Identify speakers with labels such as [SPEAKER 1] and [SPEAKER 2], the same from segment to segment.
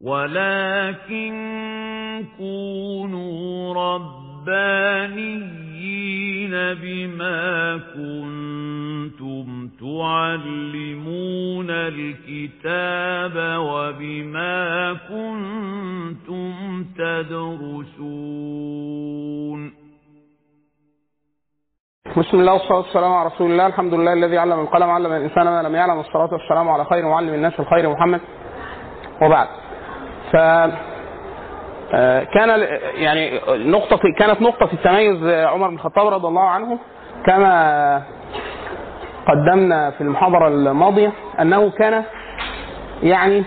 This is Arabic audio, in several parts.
[SPEAKER 1] ولكن كونوا ربانيين بما كنتم تعلمون الكتاب وبما كنتم تدرسون
[SPEAKER 2] بسم الله والصلاة والسلام على رسول الله. الحمد لله الذي علم القلم علم الإنسان ما لم يعلم. الصلاة والسلام على خير معلم الناس الخير محمد. وبعد. ف آه، كان يعني نقطة كانت نقطة في التميز عمر بن الخطاب رضي الله عنه كما قدمنا في المحاضرة الماضية أنه كان يعني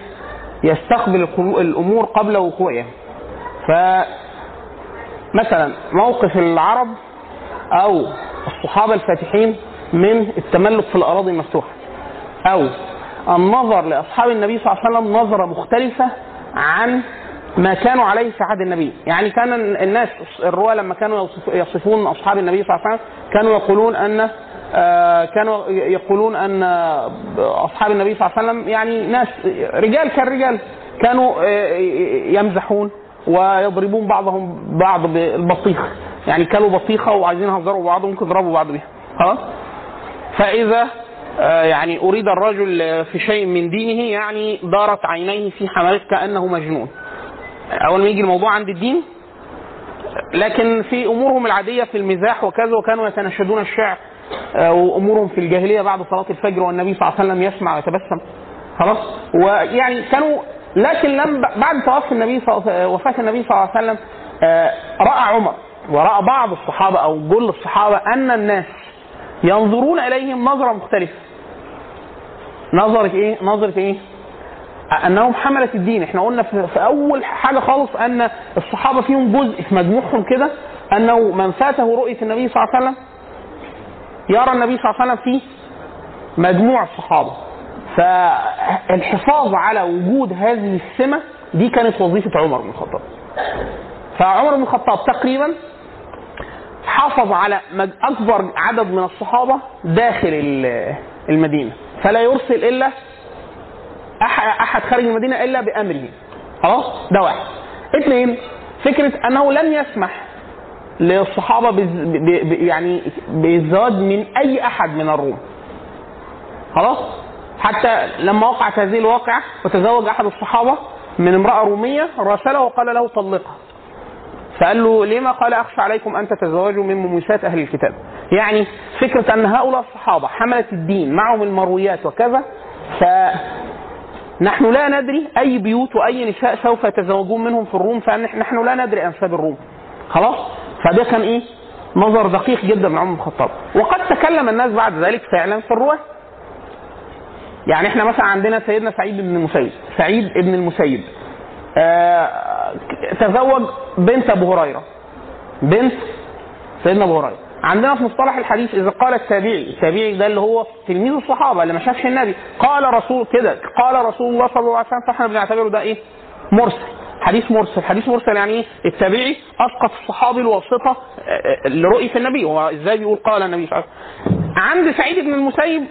[SPEAKER 2] يستقبل الأمور قبل وقوعها. فمثلا موقف العرب أو الصحابة الفاتحين من التملك في الأراضي المفتوحة أو النظر لأصحاب النبي صلى الله عليه وسلم نظرة مختلفة عن ما كانوا عليه في عهد النبي. يعني كان الناس الرواة لما كانوا يصفون أصحاب النبي صلى الله عليه وسلم كانوا يقولون أن آه، كانوا يقولون أن أصحاب النبي صلى الله عليه وسلم يعني ناس رجال كالرجال كانوا آه، يمزحون ويضربون بعضهم بعض بالبطيخ. يعني كلوا بطيخة وعايزين يهزروا بعض ممكن يضربوا بعض بيها. خلاص؟ فإذا آه، يعني أريد الرجل في شيء من دينه يعني دارت عينيه في حمامه كأنه مجنون. أول ما يجي الموضوع عند الدين لكن في أمورهم العادية في المزاح وكذا وكانوا يتناشدون الشعر آه، وأمورهم في الجاهلية بعد صلاة الفجر والنبي صلى الله عليه وسلم يسمع ويتبسم. خلاص؟ ويعني كانوا لكن لم بعد توفي النبي وفاة النبي صلى الله عليه وسلم آه، رأى عمر ورأى بعض الصحابة أو جل الصحابة أن الناس ينظرون إليهم نظرة مختلفة نظره إيه؟ نظره إيه؟ انهم حملة الدين إحنا قلنا في أول حاجة خالص أن الصحابة فيهم جزء في مجموعهم كده أنه من فاته رؤية النبي صلى الله عليه وسلم يرى النبي صلى الله عليه وسلم في مجموع الصحابه فالحفاظ على وجود هذه السمة دي كانت وظيفة عمر بن الخطاب فعمر بن الخطاب تقريبا حافظ على أكبر عدد من الصحابة داخل ال- المدينة. فلا يرسل إلا أحد خارج المدينة إلا بأمره. خلاص؟ ده واحد. اثنين فكرة أنه لم يسمح للصحابة. يعني بالزواج من أي أحد من الروم. خلاص؟ حتى لما وقعت هذه الواقعة وتزوج أحد الصحابة من امرأة رومية راسله وقال له طلقها. فقال له لما قال أخشى عليكم أن تتزوجوا من مميسات أهل الكتاب؟ يعني فكرة أن هؤلاء الصحابة حمله الدين معهم المرويات وكذا ف نحن لا ندري أي بيوت وأي نساء سوف يتزوجون منهم في الروم فنحن لا ندري أنساب الروم. خلاص؟ فده كان إيه؟ نظر دقيق جدا من عمر بن الخطاب. وقد تكلم الناس بعد ذلك فعلا في الرواه يعني إحنا مثلا عندنا سيدنا سعيد بن المسيب سعيد بن المسيب. تزوج بنت أبو هريرة. بنت سيدنا أبو هريرة. عندنا في مصطلح الحديث إذا قال التابعي التابعي ده اللي هو تلميذ الصحابة اللي ما شافش النبي. قال رسول كده قال رسول الله صلى الله عليه وسلم فاحنا بنعتبره ده إيه؟ مرسل. حديث مرسل. حديث مرسل يعني إيه؟ التابعي أسقط الصحابي الواسطة آه، آه، لرؤية النبي. هو إزاي بيقول قال النبي صلى الله عليه وسلم؟ عند سعيد بن المسيب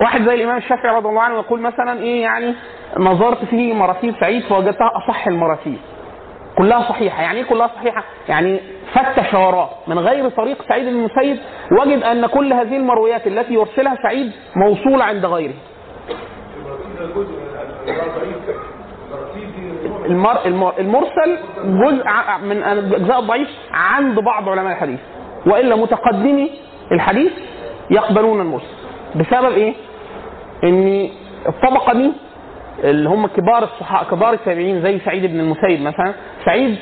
[SPEAKER 2] واحد زي الإمام الشافعي رضي الله عنه يقول مثلا إيه يعني نظرت في مراسيل سعيد فوجدتها أصح المراسيل كلها صحيحة. يعني إيه كلها صحيحة؟ يعني فتش وراه من غير طريق سعيد المسيب وجد أن كل هذه المرويات التي يرسلها سعيد موصولة عند غيره. المر... المر... المرسل جزء من أجزاء الضعيف عند بعض علماء الحديث. وإلا متقدمي الحديث يقبلون المرسل. بسبب إيه؟ ان الطبقه دي اللي هم كبار الصحابه كبار التابعين زي سعيد بن المسيب مثلا سعيد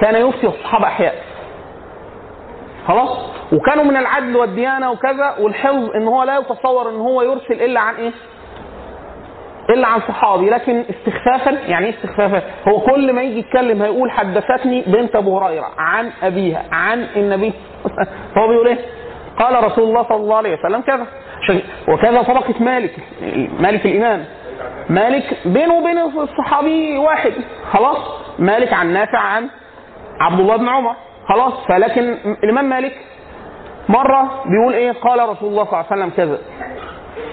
[SPEAKER 2] كان يفتي الصحابة أحياء خلاص وكانوا من العدل والديانة وكذا والحفظ إن هو لا يتصور إن هو يرسل إلا عن إيه؟ إلا عن صحابي لكن استخفافا يعني إيه استخفافا؟ هو كل ما يجي يتكلم هيقول حدثتني بنت أبو هريرة عن أبيها عن النبي هو بيقول إيه؟ قال رسول الله صلى الله عليه وسلم كذا وكذا طبقه مالك مالك الإمام. مالك بينه وبين الصحابي واحد خلاص. مالك عن نافع عن عبد الله بن عمر خلاص. فلكن الإمام مالك مرة بيقول إيه؟ قال رسول الله صلى الله عليه وسلم كذا.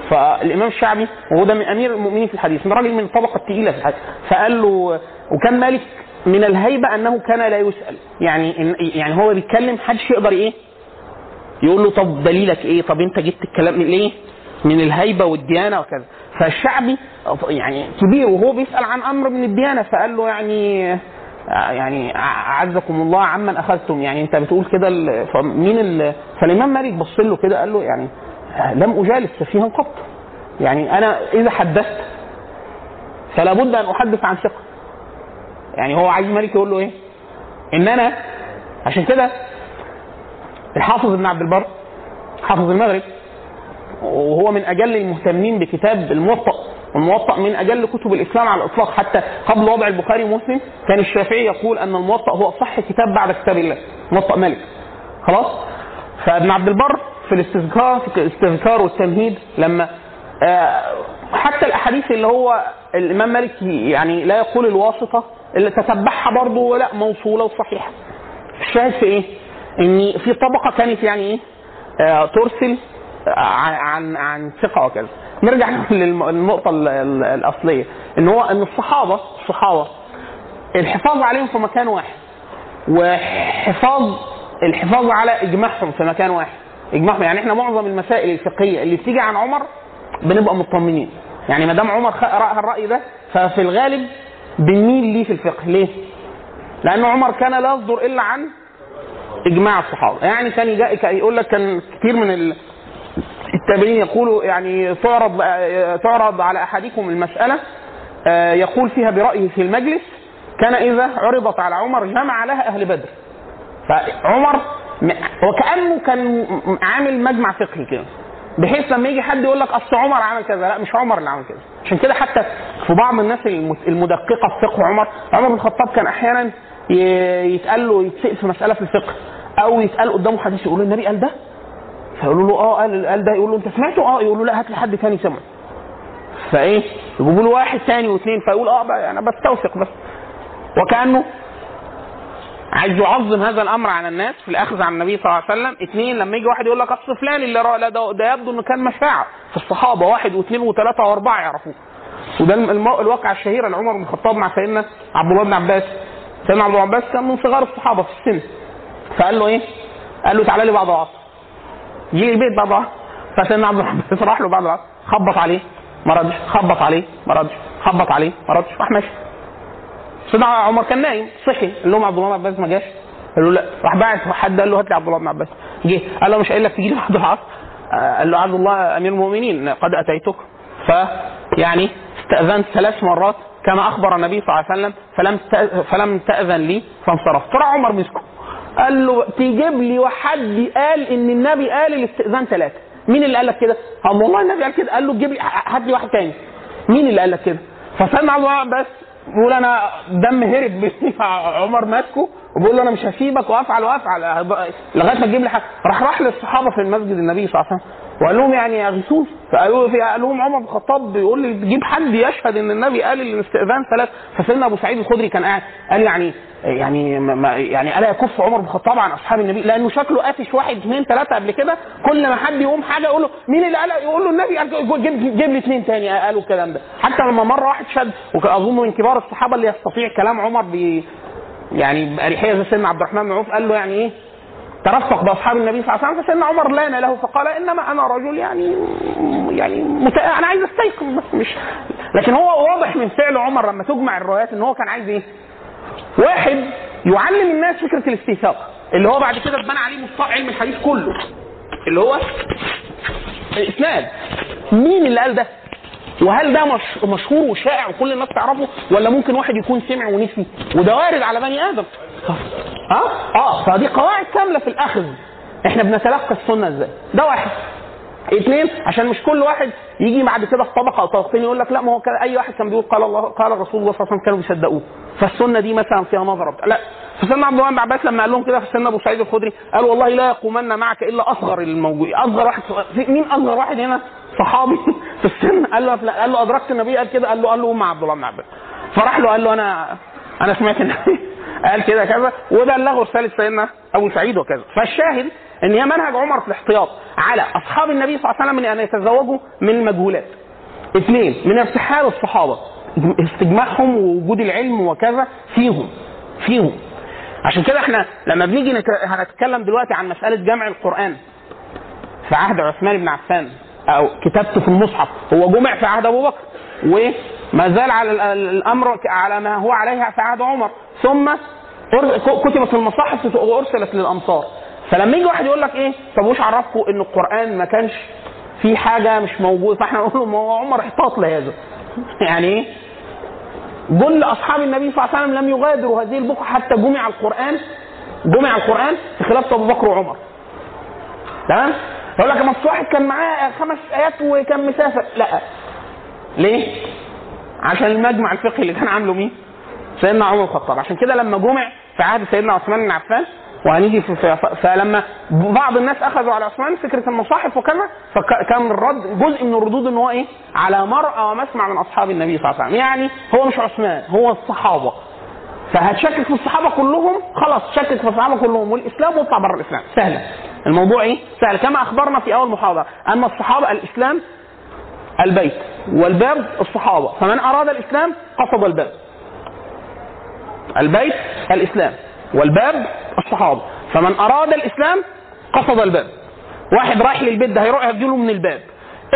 [SPEAKER 2] فالإمام الشعبي وهو ده من أمير المؤمنين في الحديث من راجل من الطبقه الثقيله في الحديث. فقال له وكان مالك من الهيبة أنه كان لا يسأل. يعني يعني هو بيتكلم محدش يقدر إيه؟ يقول له طب دليلك إيه؟ طب أنت جبت الكلام من ليه من الهيبة والديانة وكذا. فالشعبي يعني كبير وهو بيسأل عن أمر من الديانة فقال له يعني يعني أعزكم الله عمن أخذتم. يعني أنت بتقول كده فمين ال... فالإمام مالك بص له كده قال له يعني لم أجالس سفيها قط. يعني أنا إذا حدثت فلا بد أن أحدث عن ثقة. يعني هو عايز مالك يقول له إيه؟ إن أنا عشان كده الحافظ ابن عبد البر حافظ المغرب وهو من أجل المهتمين بكتاب الموطأ والموطأ من أجل كتب الإسلام على الإطلاق. حتى قبل وضع البخاري ومسلم كان الشافعي يقول أن الموطأ هو اصح كتاب بعد كتاب الله موطأ مالك خلاص؟ فابن عبد البر في الاستذكار في الاستذكار والتمهيد لما آه، حتى الأحاديث اللي هو الإمام مالك يعني لا يقول الواسطة اللي تتبعها برضه لا موصولة وصحيحة. الشاهد في إيه؟ ان في طبقة كانت يعني إيه؟ آه ترسل عن عن عن ثقة وكذا. نرجع للنقطة ال- ال- الأصلية إن هو إن الصحابة الصحابة الحفاظ عليهم في مكان واحد وحفاظ الحفاظ على إجماعهم في مكان واحد إجماعهم يعني إحنا معظم المسائل الفقهية اللي بتيجي عن عمر بنبقى مطمنين يعني ما دام عمر رأى الرأي ده ففي الغالب بنميل ليه في الفقه ليه؟ لأن عمر كان لا يصدر إلا عن إجماع الصحابة. يعني كان يقول لك كان كثير من ال- التابعين يقولوا يعني تعرض تعرض على أحدكم المسألة آه، يقول فيها برأيه في المجلس كان إذا عرضت على عمر جمع لها أهل بدر. فعمر وكانه كان عامل مجمع فقهي كده. بحيث لما يجي حد يقول لك أصل عمر عمل كذا لا مش عمر اللي عمل كده. عشان كده حتى في بعض الناس المدققة في فقه عمر عمر بن الخطاب كان أحيانا يتقال له يتسأل في مسألة في الفقه. أو يتقال قدامه حديث يقول له النبي قال ده؟ فيقولوا له آه قال قال ده. يقول له أنت سمعته؟ آه يقول له لا هات لي حد تاني سمع فإيه؟ يجيبوا له واحد تاني واثنين فيقول آه أنا بستوثق بس. وكأنه عايز يعظم هذا الأمر على الناس في الأخذ عن النبي صلى الله عليه وسلم. اثنين لما يجي واحد يقول لك اصل فلان اللي رأى ده, ده يبدو إنه كان مشاع في الصحابة واحد واثنين وثلاثة وأربعة يعرفوه. وده. الواقع الشهير لعمر بن الخطاب مع سيدنا عبد الله بن عباس. سيدنا عبد الله بن عباس كان من صغار الصحابة في السن. فقال له إيه؟ قال له تعالى لي بعد العصر. جه البيت بعد العصر. فسيدنا عبد الله بن عباس راح له بعد العصر. خبط عليه ما ردش. خبط عليه ما ردش. خبط عليه ما ردش. راح ماشي سيدنا عمر كان نايم صحي. قال لهم عبد الله بن عباس ما جاش. قالوا لا. راح باعت حد قال له هات لي عبد الله بن عباس. جه. قال له مش قايل لك تجي لي بعد العصر؟ آه، قال له عبد الله أمير المؤمنين قد أتيتك. فيعني استأذنت ثلاث مرات. كما أخبر النبي صلى الله عليه وسلم فلم فلم تأذن لي فانصرفت. فراح عمر مسكه قال له تجيب لي وحد قال إن النبي قال الاستئذان ثلاثة. مين اللي قال لك كده؟ قال والله النبي قال كده. قال له تجيب لي هات لي واحد تاني. مين اللي قال لك كده؟ الله بس بيقول أنا دم هرب عمر ماسكه. وبيقول له أنا مش هسيبك وافعل وافعل. لغاية ما تجيب لي حاجة راح راح للصحابة في المسجد النبي صلى الله عليه وسلم. وقال لهم يعني اغيثوه فقالوا في قال لهم عمر بن الخطاب بيقول لي تجيب حد يشهد إن النبي قال الاستئذان ثلاث. فسيدنا أبو سعيد الخدري كان قاعد قال يعني يعني ما يعني ألا يكف عمر بن الخطاب عن أصحاب النبي؟ لأنه شكله قافش واحد اثنين ثلاثة قبل كده. كل ما حد يقوم حاجة يقول له مين اللي قال؟ يقول له النبي. جيب, جيب لي اثنين تاني. قالوا الكلام ده. حتى لما مرة واحد شد واظن من كبار الصحابة اللي يستطيع كلام عمر يعني بأريحية زي سيدنا عبد الرحمن بن عوف قال له يعني إيه ترفق بأصحاب النبي صلى الله عليه وسلم فسيدنا عمر لأن له فقال إنما أنا رجل يعني يعني مت... أنا عايز أستيقظ بس مش لكن هو واضح من فعل عمر لما تجمع الروايات إن هو كان عايز إيه؟ واحد يعلم الناس فكرة الاستيثاق اللي هو بعد كده اتبنى عليه مصطلح علم الحديث كله اللي هو الاسناد مين اللي قال ده؟ وهل ده مش مشهور وشائع وكل الناس تعرفه؟ ولا ممكن واحد يكون سمع ونسي؟ وده وارد على بني آدم. ها؟ آه فدي قواعد كاملة في الأخذ. إحنا بنتلقى السنة إزاي؟ ده واحد. اثنين عشان مش كل واحد يجي بعد كده في طبقة أو طبقتين يقول لك لا ما هو كان أي واحد كان بيقول قال الله قال الرسول الله صلى الله عليه وسلم كانوا بيصدقوه. فالسنة دي مثلا فيها نظره. لا. فسيدنا عبد الله بن عباس لما قال لهم كده فسيدنا أبو سعيد الخدري قال والله لا يقومن معك إلا أصغر الموجود أصغر واحد مين أصغر واحد هنا؟ صحابي في السن. قال له قال له أدركت النبي قال كده. قال له قال له أم عبد الله بن عباس. فراح له قال له أنا أنا سمعت النبي قال كده كذا. وبلغه رسالة سيدنا أبو سعيد وكذا. فالشاهد إن هي منهج عمر في الاحتياط على أصحاب النبي صلى الله عليه وسلم ان يتزوجوا من المجهولات. اثنين من ارتحال الصحابة. استجماعهم ووجود العلم وكذا فيهم. فيهم. عشان كده إحنا لما بنيجي نت... هنتكلم دلوقتي عن مسألة جمع القرآن في عهد عثمان بن عفان أو كتابته في المصحف هو جمع في عهد أبو بكر وما زال على ال- ال- الأمر على ما هو عليه في عهد عمر. ثم كتبت في المصاحف وأرسلت للأمصار. فلما يجي واحد يقول لك إيه؟ طب وش عرفكم إن القرآن ما كانش في حاجة مش موجودة؟ فإحنا نقول ما هو عمر احتاط لهذا. يعني إيه؟ كل أصحاب النبي صلى الله عليه وسلم لم يغادروا هذه البقعه حتى جمع القرآن جمع القرآن في خلافه أبو بكر وعمر. تمام؟ يقول لك ما واحد كان معاه خمس آيات وكان مسافر. لا. ليه؟ عشان المجمع الفقهي اللي كان عامله مين؟ سيدنا عمر الخطاب. عشان كده لما جمع في عهد سيدنا عثمان بن عفان وهنيجي فلما بعض الناس أخذوا على عثمان فكرة المصاحف وكذا فكان الرد جزء من الردود إن هو إيه؟ على مرأى ومسمع من أصحاب النبي صلى الله عليه وسلم. يعني هو مش عثمان هو الصحابة. فهتشكك في الصحابة كلهم خلاص شكك في الصحابة كلهم والإسلام واطلع بره الإسلام. سهلة. الموضوع إيه؟ سهل. كما أخبرنا في أول محاضرة أن الصحابة الإسلام البيت والباب الصحابة. فمن أراد الإسلام قصد الباب. البيت الإسلام. والباب الصحابة. فمن أراد الإسلام قصد الباب. واحد رايح للبيت ده هيروح يديله من الباب.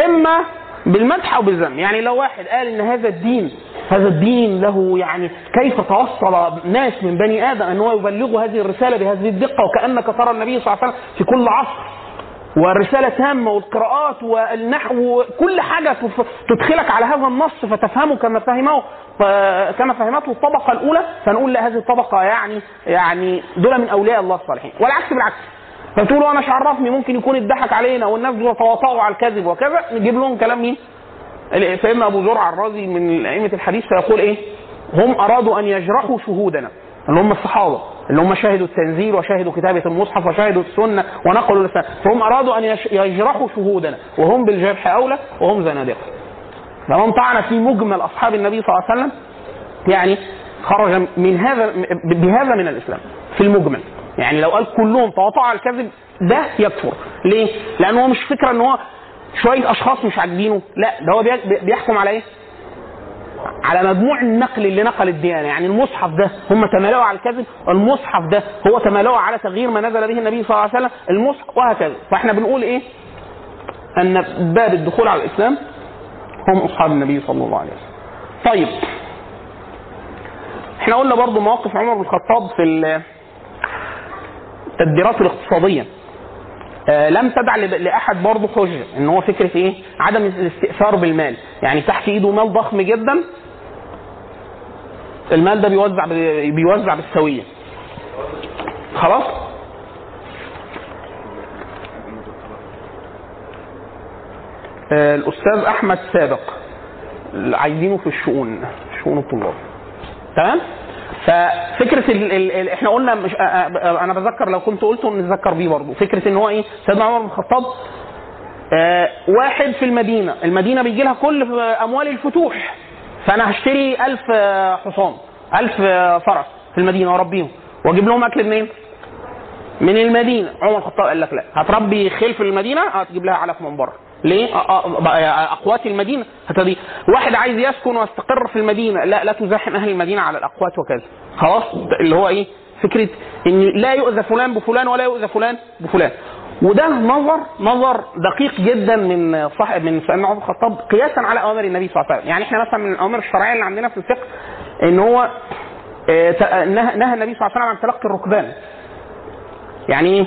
[SPEAKER 2] إما بالمدح أو بالذم يعني لو واحد قال إن هذا الدين هذا الدين له يعني كيف توصل ناس من بني آدم أن هو يبلغوا هذه الرسالة بهذه الدقة وكأنك ترى النبي صلى الله عليه وسلم في كل عصر؟ والرسالة تامة والقراءات والنحو كل حاجة تدخلك على هذا النص فتفهمه كما فهمه كما فهمته الطبقة الأولى فنقول لا هذه الطبقة يعني يعني دول من أولياء الله الصالحين والعكس بالعكس فتقولوا أنا مش عرفني ممكن يكون اتضحك علينا والناس دول تواطؤوا على الكذب وكذا نجيب لهم كلام مين؟ سيدنا أبو زرع الرازي من أئمة الحديث فيقول إيه؟ هم أرادوا أن يجرحوا شهودنا اللي هم الصحابة اللي هم شهدوا التنزيل وشهدوا كتابة المصحف وشهدوا السنة ونقلوا الإسلام فهم أرادوا أن يجرحوا شهودنا وهم بالجرح أولى وهم زنادقة فمن طعن في مجمل أصحاب النبي صلى الله عليه وسلم يعني خرج من هذا بهذا من الإسلام في المجمل يعني لو قال كلهم تواطؤوا على الكذب ده يكفر ليه؟ لأن هو مش فكرة إن هو شوية أشخاص مش عاجبينه لا ده هو بي- بيحكم على إيه؟ على مجموع النقل اللي نقل الديانة. يعني المصحف ده هم تمالؤوا على الكذب المصحف ده هو تمالؤوا على تغيير ما نزل به النبي صلى الله عليه وسلم المصحف وهكذا. فإحنا بنقول إيه؟ أن باب الدخول على الإسلام هم أصحاب النبي صلى الله عليه وسلم. طيب. إحنا قلنا برضو مواقف عمر بن الخطاب في التدبيرات الاقتصادية. لم تدع لأحد برضه حجة إن هو فكرة إيه؟ عدم الاستئثار بالمال، يعني تحت إيده مال ضخم جدا المال ده بيوزع بيوزع بالسوية. خلاص؟ آه، الأستاذ أحمد سابق عايزينه في الشؤون شؤون الطلاب. تمام؟ ففكرة ال ال ال إحنا قلنا مش أنا بذكر لو كنت قلته نذكر بيه برضه. فكرة إن هو إيه؟ سيدنا عمر بن الخطاب آه واحد في المدينة. المدينة بيجي لها كل أموال الفتوح. فأنا هشتري ألف آه، حصان ألف آه، فرس في المدينة وأربيهم. وأجيب لهم أكل منين؟ من المدينة. عمر الخطاب قال لك لا. هتربي خيل في المدينة هتجيب لها علف من بره. ليه؟ آه، آه، أقوات المدينة. هتدي واحد عايز يسكن ويستقر في المدينة لا لا تزاحم أهل المدينة على الأقوات وكذا. خلاص؟ اللي هو إيه؟ فكرة إن لا يؤذى فلان بفلان ولا يؤذى فلان بفلان. وده نظر نظر دقيق جدا من صاحب من سيدنا عمر الخطاب قياسا على أوامر النبي صلى الله عليه وسلم، يعني إحنا مثلا من الأوامر الشرعية اللي عندنا في الفقه إن هو آه، نهى نهى النبي صلى الله عليه وسلم عن تلقي الركبان. يعني إيه؟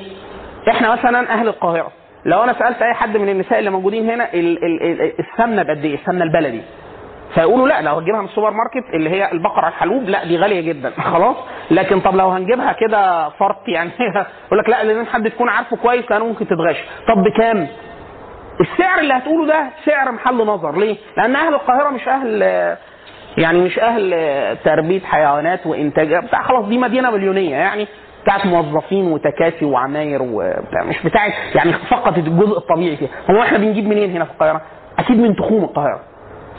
[SPEAKER 2] إحنا مثلا أهل القاهرة. لو أنا سألت أي حد من النساء اللي موجودين هنا ال- ال- ال- السمنة بقد إيه؟ السمنة البلدي فيقولوا لا لو هتجيبها من السوبر ماركت اللي هي البقرة الحلوب لا دي غالية جدا خلاص لكن طب لو هنجيبها كده فرط يعني يقول لك لا لازم حد تكون عارفه كويس لأنه ممكن تتغش طب بكام؟ السعر اللي هتقوله ده سعر محل نظر ليه؟ لأن أهل القاهرة مش أهل يعني مش أهل تربية حيوانات وإنتاج بتاع خلاص دي مدينة مليونية يعني بتاعت موظفين وتكاسي وعماير وبتاع مش بتاعت يعني فقط الجزء الطبيعي فيها. هو إحنا بنجيب منين هنا في القاهرة؟ أكيد من تخوم القاهرة.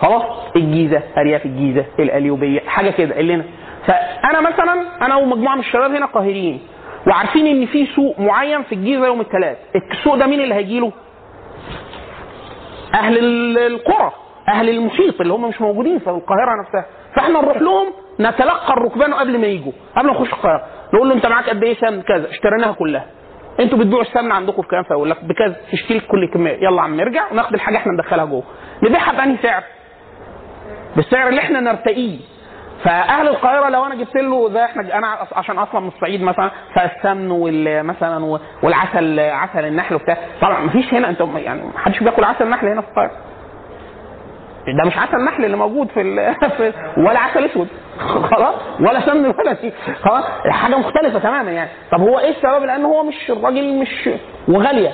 [SPEAKER 2] خلاص؟ الجيزة ارياف الجيزة القليوبية حاجة كده اللي هنا. فأنا مثلا أنا ومجموعة من الشباب هنا قاهريين وعارفين إن في سوق معين في الجيزة يوم الثلاث السوق ده مين اللي هيجي له؟ أهل ال- القرى أهل المحيط اللي هم مش موجودين في القاهرة نفسها. فإحنا نروح لهم نتلقى الركبان قبل ما يجوا قبل ما نخش القاهرة. نقول له أنت معاك قد إيه سمن كذا؟ اشتريناها كلها. أنتوا بتبيعوا السمنه عندكم بكام فيقول لك بكذا تشتري كل كمية. يلا عم نرجع وناخد الحاجة إحنا ندخلها جوه. نبيعها بأنهي سعر؟ بالسعر اللي إحنا نرتقيه. فأهل القاهرة لو أنا جبت له ده إحنا أنا عشان أصلا من الصعيد مثلا فالسمن مثلا والعسل عسل النحل وبتاع. طبعا مفيش هنا انت يعني محدش بياكل عسل نحل هنا في القاهرة. ده مش عسل نحل اللي موجود في. في ولا عسل أسود. خلاص؟ ولا سمن ولا شيء. خلاص؟ حاجة مختلفة تماما يعني. طب هو إيه السبب؟ لأن هو مش الراجل مش وغالية.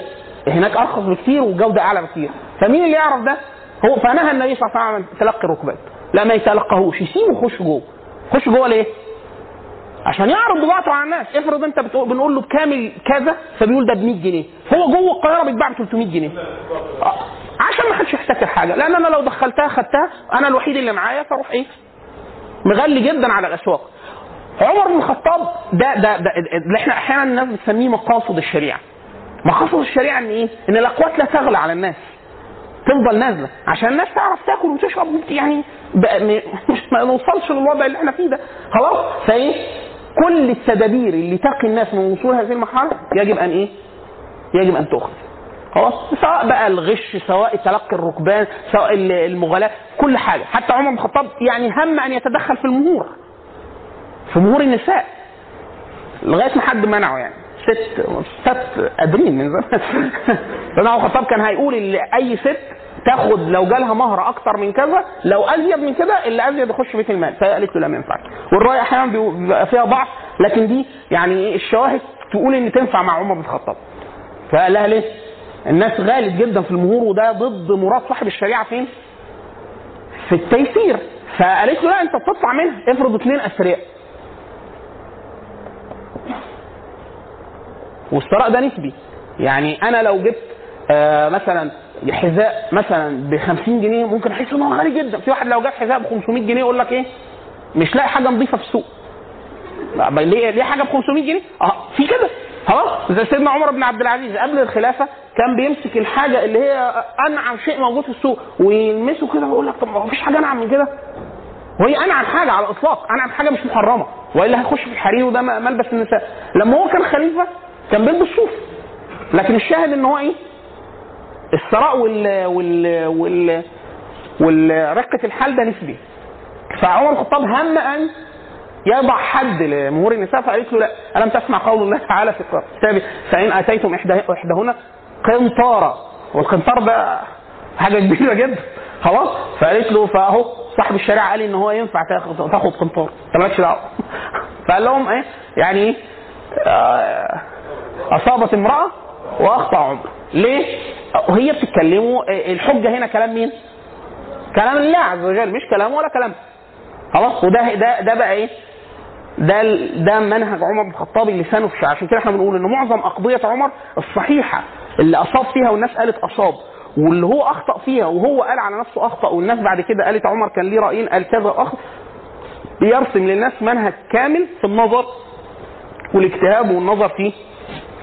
[SPEAKER 2] هناك أرخص بكتير وجودة أعلى بكتير. فمين اللي يعرف ده؟ هو فنهى النبي صلى الله عليه وسلم عن تلقي الركبات. لا ما يتلقاهوش يسيبه يخش جوه. خش جوه ليه؟ عشان يعرض بضاعته على الناس. افرض انت بتقول بنقول له بكامل كذا فبيقول ده ب 100 جنيه. هو جوه القاهرة بيتباع ب 300 جنيه. عشان ما حدش يحتكر حاجة. لأن أنا لو دخلتها خدتها أنا الوحيد اللي معايا فأروح إيه؟ مغلي جدا على الأسواق. عمر بن الخطاب ده ده ده اللي إحنا أحيانا الناس بتسميه مقاصد الشريعة. مقاصد الشريعة إن إيه؟ إن الأقوات لا تغلى على الناس. تفضل نازلة. عشان الناس تعرف تاكل وتشرب يعني ما نوصلش للوضع اللي إحنا فيه ده. خلاص؟ فإيه؟ كل التدابير اللي تقي الناس من وصول هذه المرحلة يجب أن إيه؟ يجب أن تؤخذ. خلاص؟ سواء بقى الغش سواء تلقي الركبان سواء ال- المغالاة كل حاجة. حتى عمر بن الخطاب يعني هم أن يتدخل في المهور في مهور النساء. لغاية ما حد منعه يعني. ست ست قادرين من زمان. عمر الخطاب كان هيقول إن أي ست تاخد لو جالها مهر أكتر من كذا لو أزيد من كده اللي أزيد يخش بيت المال. فقالت له لا ما ينفعش. والرأي أحيانا بيبقى فيها ضعف لكن دي يعني الشواهد تقول إن تنفع مع عمر بن الخطاب. فقال لها ليه؟ الناس غالب جدا في المهور وده ضد مراد صاحب الشريعة فين؟ في التيسير. فقالت له لا انت بتطلع منها افرض اثنين أثرياء. والثراء ده نسبي. يعني أنا لو جبت آه مثلا حذاء مثلا ب 50 جنيه ممكن أحس ان هو غالي جدا. في واحد لو جاب حذاء ب 500 جنيه يقول لك إيه؟ مش لاقي حاجة نظيفة في السوق. ليه ليه حاجة ب 500 جنيه؟ آه في كده. خلاص؟ زي سيدنا عمر بن عبد العزيز قبل الخلافة كان بيمسك الحاجة اللي هي أنعم شيء موجود في السوق ويلمسه كده ويقول لك طب ما فيش حاجة أنعم من كده. وهي أنعم حاجة على الإطلاق أنعم حاجة مش محرمة. والا هيخش في الحرير وده ملبس النساء. لما هو كان خليفة كان بيلبس صوف لكن الشاهد إن هو إيه؟ الثراء وال وال وال والرقة الحال ده نسبي. فعمر الخطاب هم أن يضع حد لمهور النساء فقالت له لا. ألم تسمع قول الله تعالى في كتابه فإن آتيتم إحداهن قنطارا والقنطار ده حاجة كبيرة جدا. خلاص؟ فقالت له فأهو صاحب الشريعة قال إن هو ينفع تاخد قنطار. انت مالكش دعوة. فقال لهم إيه؟ يعني إيه؟ آه، أصابت امرأة وأخطأ عمر. ليه؟ وهي بتتكلموا آه، الحجة هنا كلام مين؟ كلام الله عز وجل. مش كلامه ولا كلام. خلاص؟ وده ده ده بقى إيه؟ ده ده منهج عمر بن الخطاب اللي لسانه في عشان كده إحنا بنقول إن معظم أقضية عمر الصحيحة اللي أصاب فيها والناس قالت أصاب واللي هو أخطأ فيها وهو قال على نفسه أخطأ والناس بعد كده قالت عمر كان ليه رأيين قال كذا اخطا بيرسم للناس منهج كامل في النظر والاجتهاد والنظر في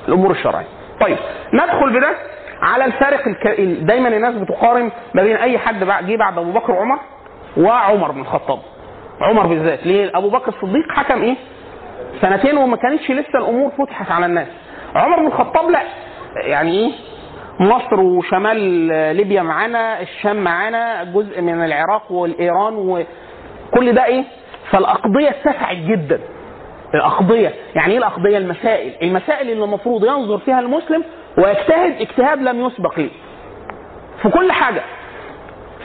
[SPEAKER 2] الأمور الشرعية. طيب ندخل بده على الفارق الك... دايما الناس بتقارن ما بين أي حد جه بعد أبو بكر وعمر وعمر بن الخطاب. عمر بالذات ليه؟ أبو بكر الصديق حكم إيه؟ سنتين وما كانتش لسه الأمور فتحت على الناس. عمر بن الخطاب لا يعني إيه؟ مصر وشمال ليبيا معانا، الشام معانا، جزء من العراق والإيران وكل ده إيه؟ فالأقضية اتسعت جدا. الأقضية يعني إيه الأقضية المسائل المسائل اللي المفروض ينظر فيها المسلم ويجتهد اجتهاد لم يسبق ليه في كل حاجة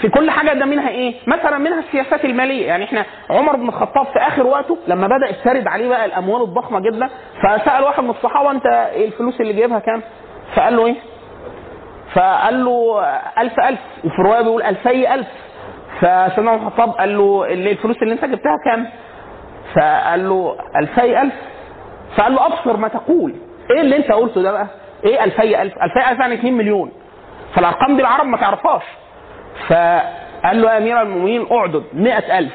[SPEAKER 2] في كل حاجة ده منها إيه؟ مثلا منها السياسات المالية. يعني إحنا عمر بن الخطاب في آخر وقته لما بدأ يسترد عليه بقى الأموال الضخمة جدا فسأل واحد من الصحابة أنت إيه الفلوس اللي جايبها كام؟ فقال له إيه؟ فقال له ألف ألف. وفي رواية بيقول ألفي ألف. فسيدنا عمر الخطاب قال له اللي الفلوس اللي أنت جبتها كام؟ فقال له ألفي ألف. فقال له أبصر ما تقول. إيه اللي أنت قلته ده بقى؟ إيه ألفي ألف؟ ألفي ألف يعني 2 مليون. فالأرقام دي العرب ما تعرفهاش. فقال له يا أمير المؤمنين أعدد 100000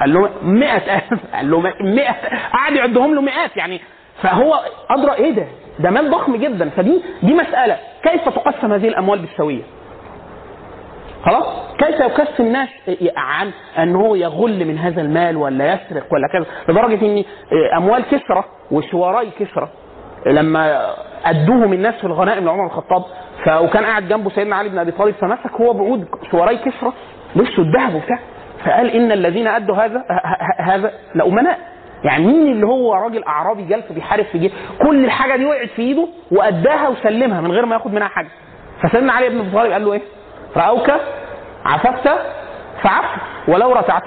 [SPEAKER 2] قال له 100000 قال له 100 قعد يعدهم له مئات يعني. فهو أدرى إيه ده؟ ده مال ضخم جدا. فدي دي مسألة. كيف تقسم هذه الأموال بالسوية؟ خلاص؟ كيف يكسب الناس عن ان هو يغل من هذا المال ولا يسرق ولا كذا؟ لدرجة ان أموال كسرى وشواري كسرى لما ادوهم الناس في الغنائم لعمر الخطاب ف- وكان قاعد جنبه سيدنا علي بن أبي طالب فمسك هو بعود شواري كسرى لبسوا الذهب وبتاع فقال إن الذين أدوا هذا هذا لأمناء. يعني مين اللي هو راجل أعرابي جالس بيحارب في جيش كل الحاجة دي وقعت في إيده وأداها وسلمها من غير ما ياخد منها حاجة. فسيدنا علي بن أبي طالب قال له إيه؟ رأوك؟ عففت؟ فعف ولو رتعت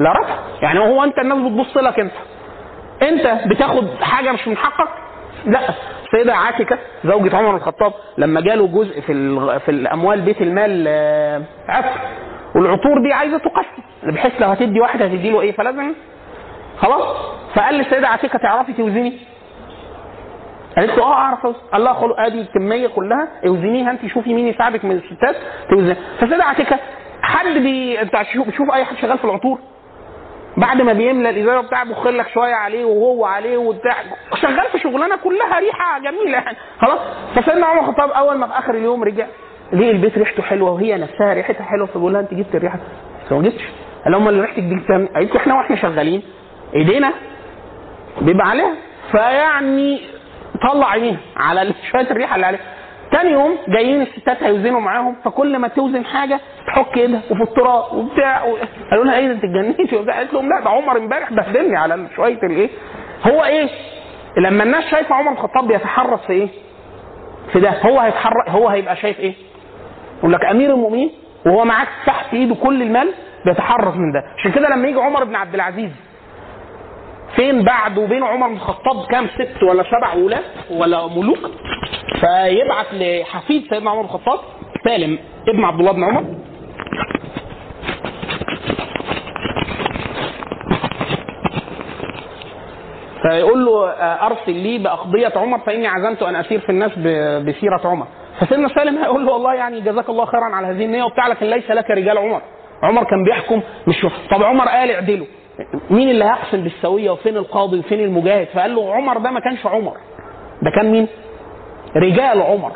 [SPEAKER 2] لرفع يعني هو أنت الناس بتبص لك أنت. انت بتاخد حاجة مش من حقك؟ لا. السيده عاتكة زوجة عمر الخطاب لما جاله جزء في في الأموال بيت المال آه، عفر والعطور دي عايزة تقسم. بحيث لو هتدي واحد هتدي له إيه؟ فلازم خلاص. فقال للسيدة عاتكة تعرفي توزني؟ قالت له آه أعرف أوزن. قال لها خلو آدي الكمية كلها أوزنيها انت شوفي مين يساعدك من الستات توزني فالسيده عاتكة حد بي أنت بتشوف أي حد شغال في العطور؟ بعد ما بيملى الازازه بتاع بيخر لك شوية عليه وهو عليه وبتاع. شغال في شغلانة كلها ريحة جميلة يعني. خلاص؟ فسيدنا عمر الخطاب أول ما في آخر اليوم رجع ليه البيت ريحته حلوة وهي نفسها ريحتها حلوة فبقول لها أنت جبت الريحة؟ بس ما جبتش. قال لهم اللي ريحتك دي قالت إحنا وإحنا شغالين. إيدينا بيبقى عليها. فيعني طلع عينيها على شوية الريحة اللي عليها. تاني يوم جايين الستات هيوزنوا معاهم فكل ما توزن حاجة تحك ايدها وفي التراب وبتاع و... قالوا لها إيه أنت اتجننتي وبتاع؟ قالت لهم لا ده عمر امبارح بهدلني على شوية الإيه؟ هو إيه؟ لما الناس شايفة عمر الخطاب بيتحرص في إيه؟ في ده هو هيتحرك هو هيبقى شايف إيه؟ يقول لك أمير المؤمنين وهو معاك تحت إيده كل المال بيتحرص من ده. عشان كده لما يجي عمر بن عبد العزيز فين بعد وبين عمر بن الخطاب كام ست ولا سبع ولاة ولا ملوك؟ فيبعت لحفيد سيدنا عمر بن الخطاب سالم ابن عبد الله بن عمر. فيقول له آه، أرسل لي بأقضية عمر فإني عزمت أن أسير في الناس بسيرة عمر. فسيدنا سالم هيقول له والله يعني جزاك الله خيرا على هذه النية. وبتاع لكن ليس لك رجال عمر. عمر كان بيحكم مش طب عمر قال اعدلوا. مين اللي هيحسن بالسوية وفين القاضي وفين المجاهد؟ فقال له عمر ده ما كانش عمر. ده كان مين؟ رجال عمر.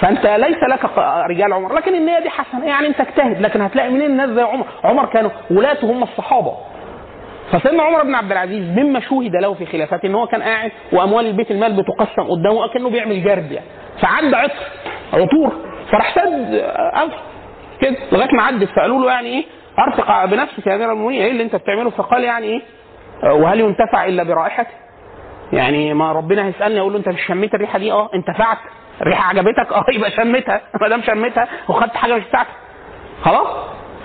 [SPEAKER 2] فأنت ليس لك رجال عمر. لكن النية دي حسنة. يعني أنت اجتهد. لكن هتلاقي منين الناس زي عمر؟ عمر كانوا ولاته هم الصحابة. فسيدنا عمر بن عبد العزيز مما شوهد له في خلافته إن هو كان قاعد وأموال البيت المال بتقسم قدامه كانه بيعمل جرد يعني. فعدى عطر عطور. فراح سد كده لغاية ما عدت فقالوا له يعني إيه؟ أرفق بنفسك يا امير المؤمنين. إيه اللي أنت بتعمله؟ فقال يعني إيه؟ وهل ينتفع إلا برائحته يعني ما ربنا هيسألني أقول له أنت مش شميت الريحة دي؟ آه انتفعت. الريحة عجبتك؟ آه يبقى شميتها. ما دام شميتها وخدت حاجة مش بتاعتك. خلاص؟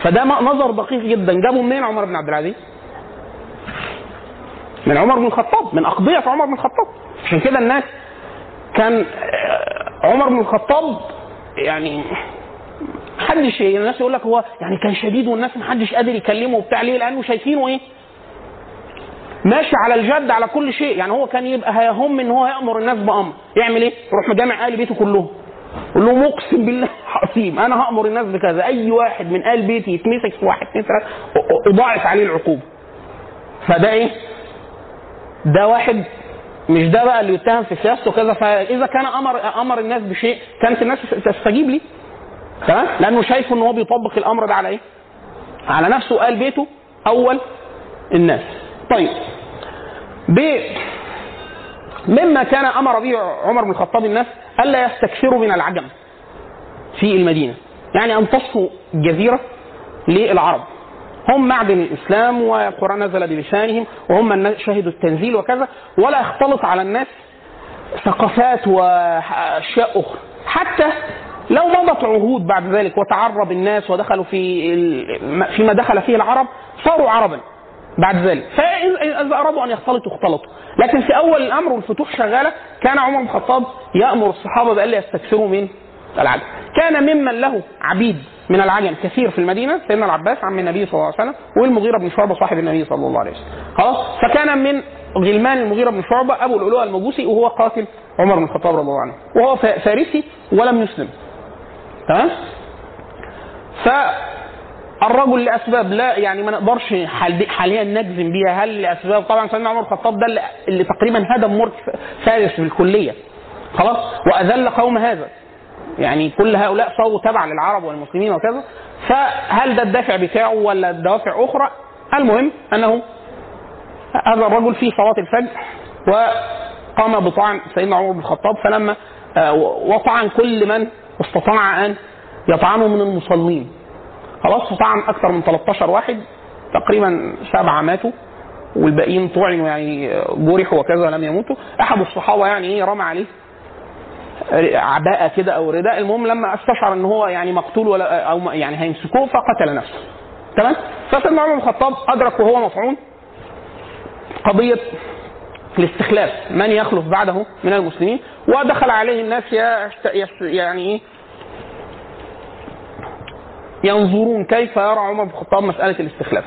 [SPEAKER 2] فده نظر دقيق جدا. جابه منين عمر بن عبد العزيز؟ من عمر بن الخطاب من أقضية عمر بن الخطاب. عشان كده الناس كان آه، عمر بن الخطاب يعني محدش الناس يقول لك هو يعني كان شديد والناس محدش قادر يكلمه وبتاع ليه؟ لأنه شايفينه إيه؟ ماشي على الجد على كل شيء يعني هو كان يبقى هيهم إن هو يأمر الناس بأمر يعمل إيه؟ يروح مجامع أهل بيته كلهم يقول لهم اقسم بالله العظيم أنا هأمر الناس بكذا أي واحد من أهل بيتي يتمسك في واحد اثنين ثلاثة أضاعف عليه العقوبة فده إيه؟ ده واحد مش ده بقى اللي يتهم في سياسته كذا فإذا كان أمر أمر الناس بشيء كانت الناس تستجيب لي تمام لأنه شايف إن هو بيطبق الأمر ده على إيه؟ على نفسه وقال بيته أول الناس. طيب. ب مما كان أمر به عمر بن الخطاب الناس ألا يستكثروا من العجم في المدينة. يعني أن تصفوا الجزيره للعرب. هم معدن الإسلام والقرآن نزل بلسانهم وهم شهدوا التنزيل وكذا ولا يختلط على الناس ثقافات وأشياء أخرى. حتى لو مضت عهود بعد ذلك وتعرب الناس ودخلوا في فيما دخل فيه العرب صاروا عربا بعد ذلك. فاذا ارادوا أن يختلطوا اختلطوا. لكن في أول الأمر والفتوح شغالة كان عمر بن الخطاب يأمر الصحابة بالا يستكثروا من العجم كان ممن له عبيد من العجم كثير في المدينة سيدنا العباس عم النبي صلى الله عليه وسلم والمغيرة بن شعبة صاحب النبي صلى الله عليه وسلم. خلاص؟ فكان من غلمان المغيرة بن شعبة أبو العلوة المجوسي وهو قاتل عمر بن الخطاب رضي الله عنه. وهو فارسي ولم يسلم. تمام؟ ف الرجل لأسباب لا يعني ما نقدرش حال- حاليا نجزم بيها. هل لأسباب؟ طبعا سيدنا عمر الخطاب ده اللي- تقريبا هدم ملك فارس بالكلية. خلاص؟ وأذل قوم هذا. يعني كل هؤلاء صاروا تبع للعرب والمسلمين وكذا. فهل ده الدافع بتاعه ولا الدوافع أخرى؟ المهم أنه هذا الرجل في صلاة الفجر وقام بطعن سيدنا عمر بن الخطاب. فلما آه، وطعن كل من استطاع أن يطعنه من المصلين. خلاص فطعن أكثر من 13 واحد تقريبا سبعه ماتوا والباقيين طعنوا يعني جرحوا وكذا لم يموتوا. أحد الصحابة يعني إيه رمى عليه عباءة كده أو رداء. المهم لما استشعر إن هو يعني مقتول ولا أو يعني هيمسكوه فقتل نفسه. تمام؟ فسيدنا عمر بن الخطاب ادرك وهو مطعون قضية الاستخلاف من يخلف بعده من المسلمين؟ ودخل عليه الناس يعني إيه؟ ينظرون كيف يرى عمر بن الخطاب مسألة الاستخلاف.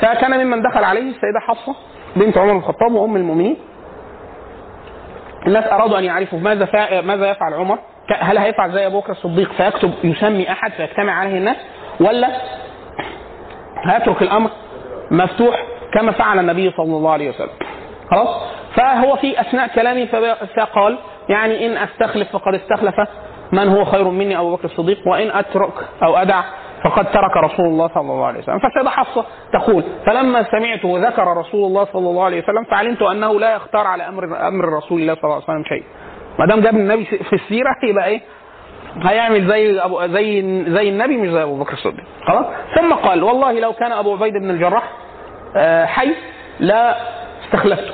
[SPEAKER 2] فكان ممن دخل عليه السيدة حفصة بنت عمر بن الخطاب وأم المؤمنين. الناس أرادوا أن يعرفوا ماذا فع... ماذا يفعل عمر هل هيفعل زي أبو بكر الصديق فيكتب يسمي أحد فيجتمع عليه الناس ولا هيترك الأمر مفتوح كما فعل النبي صلى الله عليه وسلم. خلاص؟ فهو في أثناء كلامه فقال يعني إن أستخلف فقد استخلف. من هو خير مني؟ أبو بكر الصديق. وإن أترك أو أدع فقد ترك رسول الله صلى الله عليه وسلم. فالسيده حفصة تقول فلما سمعت وذكر رسول الله صلى الله عليه وسلم فعلمت أنه لا يختار على أمر أمر رسول الله صلى الله عليه وسلم شيء. ما دام جاب النبي في السيرة يبقى إيه؟ هيعمل زي أبو زي زي النبي مش زي أبو بكر الصديق. خلاص؟ ثم قال والله لو كان أبو عبيد بن الجراح آه، حي لا استخلفته.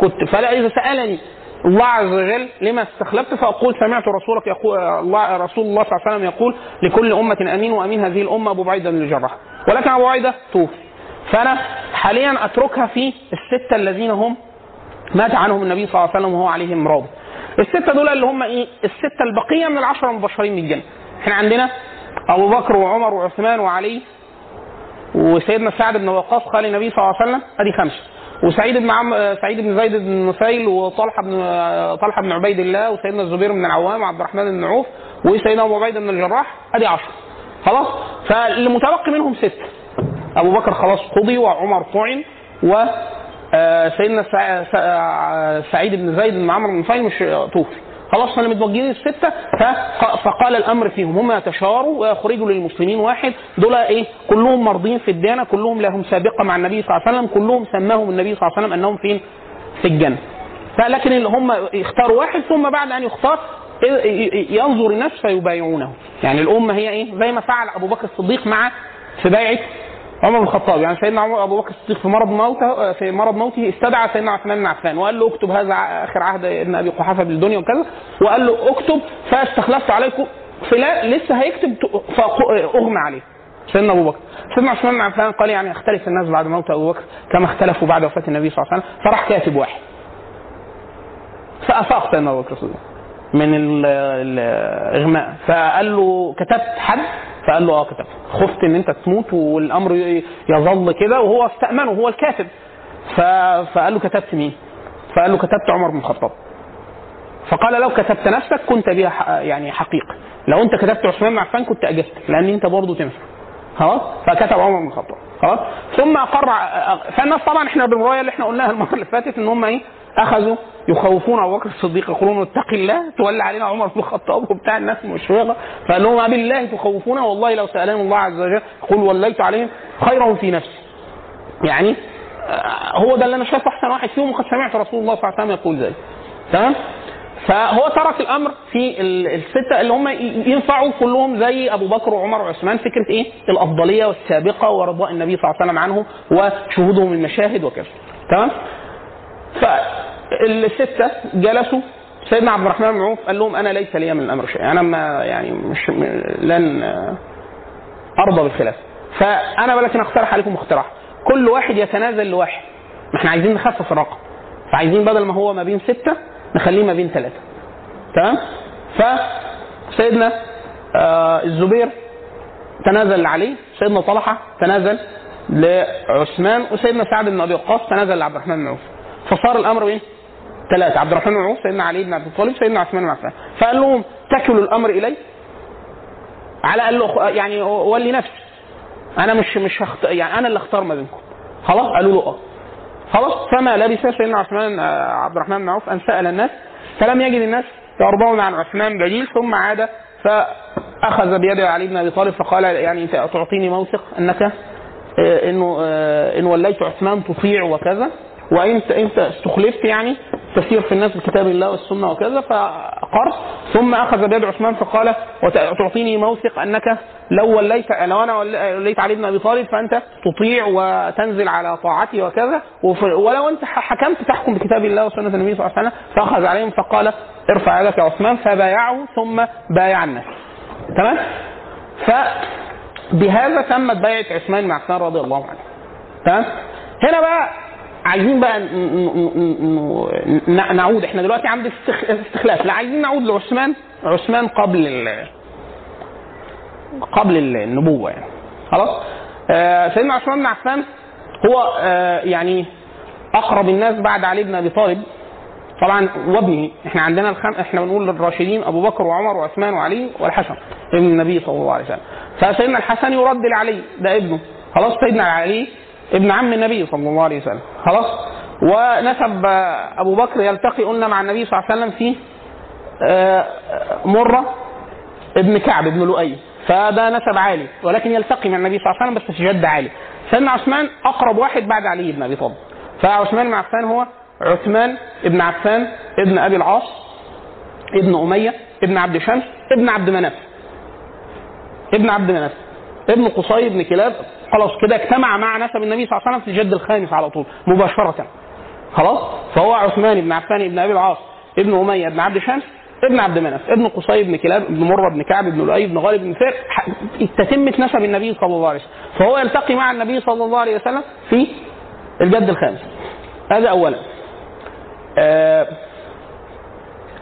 [SPEAKER 2] كنت فلا إذا سألني الله عز وجل لما استخلفت فأقول سمعت رسولك يقول الله رسول الله صلى الله عليه وسلم يقول لكل أمة أمين وأمين هذه الأمة أبو عبيده بن الجراح. ولكن أبو عبيده توفي. فأنا حاليا أتركها في الستة الذين هم مات عنهم النبي صلى الله عليه وسلم وهو عليهم راضي الستة دول اللي هم إيه؟ الستة البقية من العشرة المبشرين بالجنة إحنا عندنا أبو بكر وعمر وعثمان وعلي وسيدنا سعد بن وقاص خال النبي صلى الله عليه وسلم. ادي خمسة. وسعيد بن عم سعيد بن زيد بن نفيل وطلحة بن طلحة بن عبيد الله وسيدنا الزبير بن العوام وعبد الرحمن بن عوف وسيدنا أبو عبيده بن الجراح. أدي عشرة. خلاص؟ فالمتبقي منهم ستة أبو بكر خلاص قضي وعمر طعن و آه، سيدنا سع- سعيد بن زيد بن عمرو بن نفيل مش توفي خلاص إحنا متوجهين الستة فق- فقال الأمر فيهم. هم يتشاوروا ويخرجوا للمسلمين واحد. دول إيه؟ كلهم مرضين في الديانة كلهم لهم سابقة مع النبي صلى الله عليه وسلم. كلهم سماهم النبي صلى الله عليه وسلم أنهم فين؟ في الجنة. فلكن اللي هم يختاروا واحد ثم بعد أن يختار ينظر الناس فيبايعونه. يعني الأمة هي إيه؟ زي ما فعل أبو بكر الصديق مع في بيعه عمر بن الخطاب يعني سيدنا عمر أبو بكر الصديق في مرض موته في مرض موته استدعى سيدنا عثمان بن عفان وقال له اكتب هذا آخر عهد ابن أبي قحافة بالدنيا وكذا وقال له اكتب فاستخلفت عليكم فلا لسه هيكتب فأغمى عليه. سيدنا أبو بكر سيدنا عثمان بن عفان قال يعني يختلف الناس بعد موت أبو بكر كما اختلفوا بعد وفاة النبي صلى الله عليه وسلم فراح كاتب واحد. فأفاق سيدنا أبو بكر الصديق من ال- الإغماء. فقال له كتبت حد فقال له آه كتبت خفت إن أنت تموت والأمر يظل كده وهو استأمنه هو الكاتب. فقال له كتبت مين؟ فقال له كتبت عمر بن الخطاب. فقال لو كتبت نفسك كنت بها يعني حقيقه لو أنت كتبت عثمان بن عفان كنت أجبت لأن أنت برضه تنفع. خلاص فكتب عمر بن الخطاب. خلاص ثم اقر فالناس طبعا إحنا بالروايه اللي إحنا قلناها المرة اللي فاتت إن هم إيه؟ أخذوا يخوفون أبو بكر الصديق يقولون اتق الله تولى علينا عمر بن الخطاب وبتاع الناس مشفقه فقال لهم بالله تخوفونا والله لو سألهم الله عز وجل قل وليت عليهم خيرهم في نفسي. يعني آه، هو ده اللي أنا شايفه أحسن واحد فيهم وقد سمعت رسول الله صلى الله عليه وسلم يقول ذلك تمام؟ فهو ترك الأمر في ال- الستة اللي هم ينفعوا كلهم زي أبو بكر وعمر وعثمان فكرة إيه؟ الأفضلية والسابقة ورضاء النبي صلى الله عليه وسلم عنهم وشهودهم المشاهد وكذا. تمام؟ فالستة جلسوا سيدنا عبد الرحمن بن عوف قال لهم أنا ليس لي من الأمر شيء أنا ما يعني مش لن أرضى بالخلاف. فأنا ولكن أقترح عليكم اقتراح. كل واحد يتنازل لواحد. ما إحنا عايزين نخفف الرقم. فعايزين بدل ما هو ما بين ستة نخليه ما بين ثلاثة تمام؟ فسيدنا آه الزبير تنازل لعلي سيدنا طلحة تنازل لعثمان وسيدنا سعد بن أبي وقاص تنازل لعبد الرحمن بن عوف. فصار الأمر إيه؟ ثلاثة. عبد الرحمن بن عوف سيدنا علي بن عبد الطالب سيدنا عثمان بن عفان. فقال لهم تكلوا الأمر إلي على قال له يعني ولي نفسي. أنا مش مش هخت... يعني أنا اللي اختار ما بينكم. خلاص؟ قالوا له آه. خلاص؟ فما لبث سيدنا عثمان آه، عبد الرحمن بن عوف أن سأل الناس فلم يجد الناس يرضون عن عثمان بديل ثم عاد فأخذ بيد علي بن أبي طالب فقال يعني تعطيني موثق أنك آه، إنه آه، إن وليت عثمان تطيع وكذا. وانت انت استخلفت يعني تسير في الناس بكتاب الله والسنة وكذا فاقر ثم أخذ بيد عثمان فقال وتعطيني موثق أنك لو وليت لو أنا وليت علي بن أبي طالب فأنت تطيع وتنزل على طاعتي وكذا ولو أنت حكمت تحكم بكتاب الله وسنة النبي صلى الله عليه وسلم فأخذ عليهم فقال ارفع يدك يا عثمان فبايعه ثم بايع الناس تمام فبهذا تمت بيعة عثمان مع عثمان رضي الله عنه. تمام؟ هنا بقى عايزين بقى نعود. إحنا دلوقتي عند استخ- استخلاف. لا عايزين نعود لعثمان. عثمان قبل ال- قبل النبوة يعني. خلاص؟ آه سيدنا عثمان بن عفان هو آه يعني أقرب الناس بعد علي بن أبي طالب. طبعا وابنه. إحنا عندنا الخم... إحنا بنقول الراشدين أبو بكر وعمر وعثمان وعلي والحسن ابن النبي صلى الله عليه وسلم. فسيدنا الحسن يرد لعلي ده ابنه. خلاص؟ سيدنا علي ابن عم النبي صلى الله عليه وسلم. خلاص؟ ونسب أبو بكر يلتقي قلنا مع النبي صلى الله عليه وسلم في آه، مرة ابن كعب ابن لؤي. فده نسب عالي ولكن يلتقي مع النبي صلى الله عليه وسلم بس في جد عالي. سيدنا عثمان أقرب واحد بعد علي بن أبي طالب. فعثمان بن عفان هو عثمان ابن عفان ابن أبي العاص ابن أمية ابن عبد شمس ابن عبد مناف. ابن عبد مناف. ابن قصي بن كلاب خلاص كده اجتمع مع نسب النبي صلى الله عليه وسلم في الجد الخامس على طول مباشرة. خلاص؟ فهو عثمان بن عفان بن أبي العاص ابن أمية بن عبد شمس ابن عبد مناف ابن قصي بن كلاب ابن مرة بن كعب بن لؤي بن غالب بن فير تتمه نسب النبي صلى الله عليه وسلم. فهو يلتقي مع النبي صلى الله عليه وسلم في الجد الخامس. هذا اولا. آه،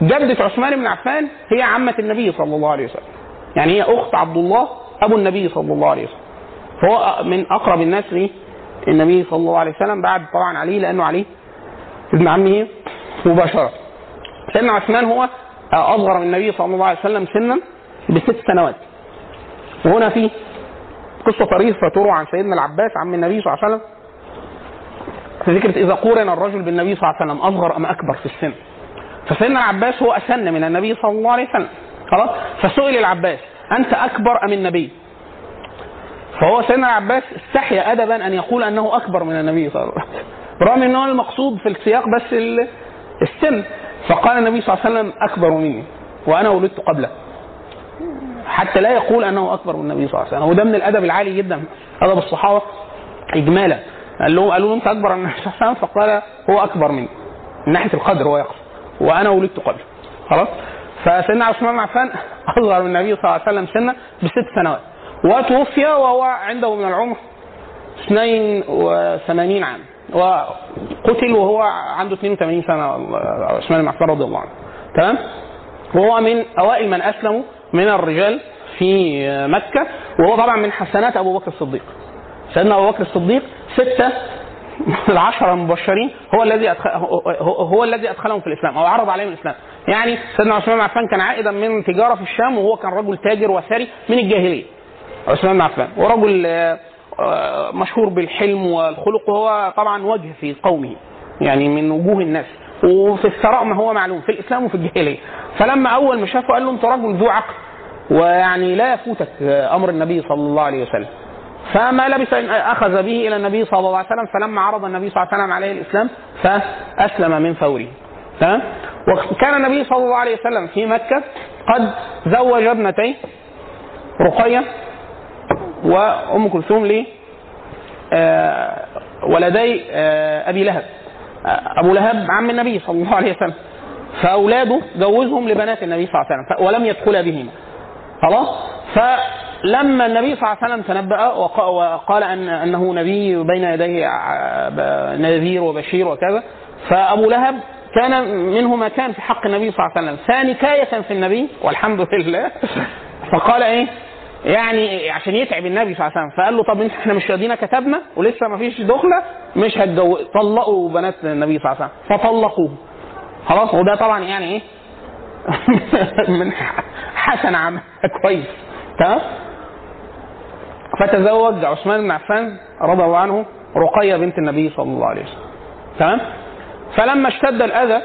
[SPEAKER 2] جدة عثمان بن عفان هي عمة النبي صلى الله عليه وسلم. يعني هي أخت عبد الله أبو النبي صلى الله عليه وسلم. فهو من أقرب الناس للنبي صلى الله عليه وسلم بعد طبعا علي لأنه علي ابن عمه مباشرة. سيدنا عثمان هو أصغر من النبي صلى الله عليه وسلم سنا بست سنوات. وهنا في قصة طريفة تروى عن سيدنا العباس عم النبي صلى الله عليه وسلم. في فكرة إذا قورن الرجل بالنبي صلى الله عليه وسلم أصغر أم أكبر في السن. فسيدنا العباس هو أسن من النبي صلى الله عليه وسلم. خلاص؟ فسئل العباس أنت أكبر أم النبي؟ فهو سيدنا العباس استحيا أدبا أن يقول أنه أكبر من النبي صلى الله عليه وسلم. رغم أنه المقصود في السياق بس ال- السن. فقال النبي صلى الله عليه وسلم أكبر مني وأنا ولدت قبله حتى لا يقول أنه أكبر من النبي صلى الله عليه وسلم. وده من الأدب العالي جدا. أدب الصحابة اجمالا. قال لهم قالوا له أنت أكبر من النبي صلى الله عليه وسلم. فقال هو أكبر مني من ناحية القدر هو يقصد. وأنا ولدت قبله خلاص؟ فسيدنا عثمان بن عفان أصغر من النبي صلى الله عليه وسلم سنا بست سنوات. وتوفي وهو عنده من العمر 82 عام. وقتل وهو عنده 82 سنة عثمان بن عفان رضي الله عنه. تمام؟ وهو من أوائل من أسلموا من الرجال في مكة. وهو طبعا من حسنات أبو بكر الصديق. سيدنا أبو بكر الصديق ستة العشرة المبشرين هو الذي أدخل هو الذي أدخلهم في الإسلام أو عرض عليهم الإسلام. يعني سيدنا عثمان بن عفان كان عائدا من تجارة في الشام وهو كان رجل تاجر وثري من الجاهلية. عثمان بن عفان ورجل آه، آه، مشهور بالحلم والخلق وهو طبعا وجه في قومه يعني من وجوه الناس وفي الثراء ما هو معلوم في الإسلام وفي الجاهلية. فلما أول ما شافه قال له أنت رجل ذو عقل ويعني لا يفوتك آه، أمر النبي صلى الله عليه وسلم. فما لبث أن أخذ به إلى النبي صلى الله عليه وسلم فلما عرض النبي صلى الله عليه وسلم عليه الإسلام فأسلم من فوره. تمام وكان النبي صلى الله عليه وسلم في مكة قد زوج ابنتيه رقية وأم كلثوم ل آه، ولدي آه، أبي لهب. آه، أبو لهب عم النبي صلى الله عليه وسلم. فأولاده جوزهم لبنات الني صلى الله عليه وسلم. ولم يدخلا بهما. خلاص؟ فلما النبي صلى الله عليه وسلم تنبأ وق- وقال أن أنه نبي بين يديه نذير وبشير وكذا فأبو لهب كان منه ما كان في حق النبي صلى الله عليه وسلم. فنكاية في النبي والحمد لله. فقال إيه؟ يعني عشان يتعب النبي صلى الله عليه وسلم. فقال له طب إحنا مش راضيين كتبنا ولسه ما فيش دخلة مش هتجوز طلقوا بنات النبي صلى الله عليه وسلم. فطلقوه. خلاص؟ وده طبعا يعني إيه؟ من حسن عمل. كويس. تمام؟ فتزوج عثمان بن عفان رضي الله عنه رقية بنت النبي صلى الله عليه وسلم. تمام؟ فلما اشتد الأذى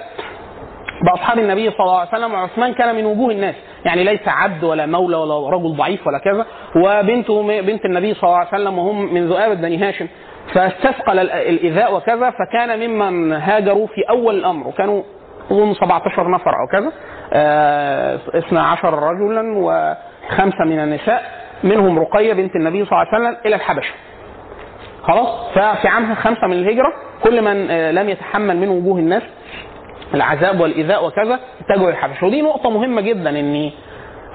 [SPEAKER 2] بأصحاب النبي صلى الله عليه وسلم وعثمان كان من وجوه الناس. يعني ليس عبد ولا مولى ولا رجل ضعيف ولا كذا. وبنته بنت النبي صلى الله عليه وسلم وهم من ذؤاب بني هاشم. فاستثقل ال- الايذاء وكذا فكان ممن هاجروا في أول الأمر. وكانوا أظن 17 نفر أو كذا. آه، 12 رجلا وخمسة من النساء. منهم رقية بنت النبي صلى الله عليه وسلم إلى الحبشة. خلاص؟ ففي عامها خمسة من الهجرة كل من آه، لم يتحمل من وجوه الناس العذاب والإيذاء وكذا اتجهوا للحبشة. ودي نقطة مهمة جدا إن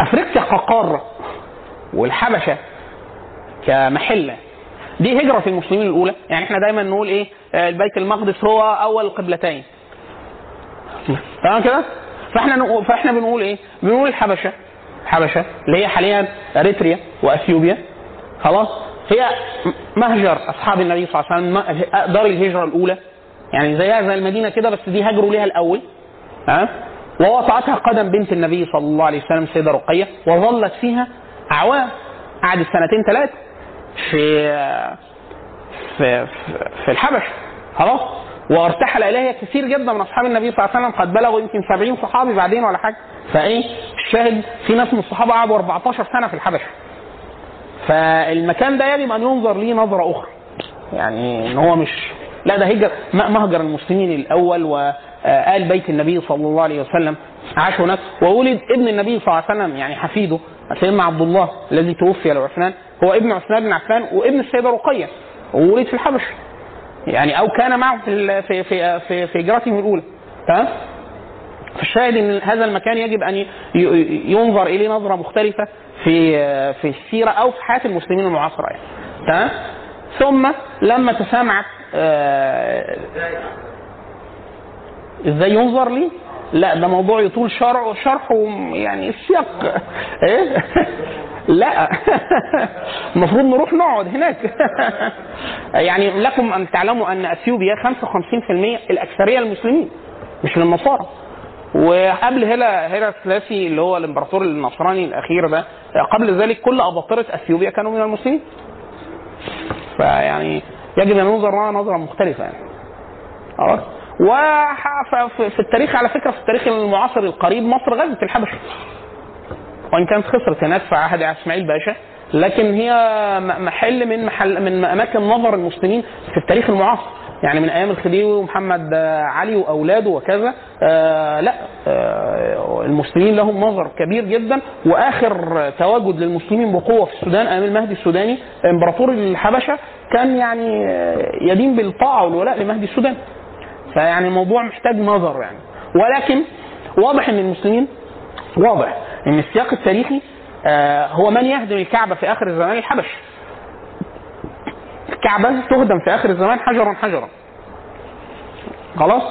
[SPEAKER 2] أفريقيا كقارة والحبشة كمحلة دي هجرة المسلمين الأولى. يعني إحنا دايما نقول إيه آه، البيت المقدس هو أول القبلتين تمام كده؟ فإحنا فإحنا بنقول إيه؟ بنقول الحبشة الحبشه اللي هي حاليا إريتريا وإثيوبيا. خلاص؟ هي مهجر أصحاب النبي صلى الله عليه وسلم دار الهجرة الأولى. يعني زيها زي المدينة كده بس دي هاجروا ليها الأول. ها؟ ووطأتها قدم بنت النبي صلى الله عليه وسلم السيده رقية وظلت فيها اعوام قعدت سنتين ثلاثة في في في, في الحبش. خلاص؟ وارتحل إليها كثير جدا من أصحاب النبي صلى الله عليه وسلم. قد بلغوا يمكن 70 صحابي بعدين ولا حاجة. فإيه؟ الشاهد في ناس من الصحابة قعدوا 14 سنة في الحبشه فالمكان ده يجب أن ينظر ليه نظرة أخرى. يعني إن هو مش لا ده هجر مهجر المسلمين الأول وآل بيت النبي صلى الله عليه وسلم. عاش هناك. وولد ابن النبي صلى الله عليه وسلم يعني حفيده سيدنا عبد الله الذي توفي لعثمان هو ابن عثمان بن عفان وابن السيده رقية وولد في الحبش. يعني أو كان معه في في في في, في هجرتهم الأولى. تمام؟ فالشاهد إن هذا المكان يجب أن ينظر إليه نظرة مختلفة. في في السيرة أو في حياة المسلمين المعاصرة يعني تمام؟ ثم لما تسامعت آه، إزاي ينظر لي؟ لا ده موضوع يطول شرح شرحه يعني السياق. إيه؟ لا. المفروض نروح نقعد هناك. يعني لكم أن تعلموا أن أثيوبيا 55% الأكثرية المسلمين مش للنصارى. وقبل هلا هيرا سلاسي اللي هو الامبراطور النصراني الأخير ده. قبل ذلك كل أباطرة أثيوبيا كانوا من المسلمين. فيعني يجب أن ينظر لها نظرة مختلفة يعني. خلاص؟ وفي التاريخ على فكرة في التاريخ المعاصر القريب مصر غزت الحبشة. وإن كانت خسرت هناك في عهد إسماعيل باشا. لكن هي محل من محل من أماكن نظر المسلمين في التاريخ المعاصر. يعني من أيام الخديوي ومحمد آه، علي وأولاده وكذا آه لا آه المسلمين لهم نظر كبير جدا وآخر تواجد للمسلمين بقوة في السودان أيام المهدي السوداني إمبراطور الحبشة كان يعني يدين بالطاعة والولاء لمهدي السودان. فيعني الموضوع محتاج نظر يعني. ولكن واضح إن المسلمين واضح إن السياق التاريخي هو من يهدم الكعبة في آخر الزمان الحبش الكعبه تهدم في آخر الزمان حجرا حجرا. خلاص؟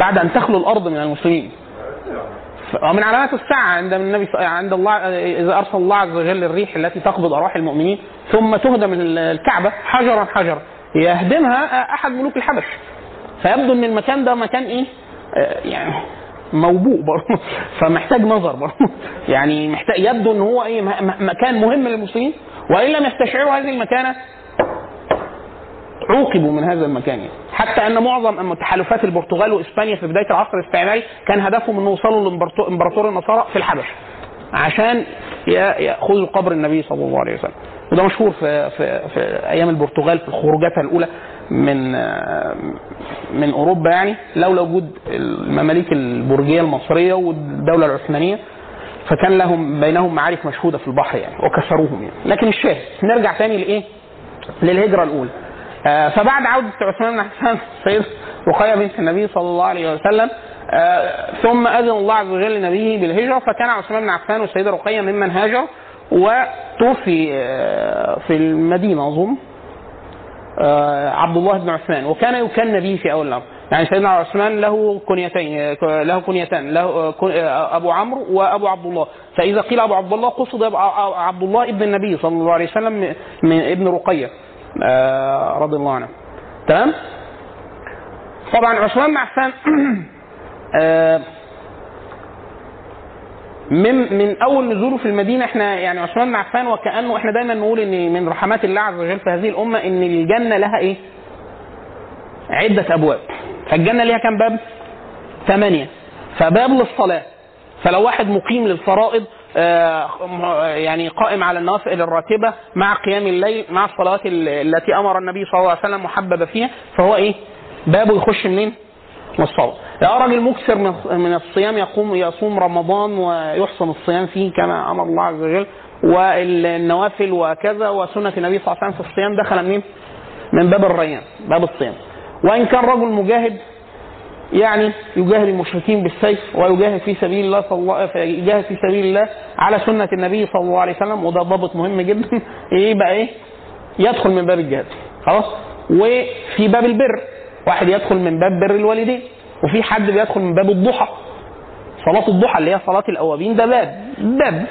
[SPEAKER 2] بعد أن تخلو الأرض من المسلمين. ومن علامات الساعة عند النبي عند الله إذا أرسل الله عز وجل الريح التي تقبض أرواح المؤمنين ثم تهدم ال- الكعبة حجرا حجرا. يهدمها أحد ملوك الحبش. فيبدو إن المكان ده مكان آه، يعني موبوء برضه. فمحتاج نظر برضه. يعني محتاج يبدو إن هو إيه مكان مهم للمسلمين. وإن لم يستشعروا هذه المكانة عوقبوا من هذا المكان يعني. حتى أن معظم تحالفات البرتغال وإسبانيا في بداية العصر الاستعماري كان هدفهم انه يوصلوا لامبراطور النصارى في الحبشه عشان يأخذوا قبر النبي صلى الله عليه وسلم وده مشهور في في في أيام البرتغال في خروجاتها الأولى من من أوروبا يعني لولا وجود المماليك البرجية المصرية والدولة العثمانية فكان لهم بينهم معارك مشهودة في البحر يعني وكسروهم يعني لكن الشاهد نرجع تاني لإيه؟ للهجرة الأولى فبعد عودة عثمان بن عفان سيد رقية بنت النبي صلى الله عليه وسلم آه، ثم أذن الله عز وجل لنبيه بالهجرة فكان عثمان بن عفان والسيدة رقية ممن هاجر وتوفي آه، في المدينة أظن آه، عبد الله بن عثمان وكان يكن به في أول الأمر. يعني سيدنا عثمان له كنيتين آه، له كنيتان له آه، آه، أبو عمرو وأبو عبد الله. فإذا قيل أبو عبد الله قصد عبد الله ابن النبي صلى الله عليه وسلم من- ابن رقية. آه، رضي الله عنه. تمام؟ طبعا عثمان بن عفان آه، من من أول نزوله في المدينة إحنا يعني عثمان بن عفان وكأنه إحنا دايما نقول إن من رحمات الله عز وجل في هذه الأمة إن الجنة لها إيه؟ عدة أبواب. فالجنة ليها كام باب؟ ثمانية. فباب للصلاة. فلو واحد مقيم للفرائض آه، يعني قائم على النوافل الراتبه مع قيام الليل مع الصلوات ال- التي أمر النبي صلى الله عليه وسلم محبب فيها فهو إيه؟ بابه يخش منين؟ من الصوم. يا راجل مكثر من الصيام يقوم يصوم رمضان ويحسن الصيام فيه كما أمر الله عز وجل والنوافل وكذا وسنة النبي صلى الله عليه وسلم في الصيام دخل منين؟ من باب الريان باب الصيام. وإن كان رجل مجاهد يعني يجاهد المشركين بالسيف ويجاهد في سبيل الله صلى الله يجاهد في سبيل الله على سنة النبي صلى الله عليه وسلم. وده ضابط مهم جدا. إيه بقى إيه؟ يدخل من باب الجهاد. خلاص؟ وفي باب البر. واحد يدخل من باب بر الوالدين. وفي حد بيدخل من باب الضحى. صلاة الضحى اللي هي صلاة الأوابين ده باب. باب.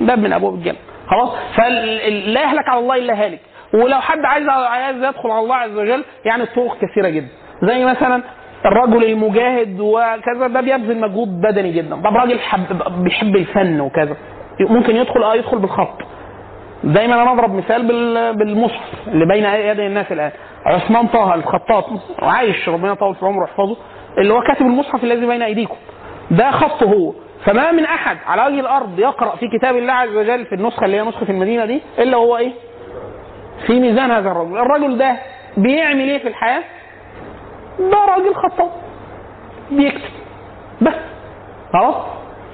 [SPEAKER 2] باب من أبواب الجنة. خلاص؟ فلا يهلك على الله إلا هالك. ولو حد عايز عايز يدخل على الله عز وجل يعني الطرق كثيرة جدا. زي مثلا الرجل المجاهد وكذا ده بيبذل مجهود بدني جدا. طب راجل حب بيحب الفن وكذا. ممكن يدخل آه يدخل بالخط. دايما أنا اضرب مثال بال- بالمصحف اللي بين يدي الناس الآن. عثمان طه الخطاط وعايش ربنا يطول في عمره ويحفظه اللي هو كاتب المصحف الذي بين أيديكم. ده خطه هو. فما من أحد على وجه الأرض يقرأ في كتاب الله عز وجل في النسخة اللي هي نسخة المدينة دي إلا هو إيه؟ في ميزان هذا الرجل، الرجل ده بيعمل إيه في الحياة؟ ده راجل خطاط بيكتب بس. خلاص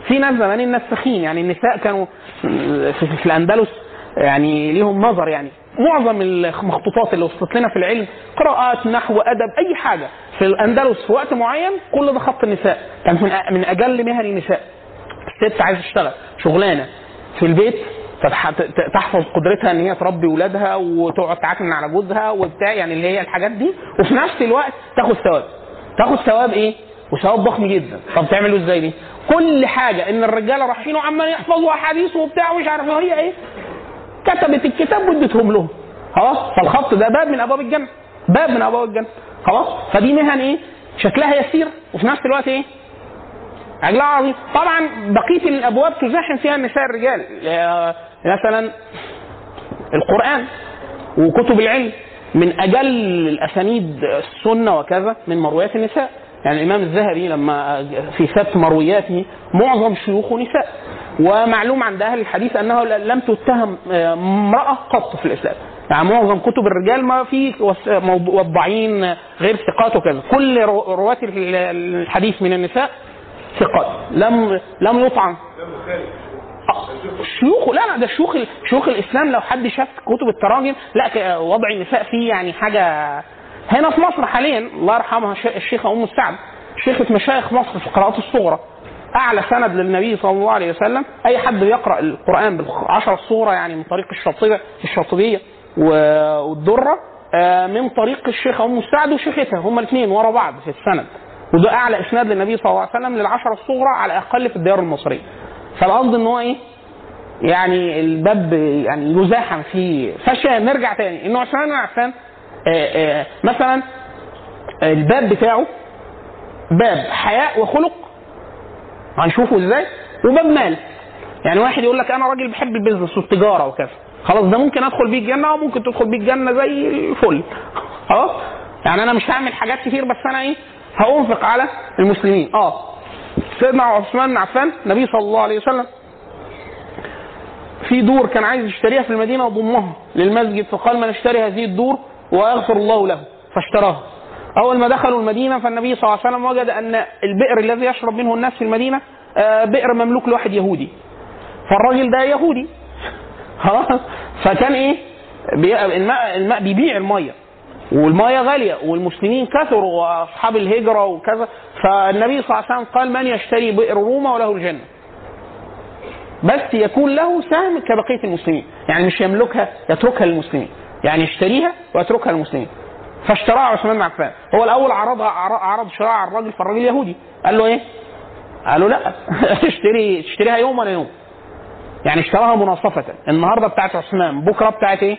[SPEAKER 2] في ناس زمان النساخين يعني النساء كانوا في, في الأندلس يعني ليهم نظر يعني. معظم المخطوطات اللي وصلت لنا في العلم قراءات نحو أدب أي حاجة في الأندلس في وقت معين كل ده خط النساء. كانت من من أجل مهن النساء. الست عايزة تشتغل. شغلانة. في البيت فتح- ت- تحفظ قدرتها إن هي تربي ولادها وتقعد تعكن على جوزها وبتاع يعني اللي هي الحاجات دي. وفي نفس الوقت تاخد ثواب. تاخد ثواب إيه؟ وثواب ضخم جدا. طب تعملوا إزاي دي؟ كل حاجة إن الرجاله رايحين وعمال يحفظوا احاديث وبتاع ومش عارف إيه. هي إيه؟ كتبت الكتاب واديتهم لهم. خلاص؟ فالخط ده باب من أبواب الجنة. باب من أبواب الجنة. خلاص؟ فدي مهن إيه؟ شكلها يسير. وفي نفس الوقت إيه؟ اجلها عظيم. طبعا بقية الأبواب تزاحم فيها النساء الرجال. مثلا القرآن وكتب العلم من أجل الأسانيد السنة وكذا من مرويات النساء. يعني الإمام الذهبي لما في سبت مروياته معظم شيوخه نساء. ومعلوم عند أهل الحديث أنه لم تتهم امرأة قط في الإسلام. يعني معظم كتب الرجال ما في وضاعين غير ثقات وكذا. كل رو- رواه الحديث من النساء ثقات. لم لم يطعن. آه، شيوخ لا لا ده شيوخ شيوخ الإسلام. لو حد شاف كتب التراجم لا وضع النساء فيه يعني حاجة هنا في مصر حاليا الله يرحمها الشيخة أم السعد شيخة مشايخ مصر في القراءات الصغرى. أعلى سند للنبي صلى الله عليه وسلم. أي حد بيقرأ القرآن بالعشر الصغرى يعني من طريق الشاطبية الشاطبية والدرة آه، من طريق الشيخة أم السعد وشيختها هما الاثنين ورا بعض في السند. وده أعلى إسناد للنبي صلى الله عليه وسلم للعشره الصغرى على الأقل في الديار المصرية. فالقصد إن هو إيه؟ يعني الباب يعني يزاحم فيه. فشا نرجع تاني. إنه عثمان عفان مثلا الباب بتاعه باب حياء وخلق. هنشوفه إزاي؟ وباب مال. يعني واحد يقول لك أنا راجل بحب البيزنس والتجارة وكذا. خلاص ده ممكن أدخل بيه الجنة وممكن تدخل بيه الجنة زي الفل. خلاص؟ يعني أنا مش هعمل حاجات كتير بس أنا إيه؟ هأنفق على المسلمين. آه. سيدنا عثمان بن عفان النبي صلى الله عليه وسلم في دور كان عايز يشتريها في المدينة وضمها للمسجد فقال من اشتري هذه الدور ويغفر الله له فاشتراها. أول ما دخلوا المدينة فالنبي صلى الله عليه وسلم وجد أن البئر الذي يشرب منه الناس في المدينة آه، بئر مملوك لواحد يهودي. فالراجل ده يهودي. خلاص فكان إيه؟ الماء الماء بيبيع المية. والميه غالية والمسلمين كثروا وأصحاب الهجرة وكذا. فالنبي صلى الله عليه وسلم قال من يشتري بئر روما وله الجنة. بس يكون له سهم كبقية المسلمين. يعني مش يملكها يتركها للمسلمين. يعني يشتريها ويتركها للمسلمين. فاشتراها عثمان بن عفان. هو الأول عرضها عرض شراء على الراجل فالراجل يهودي. قال له إيه؟ قال له لا. تشتري تشتريها يوم ولا يوم. يعني اشتراها مناصفة النهارده بتاعت عثمان بكرة بتاعت إيه؟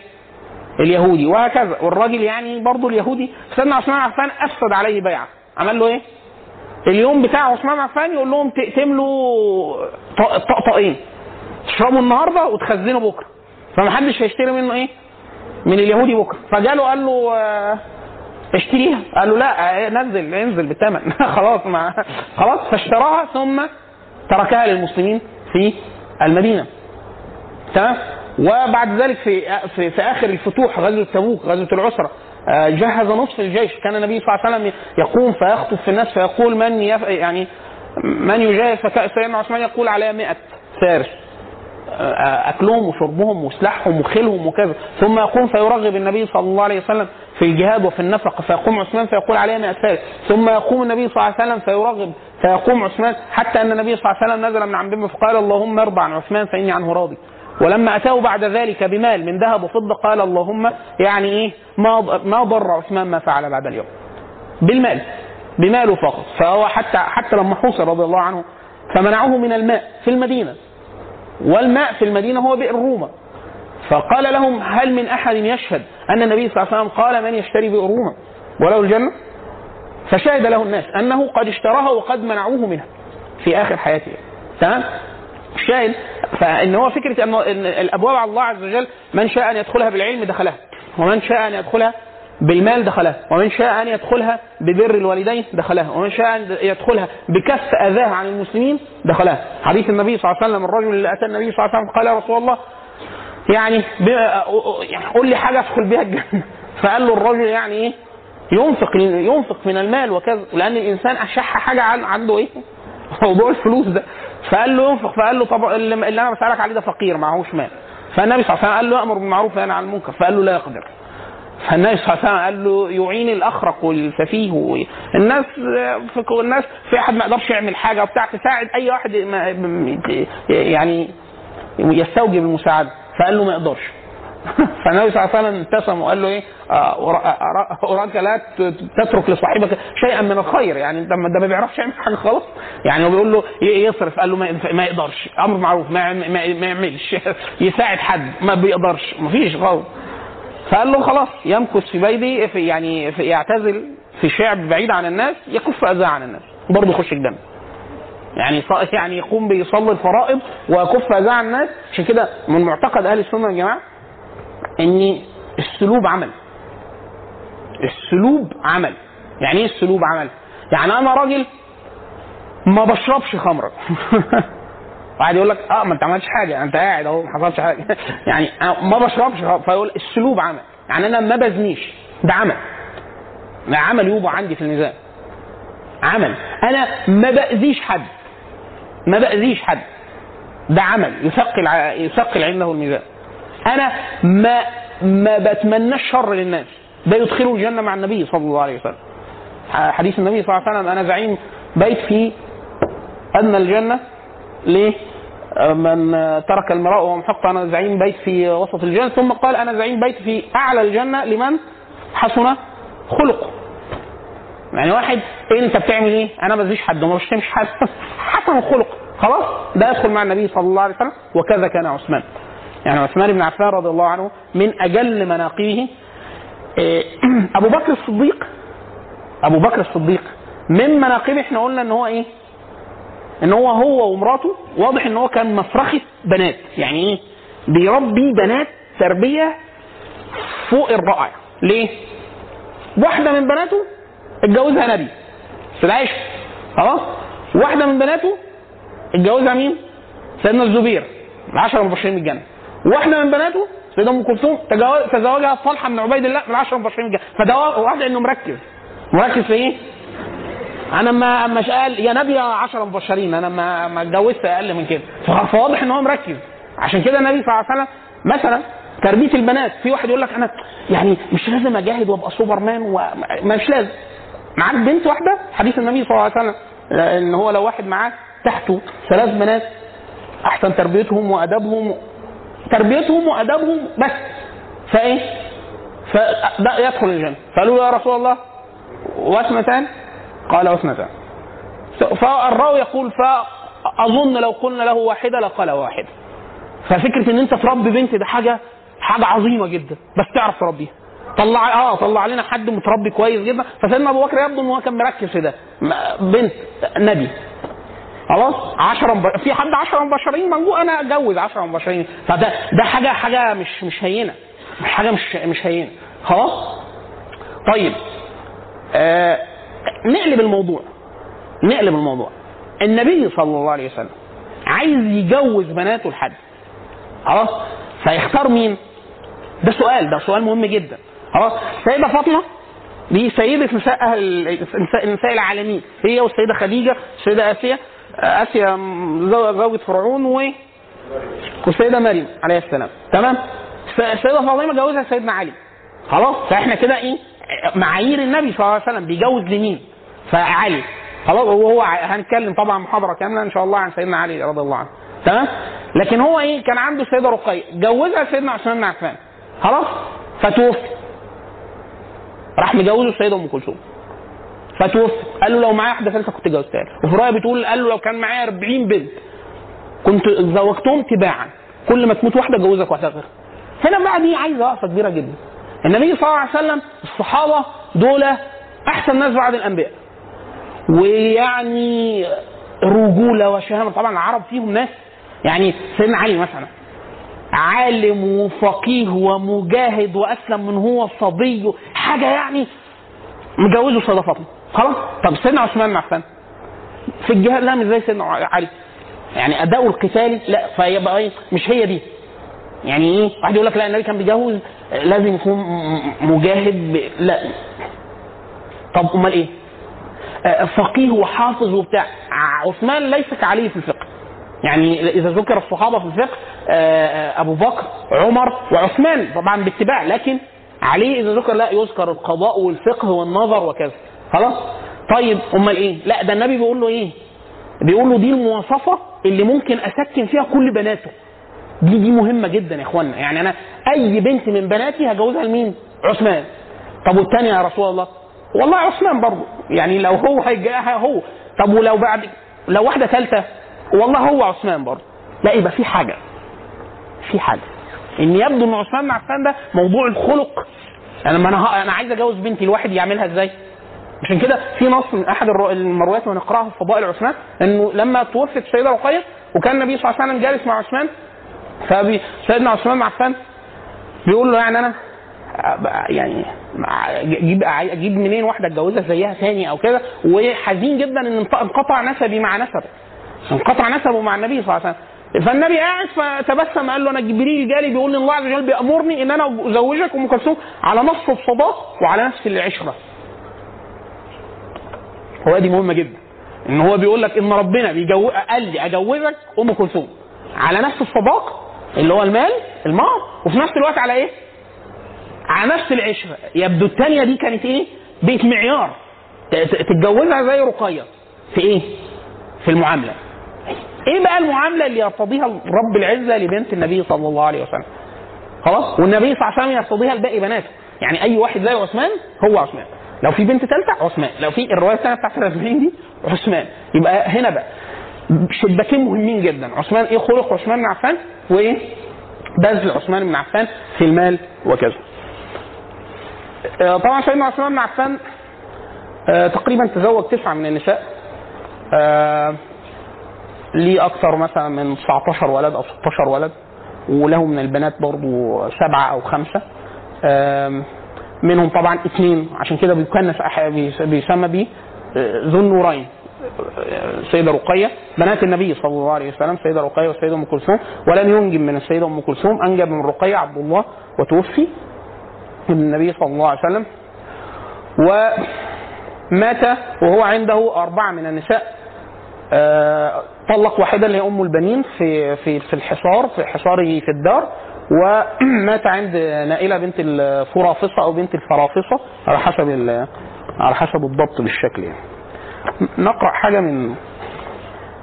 [SPEAKER 2] اليهودي وهكذا. والراجل يعني برضه اليهودي. سيدنا عثمان عفان افسد عليه بيعة. عمل له إيه؟ اليوم بتاع عثمان عفان يقول لهم تملوا طقطقين. تشربوا النهارده وتخزنوا بكرة. فمحدش هيشتري منه إيه؟ من اليهودي بكرة. فجاله قال له آه، اشتريها. قال له لا آه، نزل انزل بالثمن خلاص ما خلاص فاشتراها ثم تركها للمسلمين في المدينة. تمام؟ وبعد ذلك في في, في آخر الفتوح غزوة تبوك غزوة العسرة آه، جهز نصف الجيش. كان النبي صلى الله عليه وسلم يقوم فيخطب في الناس فيقول من يف يعني من يجاهد؟ فكان سيدنا عثمان يقول على 100 فارس. آه، أكلهم وشربهم وسلاحهم وخيلهم وكذا. ثم يقوم فيرغب النبي صلى الله عليه وسلم في الجهاد وفي النفقه فيقوم عثمان فيقول عليه 100 فارس. ثم يقوم النبي صلى الله عليه وسلم فيرغب فيقوم عثمان حتى أن النبي صلى الله عليه وسلم نزل من عن بما فقال اللهم ارضى عن عثمان فإني عنه راضي. ولما أتاه بعد ذلك بمال من ذهب وفضة قال اللهم يعني إيه؟ ما ما ضر عثمان ما فعل بعد اليوم. بالمال. بماله فقط. فهو حتى حتى لما حوصر رضي الله عنه فمنعوه من الماء في المدينة. والماء في المدينة هو بئر روما. فقال لهم هل من أحد يشهد أن النبي صلى الله عليه وسلم قال من يشتري بئر روما؟ وله الجنة؟ فشهد له الناس أنه قد اشتراها وقد منعوه منها في آخر حياته. تمام؟ الشاهد فإن هو فكرة إن الأبواب على الله عز وجل من شاء أن يدخلها بالعلم دخلها ومن شاء أن يدخلها بالمال دخلها ومن شاء أن يدخلها ببر الوالدين دخلها ومن شاء أن يدخلها بكف اذاها عن المسلمين دخلها. حديث النبي صلى الله عليه وسلم الرجل اللي أتى النبي صلى الله عليه وسلم قال يا رسول الله يعني يعني قول لي حاجة أدخل بها الجنة. فقال له الرجل يعني إيه؟ ينفق ينفق من المال وكذا. لأن الإنسان أشح حاجة عن- عنده إيه؟ موضوع الفلوس ده. فقال له ينفق فقال له طب اللي أنا بسألك عليه ده فقير معهوش مال. فالنبي صلى الله عليه وسلم قال له أمر بالمعروف وينهى عن المنكر فقال له لا يقدر. فالنبي صلى الله عليه وسلم قال له يعين الأخرق والسفيه الناس الناس في أحد ما يقدرش يعمل حاجة وبتاع تساعد أي واحد يعني يستوجب المساعدة. فقال له ما يقدرش. فالنبي صلى الله عليه وسلم ابتسم وقال له إيه؟ آه، أرا- اراك لا تترك لصاحبك شيئا من الخير. يعني انت ده ما بيعرفش يعمل حاجة خالص. يعني هو بيقول له ي- يصرف. قال له ما, يقدرش. أمر معروف. ما, يعم- ما, ما يعملش. يساعد حد. ما بيقدرش. ما فيش خالص. فقال له خلاص يمكث في بيتي في يعني في يعتزل في شعب بعيد عن الناس يكف اذاه عن الناس. برضه يخش الجنة. يعني يعني يقوم بيصلي الفرائض ويكف اذاه عن الناس. عشان كده من معتقد أهل السنة يا جماعة إن السلوب عمل. السلوب عمل. يعني إيه السلوب عمل؟ يعني أنا راجل ما بشربش خمرة. واحد يقول لك آه ما أنت عملتش حاجة. أنت قاعد أهو ما حصلش حاجة. يعني ما بشربش. فيقول السلوب عمل. يعني أنا ما بزنيش. ده عمل. ده عمل يوضع عندي في الميزان عمل. أنا ما بأذيش حد. ما بأذيش حد. ده عمل. يثقل يثقل عنده الميزان. أنا ما ما بتمناش شر للناس. ده يدخله الجنة مع النبي صلى الله عليه وسلم. حديث النبي صلى الله عليه وسلم أنا زعيم بيت في أدنى الجنة. ليه؟ من ترك المراء وهو محق أنا زعيم بيت في وسط الجنة. ثم قال أنا زعيم بيت في أعلى الجنة لمن؟ حسن خلقه يعني واحد أنت بتعمل إيه؟ أنا ما بزيش حد وما بشتمش حد. حسن الخلق خلاص؟ ده يدخل مع النبي صلى الله عليه وسلم. وكذا كان عثمان. يعني عثمان بن عفان رضي الله عنه من أجل مناقبه إيه، أبو بكر الصديق أبو بكر الصديق من مناقبه إحنا قلنا إن هو إيه؟ إن هو هو ومراته واضح إن هو كان مفرخه بنات يعني إيه؟ بيربي بنات تربية فوق الرائع ليه؟ واحدة من بناته اتجوزها نبي سيدنا عائشة خلاص واحدة من بناته اتجوزها مين؟ سيدنا الزبير العشرة المبشرين بالجنة واحدة من بناته سيدة أم كلثوم تزوجها طلحة بن عبيد الله من العشرة المبشرين بالجنة فده واحد إنه مركز. مركز في إيه؟ أنا ما مش قال يا نبي يا عشرة مبشرين أنا ما ما اتجوزت أقل من كده. فواضح إن هو مركز. عشان كده النبي صلى الله عليه وسلم مثلا تربية البنات في واحد يقول لك أنا يعني مش لازم أجاهد وأبقى سوبرمان ومش لازم. معاك بنت واحدة؟ حديث النبي صلى الله عليه وسلم إن هو لو واحد معاه تحته ثلاث بنات أحسن تربيتهم وأدبهم تربيتهم وأدبهم بس. فإيه؟ فده يدخل الجنة. فقالوا يا رسول الله واثنتان قال واثنتان فالراوي يقول فأظن لو قلنا له واحدة لقال واحدة. ففكرة إن أنت تربي بنت ده حاجة حاجة عظيمة جدا. بس تعرف تربيها. طلع آه طلع لنا حد متربي كويس جدا. فسيدنا أبو بكر يبدو إن هو كان مركز في ده. بنت نبي. خلاص؟ 10 مب... في حد 10 مبشرين موجود؟ أنا أتجوز 10 مبشرين. فده ده حاجة حاجة مش مش هينة. حاجة مش مش هينة. خلاص؟ طيب. آه نقلب الموضوع. نقلب الموضوع. النبي صلى الله عليه وسلم عايز يجوز بناته لحد. خلاص؟ فيختار مين؟ ده سؤال. ده سؤال مهم جدا. خلاص؟ سيدة فاطمة دي سيدة نساء أهل نساء, العالمين. هي والسيدة خديجة السيدة آسيا. آسيا زو- زوجة فرعون و والسيدة مريم عليه السلام. تمام؟ السيدة فاطمة جوزها سيدنا علي. خلاص؟ فاحنا كده إيه؟ معايير النبي صلى الله عليه وسلم. بيجوز لمين؟ فعلي. خلاص؟ وهو هنتكلم طبعا محاضرة كاملة إن شاء الله عن سيدنا علي رضي الله عنه. تمام؟ لكن هو إيه؟ كان عنده السيدة رقية. جوزها سيدنا عثمان بن عفان. خلاص؟ فتوفي. راح مجوزه السيدة أم كلثوم. فتوفي قال له لو معايا واحدة ثالثة كنت جوزتها له. وفي روايه بتقول قال له لو كان معايا 40 بنت كنت زوجتهم تباعا. كل ما تموت واحدة جوزك واحدة غيرها هنا بقى دي عايزة وقفة كبيرة جدا. النبي صلى الله عليه وسلم الصحابة دول أحسن ناس بعد الأنبياء. ويعني رجولة وشهامة. طبعا العرب فيهم ناس يعني سيدنا علي مثلا عالم وفقيه ومجاهد وأسلم من هو صبي. حاجة يعني مجوزه فاطمه خلاص؟ طب سيدنا عثمان بن عفان في الجهاد لا مش زي سيدنا علي. يعني أداؤه القتالي لا فيبقى إيه؟ مش هي دي. يعني إيه؟ واحد يقول لك لا النبي كان بيجوز لازم يكون مجاهد ب... لا. طب أمال إيه؟ آه، فقيه وحافظ وبتاع. عثمان ليس كعلي في الفقه. يعني إذا ذكر الصحابة في الفقه آه، آه، أبو بكر عمر وعثمان طبعا باتباع. لكن علي إذا ذكر لا يذكر القضاء والفقه والنظر وكذا. خلاص؟ طيب أمال إيه؟ لا ده النبي بيقول له إيه؟ بيقول له دي المواصفة اللي ممكن أسكن فيها كل بناته. دي دي مهمة جدا يا اخوانا يعني أنا أي بنت من بناتي هجوزها لمين؟ عثمان. طب والتانية يا رسول الله؟ والله عثمان برضه. يعني لو هو هيجاها هو. طب ولو بعد لو واحدة ثالثه والله هو عثمان برضه. لا يبقى في حاجة. في حاجة. إن يبدو إن عثمان بن عفان ده موضوع الخلق. أنا ما أنا أنا عايز أجوز بنتي الواحد يعملها إزاي؟ عشان كده في نص من أحد المرويات ونقرأها في فضائل عثمان إنه لما توفت السيده رقيه وكان النبي صلى الله عليه وسلم جالس مع عثمان فبي سيدنا عثمان عفان بيقول له يعني أنا يعني أجيب أجيب منين واحدة اتجوزها زيها تاني أو كده؟ وحزين جدا إن انقطع نسبي مع نسبه. انقطع نسبه مع النبي صلى الله عليه وسلم. فالنبي قاعد فتبسم قال له أنا جبريل جالي بيقول لي الله عز وجل بيأمرني إن أنا أزوجك أم كلثوم على نصف الصداق وعلى نفس العشرة. هو دي مهمة جدا. إن هو بيقول لك إن ربنا بيجو... قال لي أجوزك أم كلثوم. على نفس الصداق اللي هو المال المهر وفي نفس الوقت على إيه؟ على نفس العشرة. يبدو الثانية دي كانت إيه؟ بيت معيار. تتجوزها زي رقية. في إيه؟ في المعاملة. إيه بقى المعاملة اللي يرتضيها رب العزة لبنت النبي صلى الله عليه وسلم؟ خلاص؟ والنبي صلى الله عليه وسلم يرتضيها لباقي بناته. يعني أي واحد زي عثمان هو عثمان. لو في بنت ثالثه عثمان. لو في الرواية الثانية بتاعت الأربعين دي عثمان. يبقى هنا بقى. شباكين مهمين جدا. عثمان إيه؟ خلق عثمان بن عفان وإيه؟ بذل عثمان بن عفان في المال وكذا. آه، طبعا سيدنا عثمان بن عفان آه، تقريبا تزوج تسعة من النساء. آه، ليه أكثر مثلا من 19 ولد أو 16 ولد. وله من البنات برضو سبعة أو خمسة. منهم طبعا اثنين. عشان كده بيكنس بيسمى بيه آه، ذو النورين. آه، السيده رقية بنات النبي صلى الله عليه وسلم السيده رقية والسيده أم كلثوم. ولم ينجب من السيده أم كلثوم أنجب من رقية عبد الله وتوفي من النبي صلى الله عليه وسلم. ومات وهو عنده أربعة من النساء. آه، طلق واحدة اللي هي أم البنين في في في الحصار في حصاره في الدار. ومات عند نائلة بنت الفرافصة أو بنت الفرافصة على حسب على حسب الضبط بالشكل يعني. نقرأ حاجة من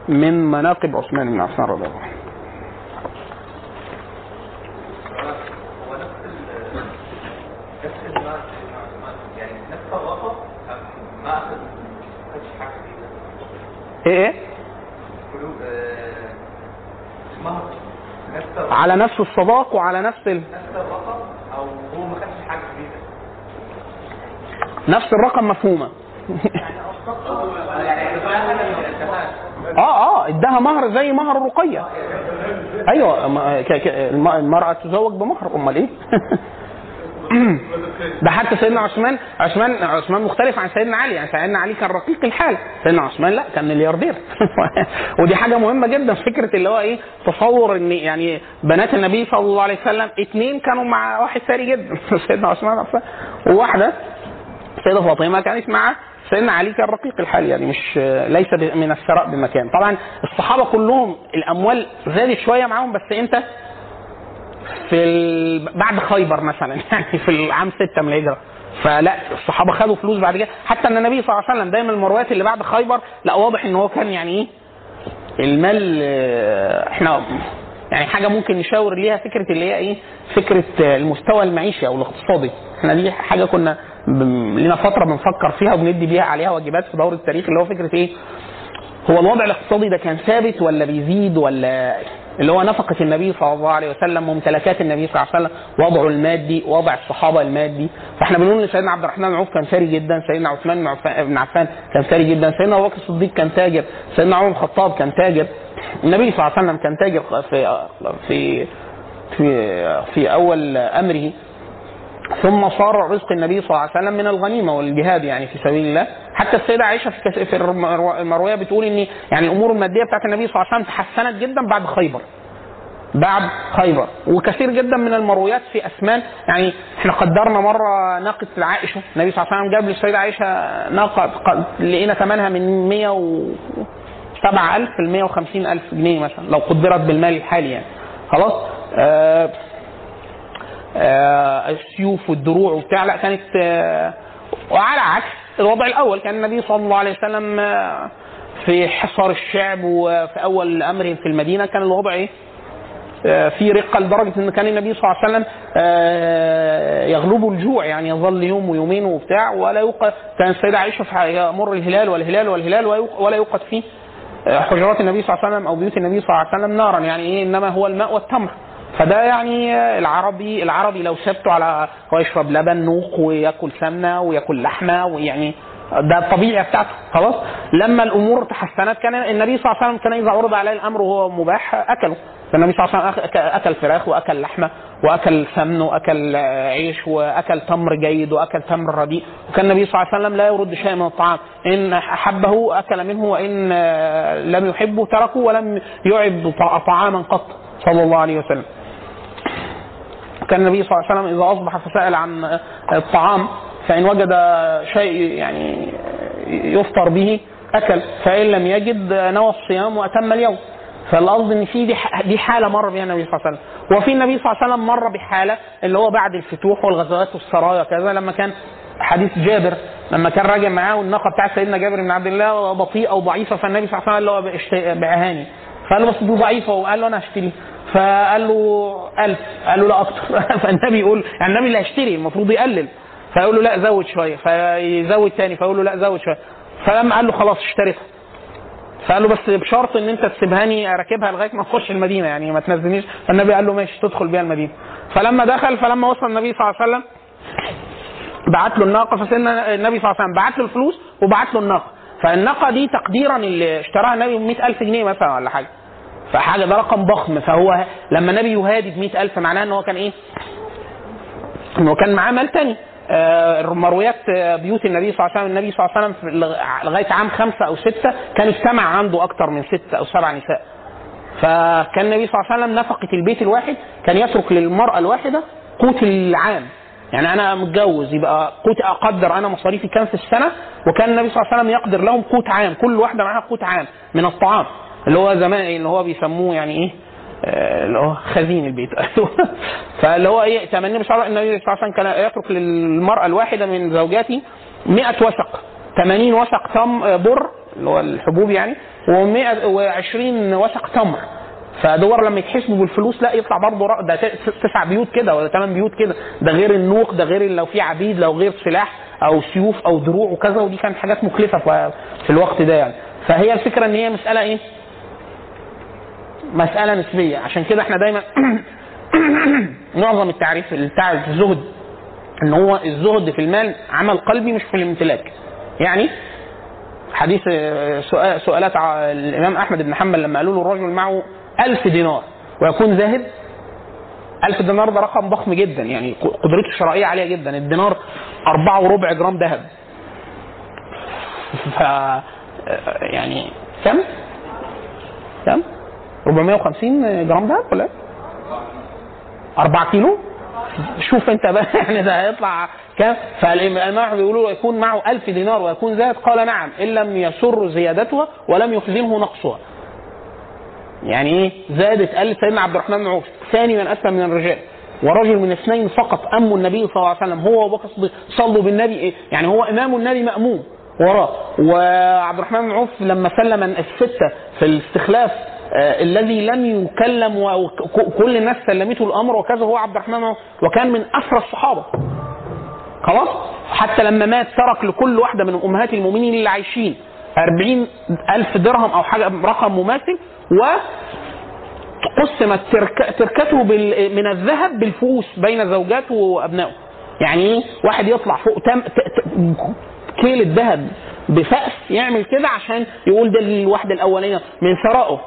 [SPEAKER 2] من مناقب عثمان بن عفان رضي الله عنه.
[SPEAKER 3] إيه إيه؟
[SPEAKER 2] على نفس الصداق وعلى نفس ال...
[SPEAKER 3] نفس الرقم مفهومة.
[SPEAKER 2] آه آه اداها مهر زي مهر الرقية. أيوه المرأة تزوج بمهر. أمال إيه؟ ده حتى سيدنا عثمان عثمان عثمان مختلف عن سيدنا علي يعني سيدنا علي كان رقيق الحال. سيدنا عثمان لا كان ملياردير. ودي حاجة مهمة جدا فكرة اللي هو إيه تصور إن يعني بنات النبي صلى الله عليه وسلم اثنين كانوا مع واحد ثري جدا. سيدنا عثمان وواحدة السيده فاطمة كانت مع سيدنا علي كان رقيق الحال يعني مش ليس من الثراء بمكان. طبعا الصحابة كلهم الأموال زادت شوية معاهم بس أنت في. بعد خيبر مثلا يعني في العام 6 من الهجرة. فلا الصحابة خدوا فلوس بعد كده. حتى إن النبي صلى الله عليه وسلم دايما المرويات اللي بعد خيبر لا واضح إن هو كان يعني إيه؟ المال آه، إحنا يعني حاجة ممكن نشاور ليها فكرة اللي هي إيه؟ فكرة آه، المستوى المعيشي أو الاقتصادي. إحنا دي حاجة كنا لنا فترة بنفكر فيها وبندي بيها عليها واجبات في دور التاريخ اللي هو فكرة إيه؟ هو الوضع الاقتصادي ده كان ثابت ولا بيزيد ولا اللي هو نفقة النبي صلى الله عليه وسلم ممتلكات النبي صلى الله عليه وسلم وضعه المادي وضع الصحابة المادي. فاحنا بنقول إن سيدنا عبد الرحمن بن عوف كان ثري جدا سيدنا عثمان بن عفان- كان ثري جدا سيدنا أبو بكر الصديق كان تاجر سيدنا عمر بن الخطاب كان تاجر. النبي صلى الله عليه وسلم كان تاجر في في في في أول أمره. ثم صار رزق النبي صلى الله عليه وسلم من الغنيمة والجهاد يعني في سبيل الله. حتى السيدة عائشة في في المرو- المرويه بتقول إن يعني الأمور المادية بتاعت النبي صلى الله عليه وسلم تحسنت جدا بعد خيبر. بعد خيبر. وكثير جدا من المرويات في اسمان يعني إحنا قدرنا مرة ناقة عائشه النبي صلى الله عليه وسلم جاب للسيدة عائشة ناقة لقينا ثمنها من 107000 ل 150000 جنيه مثلا لو قدرت بالمال الحالي يعني. خلاص؟ آه، السيوف والدروع وبتاع. لا كانت آه، وعلى عكس الوضع الأول كان النبي صلى الله عليه وسلم آه، في حصار الشعب وفي أول امرهم في المدينة كان الوضع إيه؟ آه، في رقة لدرجة إن كان النبي صلى الله عليه وسلم آه، يغلبه الجوع يعني يظل يوم ويومين وبتاع ولا يوقد كان السيدة عائشة يمر الهلال والهلال والهلال ولا يوقد فيه آه، حجرات النبي صلى الله عليه وسلم أو بيوت النبي صلى الله عليه وسلم نارا. يعني إيه؟ إنما هو الماء والتمر. فده يعني العربي العربي لو سبته على هو يشرب لبن نوق وياكل سمنة وياكل لحمة ويعني ده الطبيعه بتاعته خلاص؟ لما الأمور تحسنت كان النبي صلى الله عليه وسلم كان إذا عرض عليه الأمر وهو مباح أكله. فالنبي صلى الله عليه وسلم أكل فراخ وأكل لحمة وأكل سمن وأكل عيش وأكل تمر جيد وأكل تمر رديء. وكان النبي صلى الله عليه وسلم لا يرد شيئا من الطعام. إن أحبه أكل منه وإن لم يحبه تركه ولم يعد طع- طعاما قط. صلى الله عليه وسلم. كان النبي صلى الله عليه وسلم إذا أصبح فسأل عن الطعام فإن وجد شيء يعني يفطر به أكل فإن لم يجد نوى الصيام وأتم اليوم. فالقصد إن في دي حالة مر بها النبي صلى الله عليه وسلم. وفي النبي صلى الله عليه وسلم مر بحالة اللي هو بعد الفتوح والغزوات والسرايا كذا لما كان حديث جابر لما كان راجع معاه والناقة بتاعت سيدنا جابر بن عبد الله بطيئة وضعيفة فالنبي صلى الله عليه وسلم له اشت- بعهاني فقال له بس دي ضعيفة وقال له أنا هشتري فقال له ألف. قال له لا أكتر. فالنبي يقول يعني النبي اللي هيشتري المفروض يقلل. فيقول له لا زود شوية. فيزود تاني. فيقول له لا زود شوية. فلما قال له خلاص اشتريتها فقال له بس بشرط إن أنت تسيبهاني اركبها لغاية ما اخش المدينة يعني ما تنزلنيش. فالنبي قال له ماشي تدخل بيها المدينة. فلما دخل فلما وصل النبي صلى الله عليه وسلم بعت له الناقة. فسيدنا النبي صلى الله عليه وسلم بعت له الفلوس وبعت له الناقة. فالناقة دي تقديرا اللي اشتراها النبي ب 100000 جنيه مثلا ولا حاجة. فحاجة ده رقم ضخم. فهو لما النبي يهادي ب 100000 معناه إن هو كان إيه؟ إن هو كان معاه مال تاني. آه، مرويات آه، بيوت النبي صلى الله عليه وسلم. النبي صلى الله عليه وسلم لغاية عام خمسة أو ستة كان اجتمع عنده أكثر من ست أو سبع نساء. فكان النبي صلى الله عليه وسلم نفقة البيت الواحد كان يترك للمرأة الواحدة قوت العام. يعني أنا متجوز يبقى قوت أقدر أنا مصاريفي كام في السنة؟ وكان النبي صلى الله عليه وسلم يقدر لهم قوت عام. كل واحدة معاها قوت عام من الطعام. اللي هو زمان اللي هو بيسموه يعني إيه آه، اللي هو خزين البيت. فاللي هو إيه تمني مش عارف النبي صلى الله عليه وسلم كان يترك للمرأة الواحدة من زوجاته 100 وسق 80 وسق تم آه، بر اللي هو الحبوب يعني و120 وسق تمر. فدور لما يتحسبوا بالفلوس لا يطلع برضه ده تسع بيوت كده ولا ثمان بيوت كده. ده غير النوق ده غير لو في عبيد لو غير سلاح أو سيوف أو دروع وكذا ودي كانت حاجات مكلفه في الوقت ده يعني. فهي الفكرة إن هي مسألة إيه؟ مسألة نسبية. عشان كده إحنا دايما معظم التعريف بتاع الزهد إن هو الزهد في المال عمل قلبي مش في الامتلاك. يعني حديث آه، سؤال سؤالات الإمام أحمد بن حنبل لما قالوا له الرجل معه ألف دينار ويكون زاهد ألف دينار ده رقم ضخم جدا. يعني قدرته الشرائية عالية جدا. الدينار أربعة وربع جرام ذهب. ف يعني كم؟ كم؟ 450 جرام ذهب ولا إيه؟ 4 كيلو؟ شوف انت بقى يعني ده هيطلع كام؟ فالامام بيقولوا يكون معه 1000 دينار ويكون زاد قال نعم إن لم يسر زيادتها ولم يحزنه نقصها. يعني إيه؟ زادت قال سيدنا عبد الرحمن بن عوف ثاني من اسلم من الرجال ورجل من اثنين فقط اموا النبي صلى الله عليه وسلم هو وابو بكر صلوا بالنبي إيه؟ يعني هو إمام النبي مأموم وراه وعبد الرحمن بن عوف لما سلم الستة في الاستخلاف الذي لم يكلم وكل الناس سلمته الأمر وكذا هو عبد الرحمن وكان من اسرى الصحابة. خلاص؟ حتى لما مات ترك لكل واحدة من أمهات المؤمنين اللي عايشين أربعين ألف درهم أو حاجة رقم مماثل و قسمت ترك تركته من الذهب بالفؤوس بين زوجاته وأبنائه. يعني إيه؟ واحد يطلع فوق تم كيل الذهب بفأس يعمل كده عشان يقول ده الواحده الأولانية من ثرائه.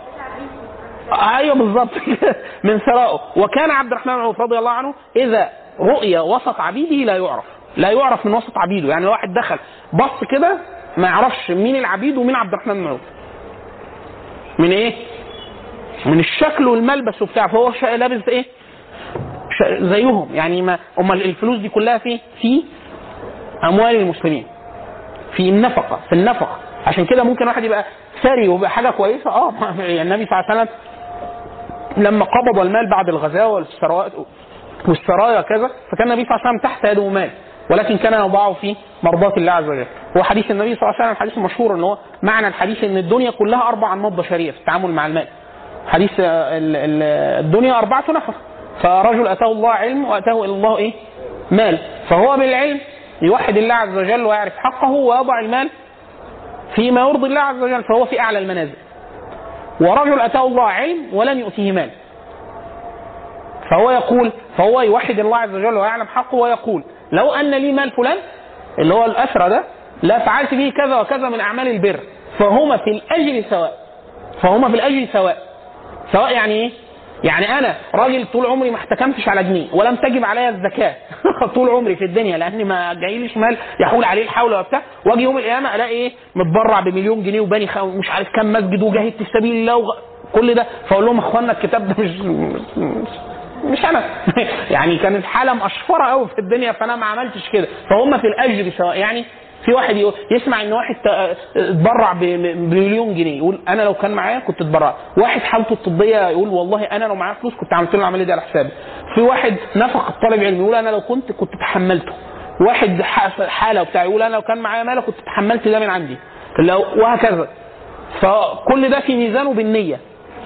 [SPEAKER 2] أيوه بالظبط من ثرائه وكان عبد الرحمن بن عوف رضي الله عنه إذا رؤي وسط عبيده لا يعرف. لا يعرف من وسط عبيده. يعني واحد دخل بص كده ما يعرفش مين العبيد ومين عبد الرحمن بن عوف. من إيه؟ من الشكل والملبس وبتاع. فهو لابس إيه؟ زيهم. يعني ما أمال الفلوس دي كلها في في أموال المسلمين. في النفقة في النفقة. عشان كده ممكن واحد يبقى ثري ويبقى حاجة كويسة. آه يعني النبي صلى الله عليه وسلم لما قبض المال بعد الغزاوة والثروات والسرايا كذا فكان النبي صلى الله عليه وسلم تحت يده مال ولكن كان يضعه في مرضاة الله عز وجل. هو حديث النبي صلى الله عليه وسلم الحديث المشهور إن هو معنى الحديث إن الدنيا كلها أربع أنماط بشرية في التعامل مع المال. حديث ال- ال- الدنيا أربعة نفر. فرجل أتاه الله علم وأتاه إلى الله إيه؟ مال. فهو بالعلم يوحد الله عز وجل ويعرف حقه ويضع المال فيما يرضي الله عز وجل فهو في أعلى المنازل. ورجل أتاه الله علم ولم يؤتيه مال. فهو يقول فهو يوحد الله عز وجل ويعلم حقه ويقول لو أن لي مال فلان اللي هو الأسرى ده لا فعلت به كذا وكذا من أعمال البر. فهما في الأجر سواء فهما في الأجر سواء. سواء يعني إيه؟ يعني أنا راجل طول عمري ما احتكمتش على جنيه ولم تجب عليا الزكاة. طول عمري في الدنيا لأن ما جايليش مال يحول عليه الحول ولا بتاع وأجي يوم القيامة ألاقي إيه؟ متبرع بمليون جنيه وباني خ- مش عارف كام مسجد وجاهدت في سبيل الله وغ... كل ده. فأقول لهم أخوانا الكتاب ده مش مش, مش أنا. يعني كانت حالة مقشفره قوي في الدنيا فأنا ما عملتش كده. فهم في الأجر سواء يعني في واحد يسمع إن واحد اتبرع بمليون جنيه يقول أنا لو كان معايا كنت اتبرعت. واحد حالته الطبية يقول والله أنا لو معايا فلوس كنت عملت له العملية دي على حسابي. في واحد نفق الطالب علم يقول أنا لو كنت كنت تحملته. واحد حالة بتاع يقول أنا لو كان معايا مال كنت تحملت ده من عندي. لو وهكذا. فكل ده في ميزانه بالنية.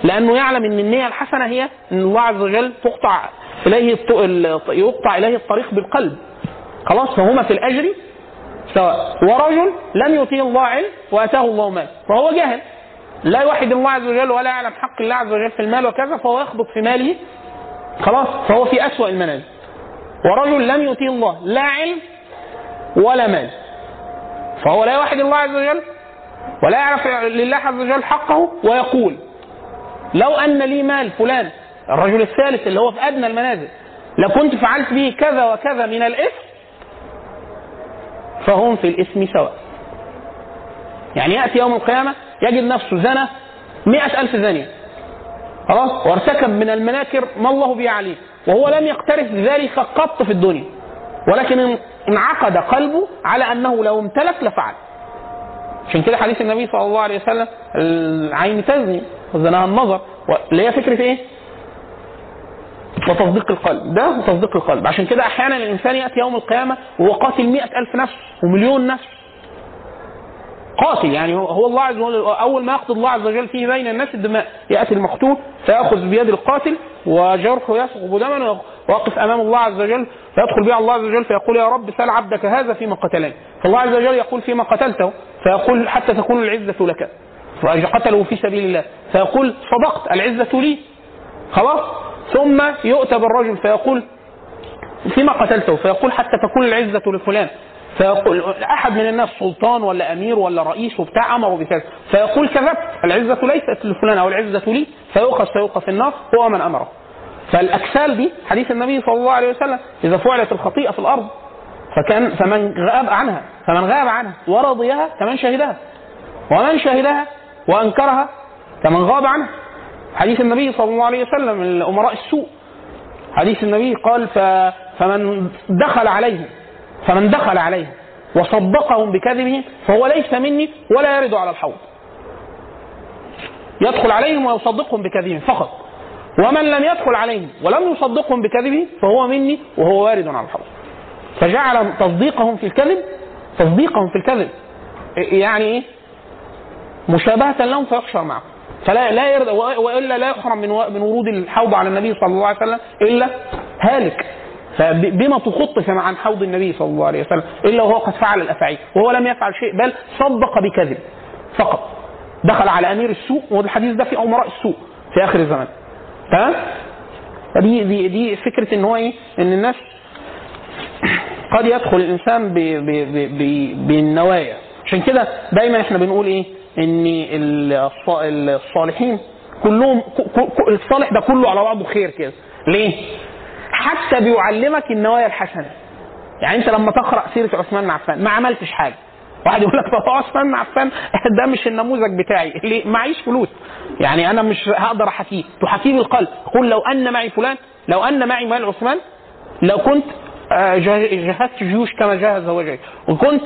[SPEAKER 2] لأنه يعلم إن النية الحسنة هي إن الله عز وجل تقطع إليه يقطع إليه الطريق بالقلب. خلاص فهما في الأجر سواء. ورجل لم يؤتيه الله علم وأتاه الله مال فهو جاهل. لا يوحد الله عز وجل ولا يعلم حق الله عز وجل في المال وكذا فهو يخبط في ماله. خلاص؟ فهو في أسوأ المنازل ورجل لم يؤتيه الله لا علم ولا مال. فهو لا يوحد الله عز وجل ولا يعرف لله عز وجل حقه ويقول لو أن لي مال فلان الرجل الثالث اللي هو في أدنى المنازل لكنت فعلت به كذا وكذا من الاثم فهم في الاسم سواء. يعني يأتي يوم القيامة يجد نفسه زنى مئة ألف زانية خلاص؟ وارتكب من المناكر ما الله به عليه. وهو لم يقترف ذلك قط في الدنيا. ولكن انعقد قلبه على أنه لو امتلك لفعل. عشان كده حديث النبي صلى الله عليه وسلم العين تزني وزناها النظر. اللي هي فكرة إيه؟ وتصديق القلب. ده وتصديق القلب. عشان كده أحيانا الإنسان يأتي يوم القيامة وهو قاتل مئة ألف نفس ومليون نفس. قاتل يعني هو الله عز وجل أول ما يقضي الله عز وجل فيه بين الناس الدماء. يأتي المقتول فيأخذ بيد القاتل وجرحه يسقط دما ويقف أمام الله عز وجل فيدخل بها الله عز وجل فيقول يا رب سل عبدك هذا فيما قتلني. فالله عز وجل يقول فيما قتلته فيقول حتى تكون العزة لك. فقتله في سبيل الله فيقول صدقت العزة لي. خلاص؟ ثم يؤتى بالرجل فيقول فيما قتلته؟ فيقول حتى تكون العزة لفلان. فيقول أحد من الناس سلطان ولا أمير ولا رئيس وبتاع امره بكذا. فيقول كذبت العزة ليست لفلان أو العزة لي. فيؤخذ فيؤخذ في النار هو من أمره. فالأكسال دي حديث النبي صلى الله عليه وسلم إذا فعلت الخطيئة في الأرض فكان فمن غاب عنها فمن غاب عنها ورضيها كمن شهدها. ومن شهدها وأنكرها كمن غاب عنها. حديث النبي صلى الله عليه وسلم الامراء السوء. حديث النبي قال. فمن دخل عليهم فمن دخل عليهم وصدقهم بكذبهم فهو ليس مني ولا يرد على الحوض. يدخل عليهم ويصدقهم بكذبهم فقط. ومن لم يدخل عليهم ولم يصدقهم بكذبه فهو مني وهو وارد على الحوض. فجعل تصديقهم في الكذب تصديقهم في الكذب. يعني إيه؟ مشابهة لهم فيحشر معهم. فلا لا يرد وإلا لا يحرم من من ورود الحوض على النبي صلى الله عليه وسلم إلا هالك. فبما تخط عن حوض النبي صلى الله عليه وسلم إلا وهو قد فعل الأفاعيل وهو لم يفعل شيء بل صدق بكذب فقط. دخل على أمير السوء والحديث ده في أمراء السوء في آخر الزمان. تمام؟ دي دي دي فكرة إن هو إيه؟ إن الناس قد يدخل الإنسان بالنوايا. عشان كده دايما إحنا بنقول إيه؟ ان الص- الصالحين كلهم الصالح ده كله على بعضه خير كده. ليه؟ حتى بيعلمك النوايا الحسنة. يعني أنت لما تقرأ سيرة عثمان بن عفان ما عملتش حاجة. واحد يقول لك طب عثمان بن عفان ده مش النموذج بتاعي. ليه؟ معيش فلوس. يعني أنا مش هقدر أحكيه. تحكيه بالقلب. قل لو أن معي فلان لو أن معي مال عثمان لو كنت آه، جه- جهزت جيوش كما جهز هو جيش وكنت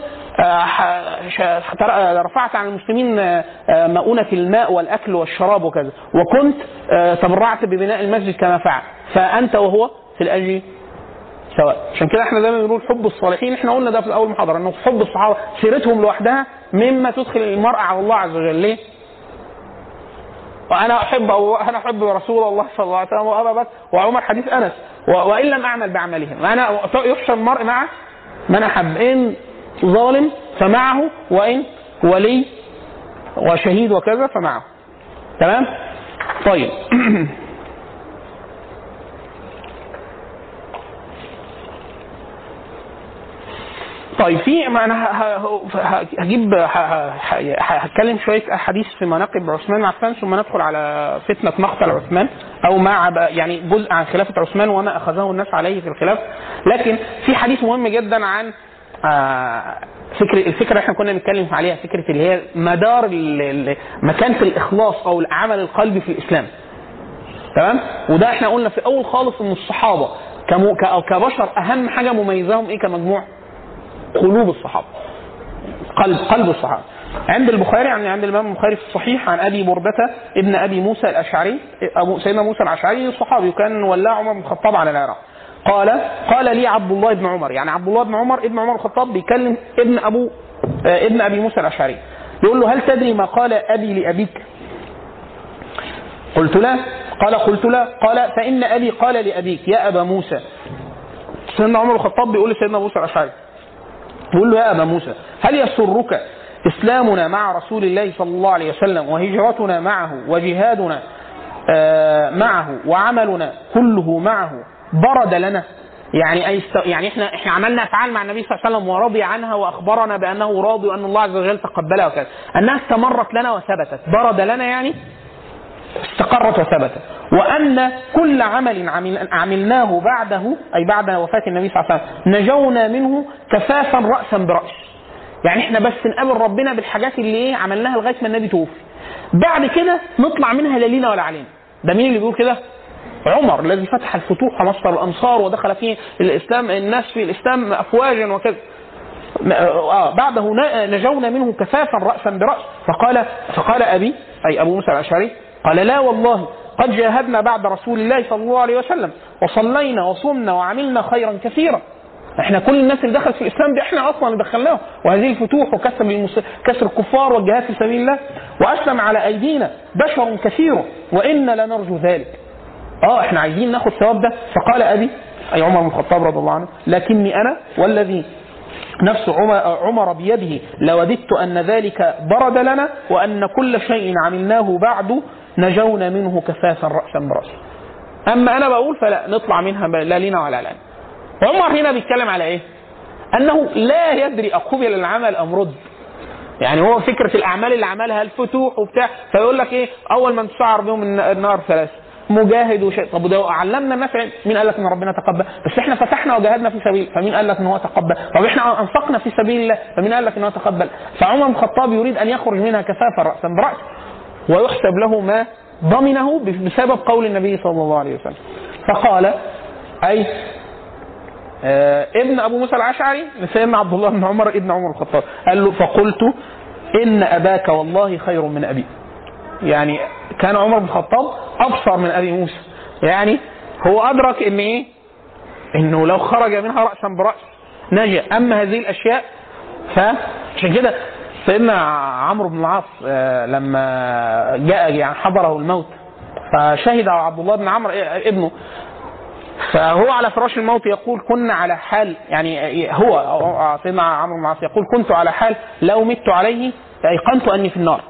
[SPEAKER 2] رفعت عن المسلمين آه، آه، مؤونة الماء والأكل والشراب وكذا. وكنت آه، تبرعت ببناء المسجد كما فعل. فأنت وهو في الأجر سواء. عشان كده إحنا دايما بنقول حب الصالحين. إحنا قلنا ده في أول محاضرة إنه حب الصحابة سيرتهم لوحدها مما تدخل المرء على الله عز وجل. ليه؟ وأنا أحب أو أنا أحب رسول الله صلى الله عليه وسلم وأبا بكر وعمر حديث أنس. وإن لم أعمل بعملهم أنا يحشر المرء مع من أحب. إن ظالم فمعه وإن ولي وشهيد وكذا فمعه. تمام؟ طيب. طيب في ما أنا هجيب هتكلم شوية أحاديث في مناقب عثمان عفان ثم ندخل على فتنة مقتل عثمان أو ب- يعني جزء عن خلافة عثمان وما أخذه الناس عليه في الخلافه لكن في حديث مهم جدا عن فكر الفكرة اللي إحنا كنا بنتكلم عليها فكرة اللي هي مدار مكانة الإخلاص أو العمل القلبي في الإسلام. تمام؟ وده إحنا قلنا في اول خالص إن الصحابة كمو كبشر أهم حاجة مميزاهم إيه كمجموع؟ قلوب الصحابة. قلب قلب الصحابة. عند البخاري يعني عند الإمام البخاري في الصحيح عن أبي بردة ابن أبي موسى الأشعري أبو سيدنا موسى الأشعري صحابي وكان ولاه عمر بن الخطاب على العراق. قال قال لي عبد الله بن عمر. يعني عبد الله بن عمر ابن عمر الخطاب بيكلم ابن أبو آه، ابن أبي موسى الأشعري. يقول له هل تدري ما قال أبي لأبيك؟ قلت لا. قال قلت لا. قال فإن أبي قال لأبيك يا أبا موسى. سيدنا عمر الخطاب بيقول لسيدنا موسى الأشعري. بيقول له يا أبا موسى هل يسرك إسلامنا مع رسول الله صلى الله عليه وسلم وهجرتنا معه وجهادنا آه، معه وعملنا كله معه برد لنا. يعني أي. يعني إحنا إحنا عملنا أفعال مع النبي صلى الله عليه وسلم ورضي عنها وأخبرنا بأنه راضي وأن الله عز وجل تقبلها وكذا. أنها استمرت لنا وثبتت. برد لنا يعني؟ استقرت وثبتت. وأن كل عمل عملناه بعده أي بعد وفاة النبي صلى الله عليه وسلم نجونا منه كفافا راسا برأس. يعني إحنا بس نقابل ربنا بالحاجات اللي إيه عملناها لغاية ما النبي توفي. بعد كده نطلع منها لا لينا ولا علينا. ده مين اللي بيقول كده؟ عمر الذي فتح الفتوح ومصر الأنصار ودخل فيه الإسلام الناس في الإسلام افواجا وكذا. آه بعده ن- نجونا منه كفافا راسا برأس. فقال فقال أبي أي أبو موسى الأشعري قال لا والله قد جاهدنا بعد رسول الله صلى الله عليه وسلم وصلينا وصمنا وعملنا خيرا كثيرا. إحنا كل الناس اللي دخلت في الإسلام دي إحنا أصلا اللي دخلناهم. وهذه الفتوح وكسر. كسر الكفار والجهاد في سبيل الله. وأسلم على أيدينا بشر كثير وإنا لنرجو ذلك. آه إحنا عايزين ناخد ثواب ده فقال أبي أي عمر بن الخطاب رضي الله عنه لكني أنا والذي نفس عمر, بيده لوددت أن ذلك برد لنا وأن كل شيء عملناه بعد نجونا منه كفافا رأسا برأسا. أما أنا بقول فلا نطلع منها لا لينا ولا لنا. عمر هنا بيتكلم على إيه؟ أنه لا يدري أقبل العمل أم رد يعني هو فكرة الأعمال اللي عملها الفتوح وبتاع فيقول لك إيه أول من تسعر بهم النار ثلاثة مجاهد وشيء. طب وده علمنا علم مين قال لك إن ربنا تقبل؟ بس إحنا فتحنا وجاهدنا في سبيل. فمين قال لك إن هو تقبل؟ طب إحنا أنفقنا في سبيل الله. فمين قال لك إن هو تقبل؟ فعمر بن الخطاب يريد أن يخرج منها كفافا راسا براس ويحسب له ما ضمنه بسبب قول النبي صلى الله عليه وسلم. فقال أي آه ابن أبو موسى الأشعري لسيدنا عبد الله بن عمر ابن عمر الخطاب. قال له فقلت إن أباك والله خير من أبي. يعني كان عمر بن الخطاب أبصر من أبي موسى. يعني هو أدرك إن إيه؟ إنه لو خرج منها راسا برأس نجا. أما هذه الأشياء فعشان كده سيدنا عمرو بن العاص آه، لما جاء يعني حضره الموت فشهد عبد الله بن عمرو آه، ابنه. فهو على فراش الموت يقول كنا على حال يعني هو آه، سيدنا عمرو بن العاص يقول كنت على حال لو مت عليه لايقنت أني في النار.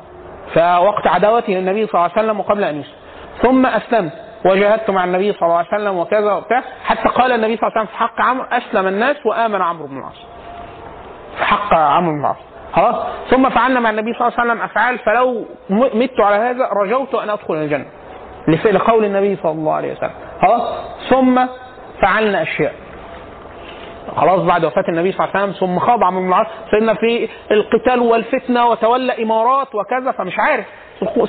[SPEAKER 2] فوقت عداوته للنبي صلى الله عليه وسلم وقبل أن يسلم ثم أسلمت. وجاهدت مع النبي صلى الله عليه وسلم وكذا وبتاع. حتى قال النبي صلى الله عليه وسلم في حق عمرو أسلم الناس وآمن عمرو بن العاص. في حق عمرو بن العاص. خلاص؟ ثم فعلنا مع النبي صلى الله عليه وسلم أفعال. فلو مت على هذا رجوت أن أدخل الجنة. لقول النبي صلى الله عليه وسلم. خلاص؟ ثم فعلنا أشياء. خلاص بعد وفاة النبي صلى الله عليه وسلم ثم خاض عمرو بن العاص سيدنا في القتال والفتنة وتولى إمارات وكذا فمش عارف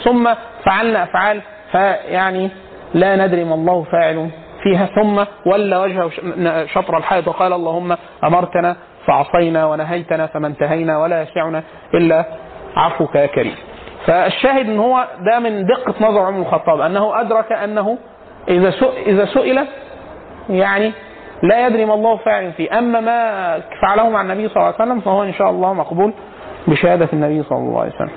[SPEAKER 2] ثم فعلنا أفعال فيعني لا ندري ما الله فاعل فيها ثم ولى وجهه شطر الحائط وقال اللهم أمرتنا فعصينا ونهيتنا فما انتهينا ولا يسعنا إلا عفوك يا كريم. فالشاهد إن هو ده من دقة نظر عمر الخطاب أنه أدرك أنه إذا إذا سئل يعني لا يدري ما الله فاعل فيه. أما ما فعله مع النبي صلى الله عليه وسلم فهو إن شاء الله مقبول بشهادة النبي صلى الله عليه وسلم.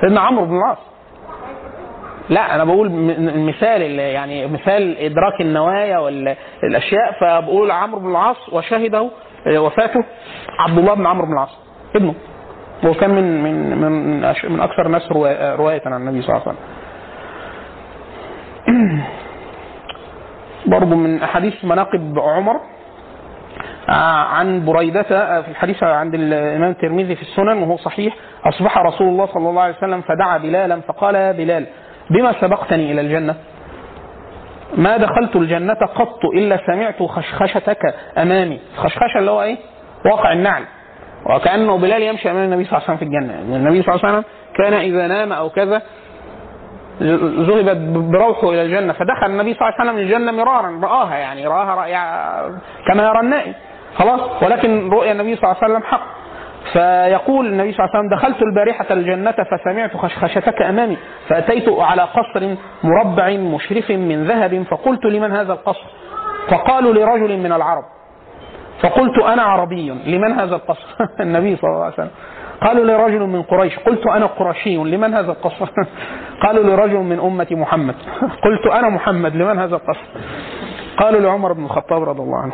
[SPEAKER 2] سيدنا عمرو بن العاص. لا أنا بقول مثال يعني مثال إدراك النوايا والاشياء فبقول عمرو بن العاص وشهده وفاته عبد الله بن عمرو بن العاص ابنه. وهو كان من من من من أكثر الناس رواية عن النبي صلى الله عليه وسلم. برضه من أحاديث مناقب عمر. عن بريدة في الحديث عند الإمام الترمذي في السنن وهو صحيح. أصبح رسول الله صلى الله عليه وسلم فدعا بلالا فقال يا بلال بما سبقتني إلى الجنة؟ ما دخلت الجنة قط إلا سمعت خشخشتك أمامي. خشخشة اللي هو إيه؟ واقع النعل. وكأنه بلال يمشي أمام النبي صلى الله عليه وسلم في الجنة. النبي صلى الله عليه وسلم كان إذا نام أو كذا ذهبت بروحه إلى الجنة فدخل النبي صلى الله عليه وسلم الجنة مرارا رآها يعني رآها رأي كما يرى النائم خلاص؟ ولكن رؤيا النبي صلى الله عليه وسلم حق. فيقول النبي صلى الله عليه وسلم دخلت البارحة الجنة فسمعت خشخشتك أمامي فأتيت على قصر مربع مشرف من ذهب فقلت لمن هذا القصر؟ فقالوا لرجل من العرب. فقلت أنا عربي لمن هذا القصر؟ النبي صلى الله عليه وسلم. قالوا لرجل من قريش قلت أنا قرشي لمن هذا القصر؟ قالوا لرجل من أمة محمد. قلت أنا محمد لمن هذا القصر؟ قالوا لعمر بن الخطاب رضي الله عنه.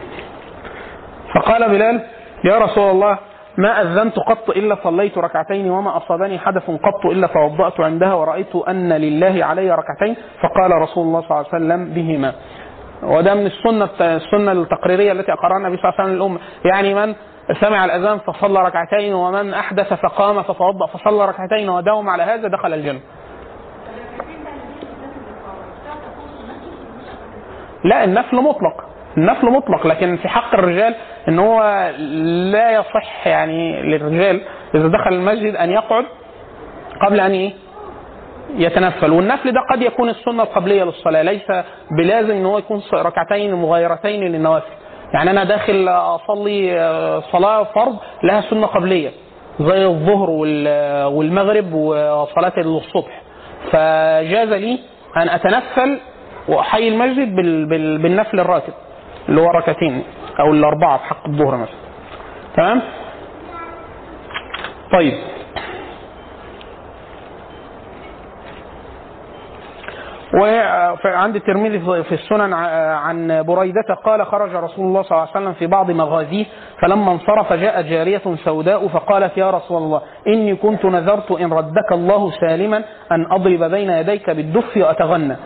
[SPEAKER 2] فقال بلال يا رسول الله ما أذنت قط إلا صليت ركعتين وما أصابني حدث قط إلا توضأت عندها ورأيت أن لله علي ركعتين. فقال رسول الله صلى الله عليه وسلم بهما. وده من السنة السنة التقريرية التي أقرها النبي صلى الله عليه وسلم للأمة. يعني من سمع الأذان فصلى ركعتين ومن أحدث فقام فتوضأ فصلى ركعتين وداوم على هذا دخل الجنة. لا النفل مطلق النفل مطلق لكن في حق الرجال إن هو لا يصح يعني للرجال إذا دخل المسجد أن يقعد قبل أن إيه؟ يتنفل. والنفل ده قد يكون السنة القبلية للصلاة ليس بلازم إن هو يكون ركعتين مغايرتين للنوافل. يعني أنا داخل أصلي آه، صلاة فرض لها سنة قبلية زي الظهر والمغرب وصلاة الصبح. فجاز لي أن أتنفل وأحيي المسجد بالنفل الراتب اللي هو ركعتين أو الأربعة في حق الظهر مثلا. تمام؟ طيب. وعند الترمذي في السنن عن بريدة قال خرج رسول الله صلى الله عليه وسلم في بعض مغازيه فلما انصرف جاءت جارية سوداء فقالت يا رسول الله إني كنت نذرت إن ردك الله سالما أن أضرب بين يديك بالدف وأتغنى.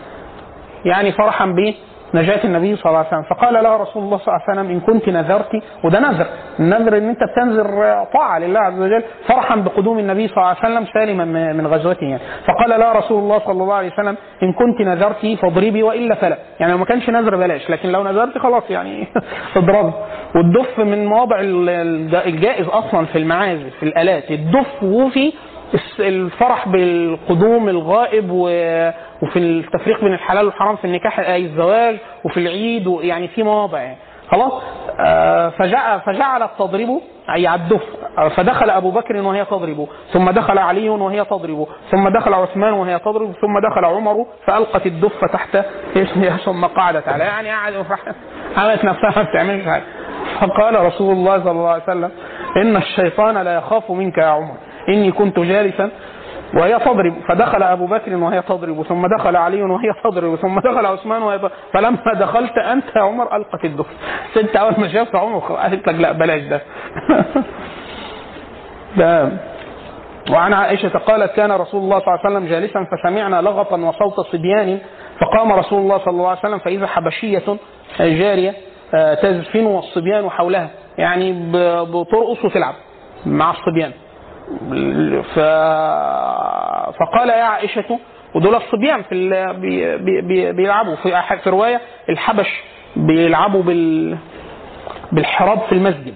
[SPEAKER 2] يعني فرحا به نجاة النبي صلى الله عليه وسلم. فقال لها رسول الله صلى الله عليه وسلم إن كنت نذرت. وده نذر. النذر إن أنت بتنذر طاعة لله عز وجل فرحا بقدوم النبي صلى الله عليه وسلم سالما من- غزوته يعني. فقال لها رسول الله صلى الله عليه وسلم إن كنت نذرت فاضربي وإلا فلا. يعني لو ما كانش نذر بلاش لكن لو نذرت خلاص يعني اضربي والدف من مواضع ال- الج- الجائز أصلا في المعازف في الآلات. الدف وفي الفرح بالقدوم الغائب و- وفي التفريق بين الحلال والحرام في النكاح آي الزواج وفي العيد يعني في مواضع يعني. خلاص؟ آه، فجع فجعلت تضربه أي الدف آه، فدخل أبو بكر وهي تضربه ثم دخل علي وهي تضربه ثم دخل عثمان وهي تضرب ثم دخل عمر فألقت الدف تحت ثم قعدت عليه يعني عملت نفسها ما بتعملش حاجة. فقال رسول الله صلى الله عليه وسلم إن الشيطان لا يخاف منك يا عمر إني كنت جالسا وهي تضرب. فدخل أبو بكر وهي تضرب ثم دخل علي وهي تضرب ثم دخل عثمان وهي فلما دخلت أنت يا عمر ألقت الدف انت أول ما شافت عمر قالت لك لا بلاش ده. ده. وعن عائشة قالت كان رسول الله صلى الله عليه وسلم جالسا فسمعنا لغطا وصوت صبيان. فقام رسول الله صلى الله عليه وسلم فإذا حبشية جارية آه، تزفن والصبيان حولها. يعني بترقص وتلعب مع الصبيان. ف... فقال يا عائشة ودول الصبيان في ال... بي... بي... بي... بيلعبوا في في رواية الحبش بيلعبوا بال... بالحراب في المسجد.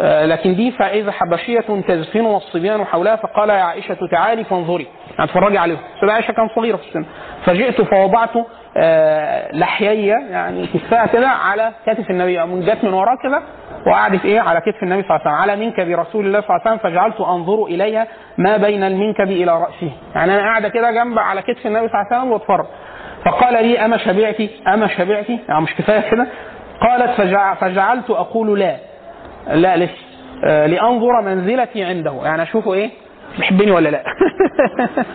[SPEAKER 2] آه، لكن دي فإذا حبشية تزفن والصبيان حولها فقال يا عائشة تعالي فانظري. يعني اتفرجي عليهم. سيدة عائشة كان صغيرة في السن. فجئت فوضعت آه، لحيي يعني كفاها كده على كتف النبي من جت من وراه كده وقعدت إيه؟ على كتف النبي صلى الله عليه وسلم على منكب رسول الله صلى الله عليه وسلم فجعلت أنظر إليها ما بين المنكب إلى رأسه. يعني أنا قاعدة كده جنب على كتف النبي صلى الله عليه وسلم وأتفرج. فقال لي أما شبعتي؟ أما شبعتي؟ يعني مش كفاية كده. قالت فجع فجعلت أقول لا. لا لسه آه، لأنظر منزلتي عنده. يعني أشوفه إيه؟ بيحبني ولا لا؟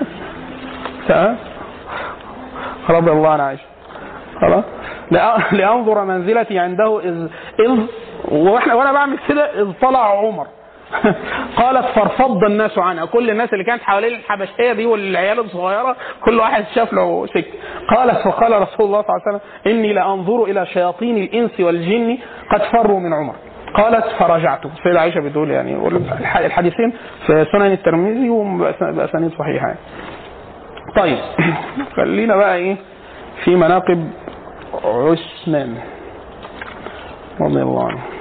[SPEAKER 2] تمام؟ رضي الله عن عائشة. خلاص؟ لأ- لأنظر منزلتي عنده إذ إذ وإحنا وأنا بعمل كده إذ طلع عمر. قالت فارفض الناس عنها. كل الناس اللي كانت حوالين الحبشية دي والعيال الصغيرة كل واحد شاف له سكة. قالت فقال رسول الله صلى الله عليه وسلم إني لأنظر إلى شياطين الإنس والجن قد فروا من عمر. قالت فرجعت. السيدة عائشة بتقول يعني الح- الحديثين في سنن الترمذي وبأسانيد صحيحة. يعني. طيب. خلينا بقى إيه في مناقب عثمان رضي الله عنه.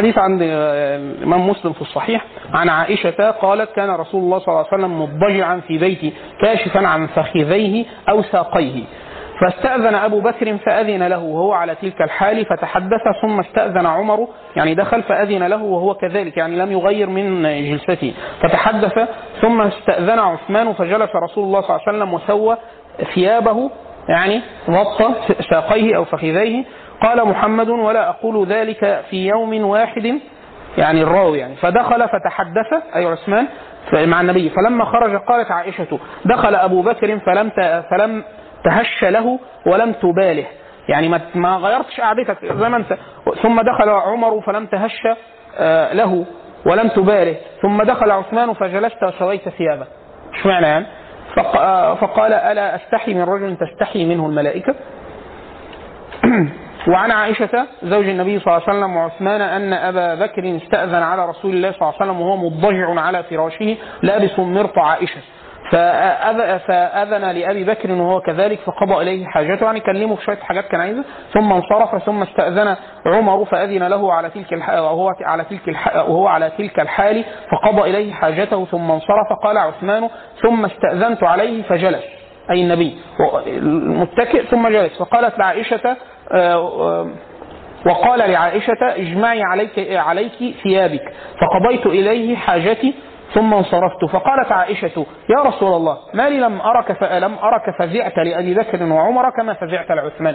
[SPEAKER 2] حديث عند الإمام مسلم في الصحيح عن عائشة قالت كان رسول الله صلى الله عليه وسلم مضجعا في بيتي كاشفا عن فخذيه أو ساقيه. فاستأذن أبو بكر فأذن له وهو على تلك الحال فتحدث ثم استأذن عمر يعني دخل فأذن له وهو كذلك يعني لم يغير من جلسته. فتحدث ثم استأذن عثمان فجلس رسول الله صلى الله عليه وسلم وسوى ثيابه يعني غطى ساقيه أو فخذيه. قال محمد ولا أقول ذلك في يوم واحد يعني الراوي يعني. فدخل فتحدث أي عثمان مع النبي. فلما خرج قالت عائشة دخل أبو بكر فلم فلم تهش له ولم تباله. يعني ما غيرتش قعدتك زي ما انت. ثم دخل عمر فلم تهش آه، له ولم تباله. ثم دخل عثمان فجلست وسويت ثيابه. اشمعنى يعني؟ آه، فقال ألا أستحي من رجل تستحي منه الملائكة؟ وعن عائشة زوج النبي صلى الله عليه وسلم وعثمان أن أبا بكر استأذن على رسول الله صلى الله عليه وسلم وهو مضجع على فراشه لابس مرط عائشة. فأذ- فأذن لأبي بكر وهو كذلك فقضى إليه حاجته. يعني كلمه في شوية حاجات كان عايزها. ثم انصرف ثم استأذن عمر فأذن له على تلك الح... وهو على تلك. وهو على تلك الحال فقضى إليه حاجته. ثم انصرف قال عثمان ثم استأذنت عليه فجلس. أي النبي. متكئ ثم جلس. فقالت لعائشة وقال لعائشة اجمعي عليك عليك ثيابك فقضيت إليه حاجتي ثم انصرفت. فقالت عائشة يا رسول الله ما لي لم أرك فلم أرك فزعت لأبي بكر وعمر كما فزعت لعثمان.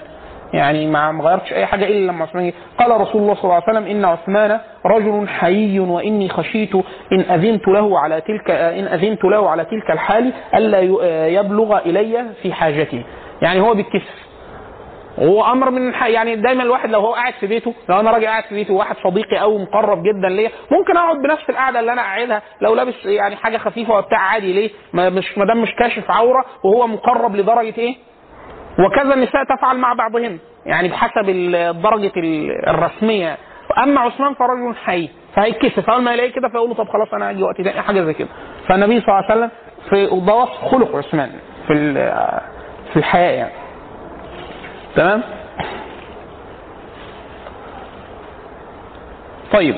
[SPEAKER 2] يعني ما غيرتش أي حاجة إلا لما عثمان. قال رسول الله صلى الله عليه وسلم إن عثمان رجل حيي وإني خشيت إن أذنت له على تلك إن أذنت له على تلك الحال ألا ي- يبلغ إلي في حاجته يعني هو بيتكسف هو أمر من. يعني دايما الواحد لو هو قاعد في بيته لو أنا راجل قاعد في بيته وواحد صديقي أو مقرب جدا ليا ممكن أقعد بنفس القعدة اللي أنا قاعدها لو لابس يعني حاجة خفيفة وبتاع عادي ليه؟ ما مش ما دام مش كاشف عورة وهو مقرب لدرجة إيه؟ وكذا النساء تفعل مع بعضهن يعني بحسب ال- درجة ال- الرسمية. أما عثمان فرجل حي فهيتكسف أول ما يلاقيه كده فيقول له طب خلاص أنا هاجي وقت تاني حاجة زي كده. فالنبي صلى الله عليه وسلم في ده خلق عثمان في في الحياة يعني. تمام؟ طيب.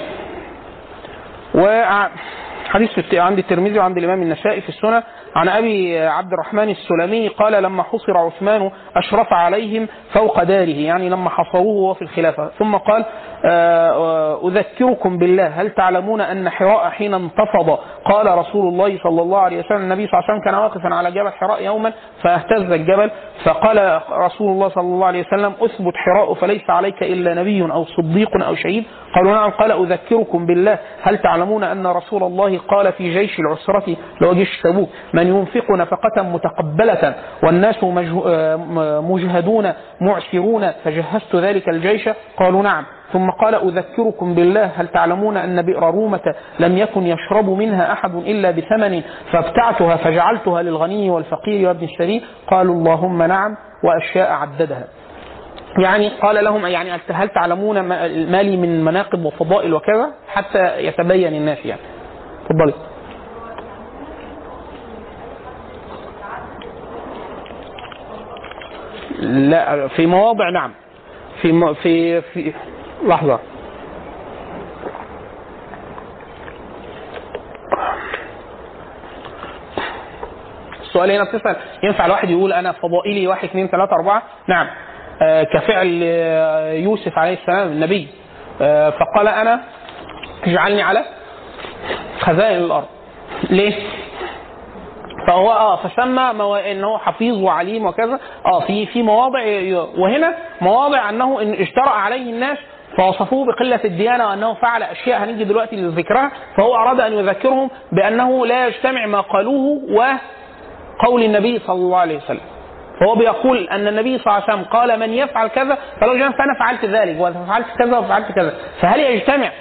[SPEAKER 2] وحديث الت- عند الترمذي وعند الإمام النسائي في السنن عن أبي عبد الرحمن السلمي قال لما حصر عثمان أشرف عليهم فوق داره. يعني لما حصروه وهو في الخلافة. ثم قال آه، أذكركم بالله هل تعلمون أن حراء حين انتفض؟ قال رسول الله صلى الله عليه وسلم النبي صلى الله عليه وسلم كان واقفا على جبل حراء يوما فاهتز الجبل فقال رسول الله صلى الله عليه وسلم أثبت حراء فليس عليك إلا نبي أو صديق أو شهيد. قالوا نعم. قال أذكركم بالله هل تعلمون أن رسول الله قال في جيش العسرة اللي هو جيش تبوك من ينفق نفقة متقبلة والناس آه، مجهدون معسرون فجهزت ذلك الجيش؟ قالوا نعم. ثم قال أذكركم بالله هل تعلمون أن بئر رومة لم يكن يشرب منها أحد إلا بثمن فابتعتها فجعلتها للغني والفقير وابن السبيل؟ قالوا اللهم نعم وأشياء عددها. يعني قال لهم يعني هل تعلمون ما ما لي من مناقب وفضائل وكذا؟ حتى يتبين الناس يعني. اتفضلي لا في مواضع نعم. في م... في في لحظة. السؤال هنا بتسأل ينفع الواحد يقول أنا فضائلي واحد اثنين ثلاثة أربعة؟ نعم. آه كفعل آه، يوسف عليه السلام النبي. آه فقال أنا اجعلني على خزائن الأرض. ليه؟ فهو آه فسمى مو... ان هو حفيظ وعليم وكذا. آه في في مواضع وهنا مواضع أنه إن اجترأ عليه الناس فوصفوه بقلة الديانة وأنه فعل أشياء هنيجي دلوقتي لذكرها. فهو أراد أن يذكرهم بأنه لا يجتمع ما قالوه وقول النبي صلى الله عليه وسلم. فهو بيقول أن النبي صلى الله عليه وسلم قال من يفعل كذا فلو جاء فأنا فعلت ذلك وفعلت كذا وفعلت كذا. فهل يجتمع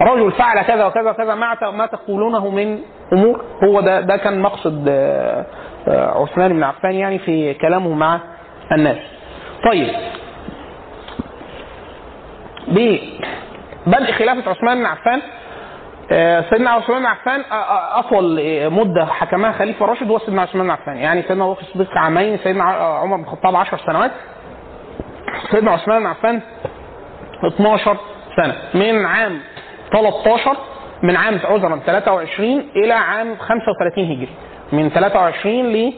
[SPEAKER 2] رجل فعل كذا وكذا وكذا مع ما تقولونه من أمور؟ هو ده ده كان مقصد آه، آه، عثمان بن عفان يعني في كلامه مع الناس. طيب. ببدء خلافة عثمان بن عفان آه، سيدنا عثمان بن عفان أطول مدة حكمها خليفة راشد هو سيدنا عثمان بن عفان. يعني سيدنا ابو بكر الصديق عامين سيدنا عمر بن الخطاب 10 سنوات. سيدنا عثمان بن عفان 12 سنة. من عام 13 من عام عذرا 23 إلى عام 35 هجري. من 23 ل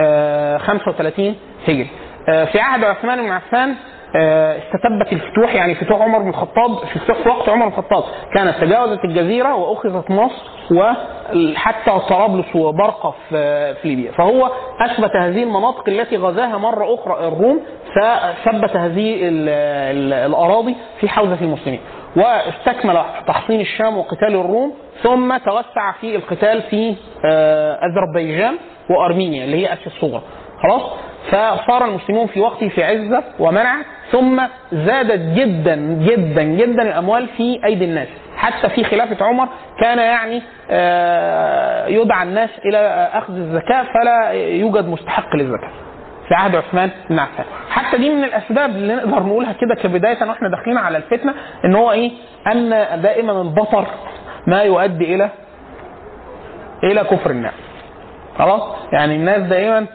[SPEAKER 2] آه، 35 هجري. آه، في عهد عثمان بن عفان آه، استتبت الفتوح يعني فتوح عمر بن الخطاب في وقت عمر بن الخطاب. كانت تجاوزت الجزيرة وأخذت مصر وحتى طرابلس وبرقه في ليبيا. فهو أثبت هذه المناطق التي غزاها مرة أخرى الروم فثبت هذه ال- ال- الأراضي في حوزة المسلمين. واستكمل تحصين الشام وقتال الروم ثم توسع في القتال في آه، أذربيجان وأرمينيا اللي هي آسيا الصغرى. خلاص؟ فصار المسلمون في وقته في عزة ومنع ثم زادت جدا جدا جدا الأموال في أيدي الناس. حتى في خلافة عمر كان يعني آه، يدعى الناس إلى أخذ الزكاة فلا يوجد مستحق للزكاة. في عهد عثمان بن عفان حتى دي من الأسباب اللي نقدر نقولها كده كبداية وإحنا داخلين على الفتنة إن هو إيه؟ أن دائما البطر ما يؤدي إلى إلى كفر النعم خلاص؟ يعني الناس دائما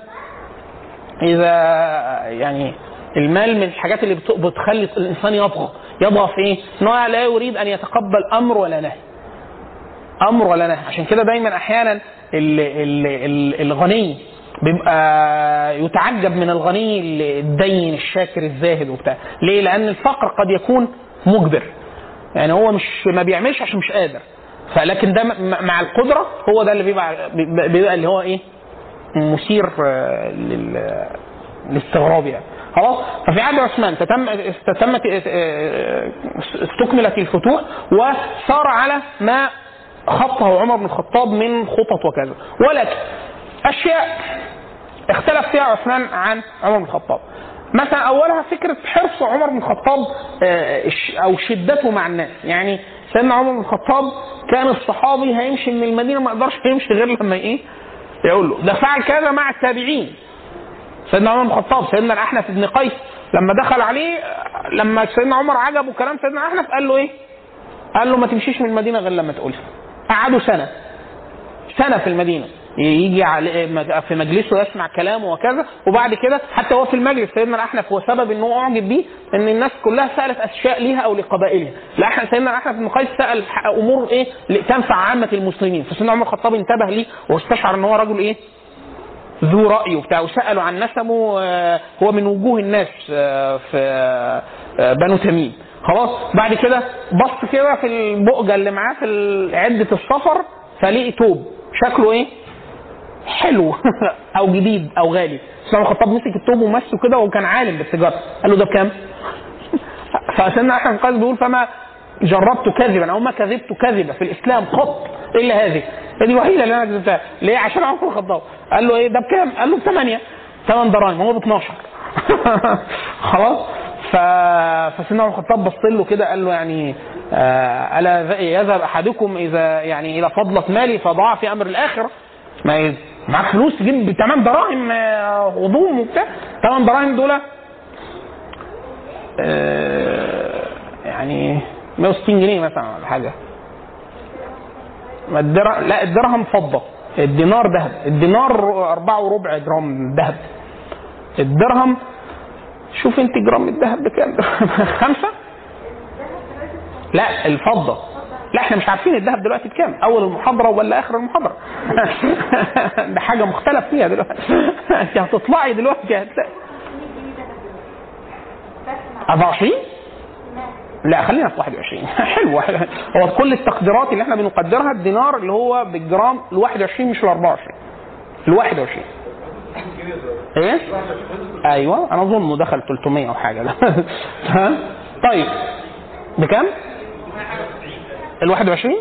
[SPEAKER 2] إذا يعني المال من الحاجات اللي بت- بتخلي الإنسان يطغى يطغى في إيه؟ إن هو لا يريد أن يتقبل أمر ولا نهي. أمر ولا نهي. عشان كده دايما أحيانا ال ال ال الغني بيبقى يتعجب من الغني الدين الشاكر الزاهد وبتاع. ليه؟ لأن الفقر قد يكون مجبر. يعني هو مش ما بيعملش عشان مش قادر. فلكن ده مع القدرة هو ده اللي بيبقى بيبقى اللي هو إيه؟ مثير آه، لل- للاستغراب يعني. خلاص؟ ففي عهد عثمان تتم تتمت استكملت الفتوح وصار على ما خطه عمر بن الخطاب من خطط وكذا. ولكن أشياء اختلف فيها عثمان عن عمر بن الخطاب. مثلا أولها فكرة حرص عمر بن الخطاب آه، أو شدته مع الناس. يعني سيدنا عمر بن الخطاب كان الصحابي هيمشي من المدينة ما يقدرش يمشي غير لما إيه؟ يقول له ده فعل كذا مع التابعين. سيدنا عمر بن الخطاب سيدنا الأحنف بن قيس لما دخل عليه آه، لما سيدنا عمر عجبه كلام سيدنا الأحنف قال له إيه؟ قال له ما تمشيش من المدينة غير لما تقول قعدوا سنة سنة في المدينة. يجي على في مجلسه يسمع كلامه وكذا وبعد كده حتى هو في المجلس سيدنا الأحنف هو سبب هو أعجب بيه إن الناس كلها سألت أشياء ليها أو لقبائلها. الأحنف سيدنا الأحنف بن قيس سأل أمور إيه تنفع عامة المسلمين. فسيدنا عمر الخطاب انتبه ليه واستشعر إن هو رجل إيه؟ ذو رأي وبتاع وسألوا عن نسبه آه، هو من وجوه الناس آه، في آه، بنو تميم. خلاص بعد كده بص كده في البؤجة اللي معاه في عدة السفر فلقي توب. شكله إيه؟ حلو. أو جديد أو غالي. سيدنا الخطاب مسك التوب ومسه كده وكان عالم بالتجاره قال له ده بكام؟ فسيدنا احمد قال بيقول فما جربت كذبا أو ما كذبت كذبه في الإسلام قط إلا هذه. دي الوحيده اللي أنا كذبتها. ليه؟ عشان عمر الخطاب. قال له إيه؟ ده بكام؟ قال له بثمانية. ثمان دراهم. هو ب 12 خلاص؟ ف... فسيدنا عمر الخطاب بص له كده قال له يعني آه ألا يذهب أحدكم إذا يعني إلى فضلة مالي فضاع في أمر الآخرة؟ ما معاك فلوس تجيب ثمان دراهم آه، هضوم وبتاع. ثمان دراهم دول آه، يعني 160 جنيه مثلا ولا حاجة. ما الدرهم لا الدرهم فضة. الدينار ذهب. الدينار أربعة وربع جرام ذهب. الدرهم شوف انت جرام الذهب بكام. خمسة؟ لا الفضة. لا إحنا مش عارفين الذهب دلوقتي بكام أول المحاضرة ولا آخر المحاضرة؟ ده حاجة مختلف فيها دلوقتي. انت هتطلعي دلوقتي هتلاقي. 24 لا خلينا في 21 حلو. هو كل التقديرات اللي إحنا بنقدرها الدينار اللي هو بالجرام ال 21 مش ال 24 ال 21 إيه؟ أيوه. أنا أظن دخل 300 أو حاجة. ده؟ طيب. بكام؟ ال 21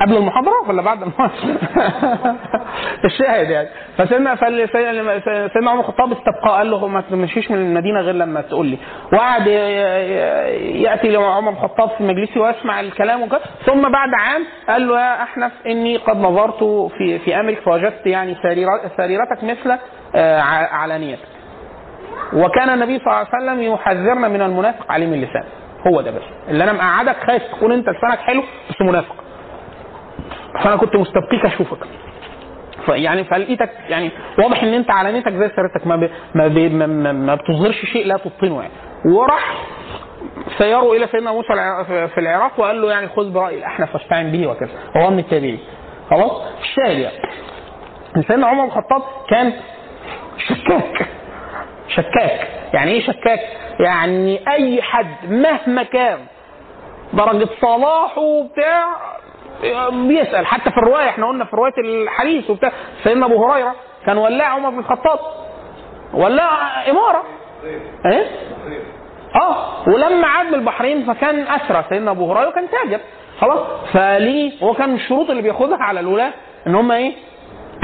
[SPEAKER 2] قبل المحاضرة ولا بعد المحاضرة؟ الشاهد يعني. فسيدنا سيدنا عمر الخطاب استبقى قال له ما تمشيش من المدينة غير لما تقول لي. وقعد ي- ي- يأتي لعمر الخطاب في مجلسي ويسمع الكلام وكذا ثم بعد عام قال له يا أحنف إني قد نظرت في في أمرك فوجدت يعني سريرتك مثل آه، علانيتك وكان النبي صلى الله عليه وسلم يحذرنا من المنافق عليم اللسان. هو ده بس. اللي أنا مقعدك خايف تكون أنت لسانك حلو بس منافق. فأنا كنت مستبقيك أشوفك. فيعني فلقيتك يعني واضح إن أنت علانيتك زي سيرتك ما ب... ما, ب... ما, ما, ما بتظهرش شيء لا تبطنه يعني. وراح سيروا إلى سيدنا موسى في- العراق وقال له يعني خذ براي الاحنف واستعن به وكذا. هو من التابعين. خلاص؟ الشاهد يعني. سيدنا عمر بن الخطاب كان شكاك. شكاك. يعني إيه شكاك؟ يعني أي حد مهما كان درجة صلاحه وبتاع بيسأل. حتى في الرواية إحنا قلنا في رواية الحديث وبتاع سيدنا أبو هريرة كان ولاع عمر بن الخطاب. ولاع إمارة. إيه؟ آه. ولما عاد من البحرين فكان أسرى سيدنا أبو هريرة وكان تاجر. خلاص؟ فليه؟ هو كان من الشروط اللي بياخدها على الولاة إن هم إيه؟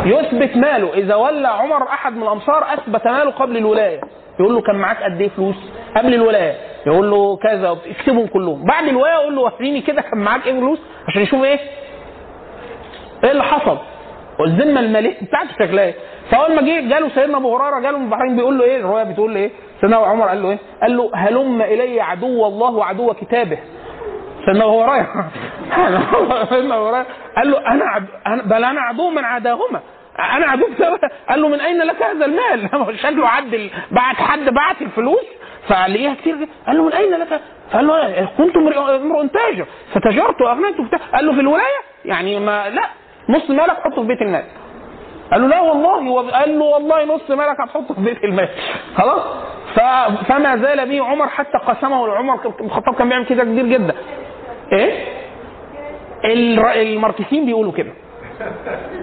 [SPEAKER 2] يثبت ماله. إذا ولى عمر أحد من الامصار أثبت ماله قبل الولاية. يقول له كان معاك قد إيه فلوس؟ قبل الولاية. يقول له كذا اكتبهم كلهم. بعد الولاية يقول له وريني كده كان معاك إيه فلوس؟ عشان يشوف إيه؟ إيه اللي حصل؟ والذمة المالية بتاعته شكلها إيه فأول ما جه جاله سيدنا أبو هريرة جاله من البحرين بيقول له إيه؟ الرواية بتقول له إيه؟ سيدنا عمر قال له إيه؟ قال له هلم إلي عدو الله وعدو كتابه. سيدنا أبو هريرة. سيدنا أبو هريرة قال له أنا. أنا بل أنا عدو من عداهما. أنا كتابه قال له من أين لك هذا المال؟ شكله عد بعت حد بعت الفلوس فلقيها كتير قال له من أين لك؟ قال له كنت امرؤ تاجر فتجرت وأغنيت قال له في الولاية؟ يعني ما لا نص مالك حطه في بيت المال قال له لا والله قال له والله نص مالك هتحطه في بيت المال. خلاص. فما زال به عمر حتى قسمه لعمر. الخطاب كان بيعمل كده كتير جدا. إيه؟ الماركسيين بيقولوا كده.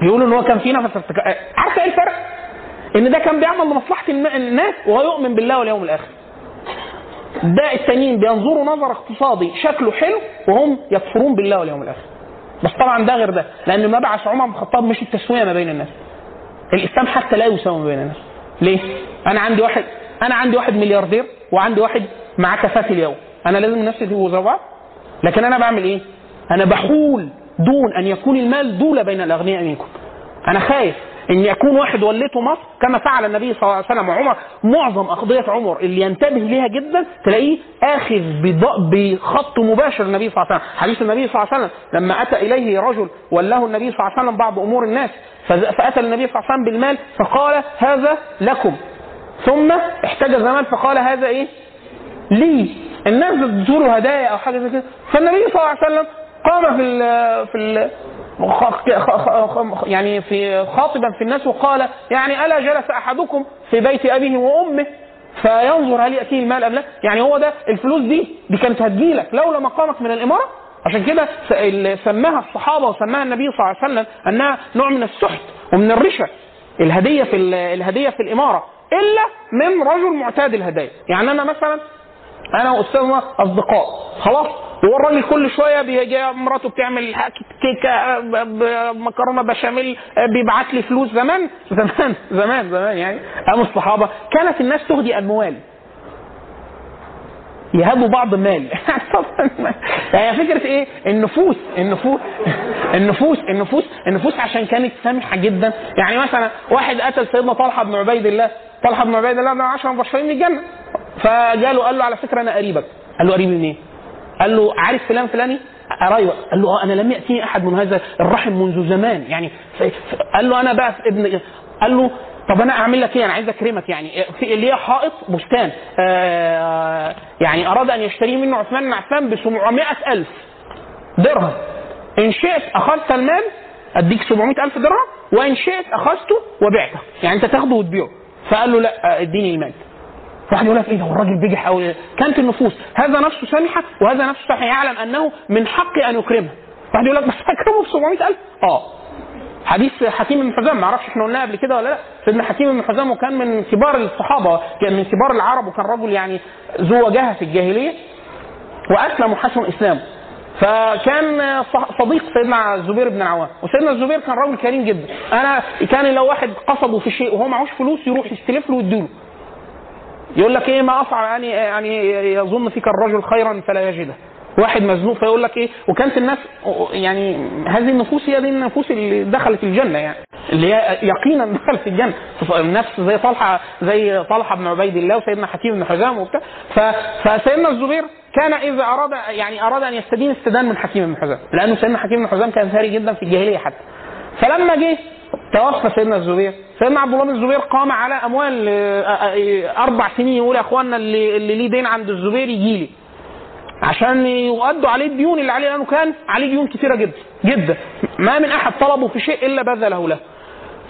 [SPEAKER 2] بيقولوا إن هو كان في نفس ارتكا- عارفه إيه الفرق؟ إن ده كان بيعمل لمصلحة الناس وهو يؤمن بالله واليوم الآخر. ده التانيين بينظروا نظر اقتصادي شكله حلو وهم يكفرون بالله واليوم الآخر. بس طبعا ده غير ده لأن مبعث عمر بن الخطاب مش التسوية ما بين الناس. الإسلام حتى لا يساوي ما بين الناس. ليه؟ أنا عندي واحد أنا عندي واحد ملياردير وعندي واحد معاه كفاف اليوم. أنا لازم الناس يبقوا زي لكن أنا بعمل إيه؟ أنا بحول دون أن يكون المال دولة بين الأغنياء منكم. أنا خايف إن يكون واحد وليته مصر كما فعل النبي صلى الله عليه وسلم وعمر معظم أقضية عمر اللي ينتبه ليها جدا تلاقيه آخذ بخط مباشر النبي صلى الله عليه وسلم. حديث النبي صلى الله عليه وسلم لما أتى إليه رجل ولاه النبي صلى الله عليه وسلم بعض أمور الناس فأتى النبي صلى الله عليه وسلم بالمال فقال هذا لكم. ثم احتجز المال فقال هذا إيه؟ لي. الناس بتزوروا هدايا أو حاجة زي كده. فالنبي صلى الله عليه وسلم قام في ال في ال يعني في خاطبا في الناس وقال يعني ألا جلس أحدكم في بيت أبيه وأمه؟ فينظر هل يأتيه المال أم لا؟ يعني هو ده الفلوس دي دي كانت هتجيلك لولا مقامك من الإمارة؟ عشان كده سماها الصحابة وسماها النبي صلى الله عليه وسلم أنها نوع من السحت ومن الرشا الهدية في ال- الهدية في الإمارة إلا من رجل معتاد الهدايا. يعني أنا مثلا أنا واستاذنا أصدقاء. خلاص؟ هو الراجل كل شوية بيجي مراته بتعمل كيكة ب- مكرونة بشاميل بيبعت لي فلوس. زمان؟ زمان زمان زمان يعني. أيام الصحابة. كانت الناس تهدي أموال. يهبوا بعض مال. يعني فكرة إيه؟ النفوس النفوس النفوس النفوس النفوس عشان كانت سامحة جدا. يعني مثلا واحد قتل سيدنا طلحة بن عبيد الله. طلحة بن عبيد الله ده 10 مبشرين بالجنه فجاله قال له على فكرة أنا قريبك. قال له قريب منين إيه؟ قال له عارف فلان فلاني؟ قرايبك. قال له آه أنا لم ياتيني أحد من هذا الرحم منذ زمان. يعني قال له أنا بقى ابن قال له طب أنا أعمل لك إيه؟ أنا عايز أكرمك. يعني في اللي هي حائط بستان آه يعني أراد أن يشتريه منه عثمان بن عفان ب 700 ألف درهم. إن شئت أخذت المال أديك 700 ألف درهم وإن شئت أخذته وبعته. يعني أنت تاخده وتبيعه. فقال له لا آه، إديني المال. واحد يقول لك إيه ده هو الراجل بيجح قوي كانت النفوس. هذا نفسه سامحه وهذا نفسه سامحه يعلم أنه من حقي أن يكرمه. واحد يقول لك بس أكرمه ب 700000 آه. حديث حكيم بن حزام ما أعرفش إحنا قلناه قبل كده ولا لأ. سيدنا حكيم بن حزام وكان من كبار الصحابة كان من كبار العرب وكان رجل يعني ذو وجاهة في الجاهلية وأسلم وحسن اسلامه فكان صديق سيدنا الزبير بن العوام. وسيدنا الزبير كان رجل كريم جدا. أنا كان لو واحد قصده في شيء وهو معهوش فلوس يروح يستلف له ويديله. يقول لك إيه ما اصعب يعني يعني يظن فيك الرجل خيرا فلا يجده. واحد مزنوق فيقول لك إيه وكانت الناس يعني هذه النفوس هي دي النفوس اللي دخلت الجنة يعني اللي هي يقينا دخلت الجنة. النفس زي طلحة زي طلحة بن عبيد الله وسيدنا حكيم بن حزام وبتاع. فسيدنا الزبير كان إذا أراد يعني أراد أن يستدين استدان من حكيم بن حزام لأنه سيدنا حكيم بن حزام كان ثري جدا في الجاهلية حتى. فلما جه توفى سيدنا الزبير. سيدنا عبد الله بن الزبير قام على أموال آه، آه، آه، أربع سنين يقول يا اخوانا اللي اللي ليه دين عند الزبير يجي لي. عشان يؤدوا عليه الديون اللي عليه لأنه كان عليه ديون كثيره جدا جدا. ما من أحد طلبه في شيء إلا بذله له.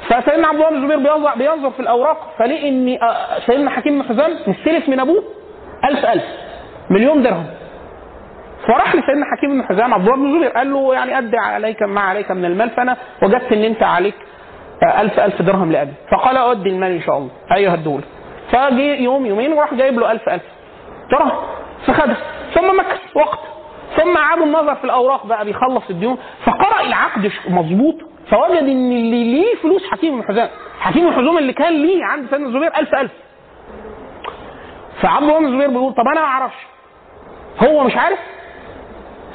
[SPEAKER 2] فسيدنا عبد الله بن الزبير بينظر بينظر في الأوراق فلقي إن سيدنا حكيم بن حزام مستلف من أبوه ألف ألف مليون درهم. فراح لسيدنا حكيم بن حزام عبد الله بن الزبير قال له يعني أدي عليك ما عليك من المال فأنا وجدت إن أنت عليك ألف ألف درهم لأبي. فقال أؤدي المال إن شاء الله. أيها الدولة فجي يوم يومين وراح جايب له ألف ألف درهم. فخدها ثم مكث وقت. ثم أعاد النظر في الأوراق. بقى بيخلص الديون. فقرأ العقد مظبوط. فوجد إن اللي ليه فلوس حكيم بن حكيم بن اللي كان ليه عند سيدنا الزبير ألف ألف. فعبد الله بن الزبير بيقول طب أنا ما أعرفش. هو مش عارف؟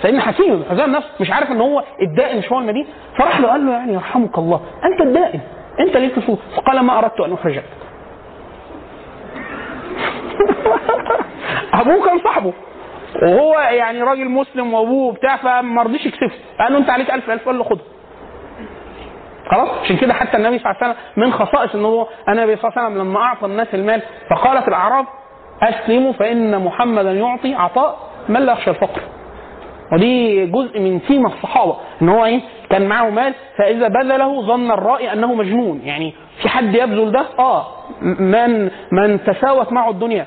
[SPEAKER 2] سيدنا حكيم بن حزام نفسه مش عارف إن هو الدائن مش هو المدين فراح له قال له يعني يرحمك الله أنت الدائن أنت ليك فلوس فقال ما أردت أن اخرجك أبوه كان صاحبه. وهو يعني راجل مسلم وأبوه بتاع فما رضيش يكسفه قال له أنت عليك 1000 1000 قال له خدها خلاص؟ عشان كده حتى النبي صلى الله عليه وسلم من خصائص إن هو النبي صلى الله عليه وسلم لما أعطى الناس المال فقالت الأعراب أسلموا فإن محمدا يعطي عطاء من لا يخشى الفقر. ودي جزء من سيما الصحابة إن هو إيه؟ كان معه مال فإذا بذله ظن الرائي أنه مجنون. يعني في حد يبذل ده؟ آه. من من تساوت معه الدنيا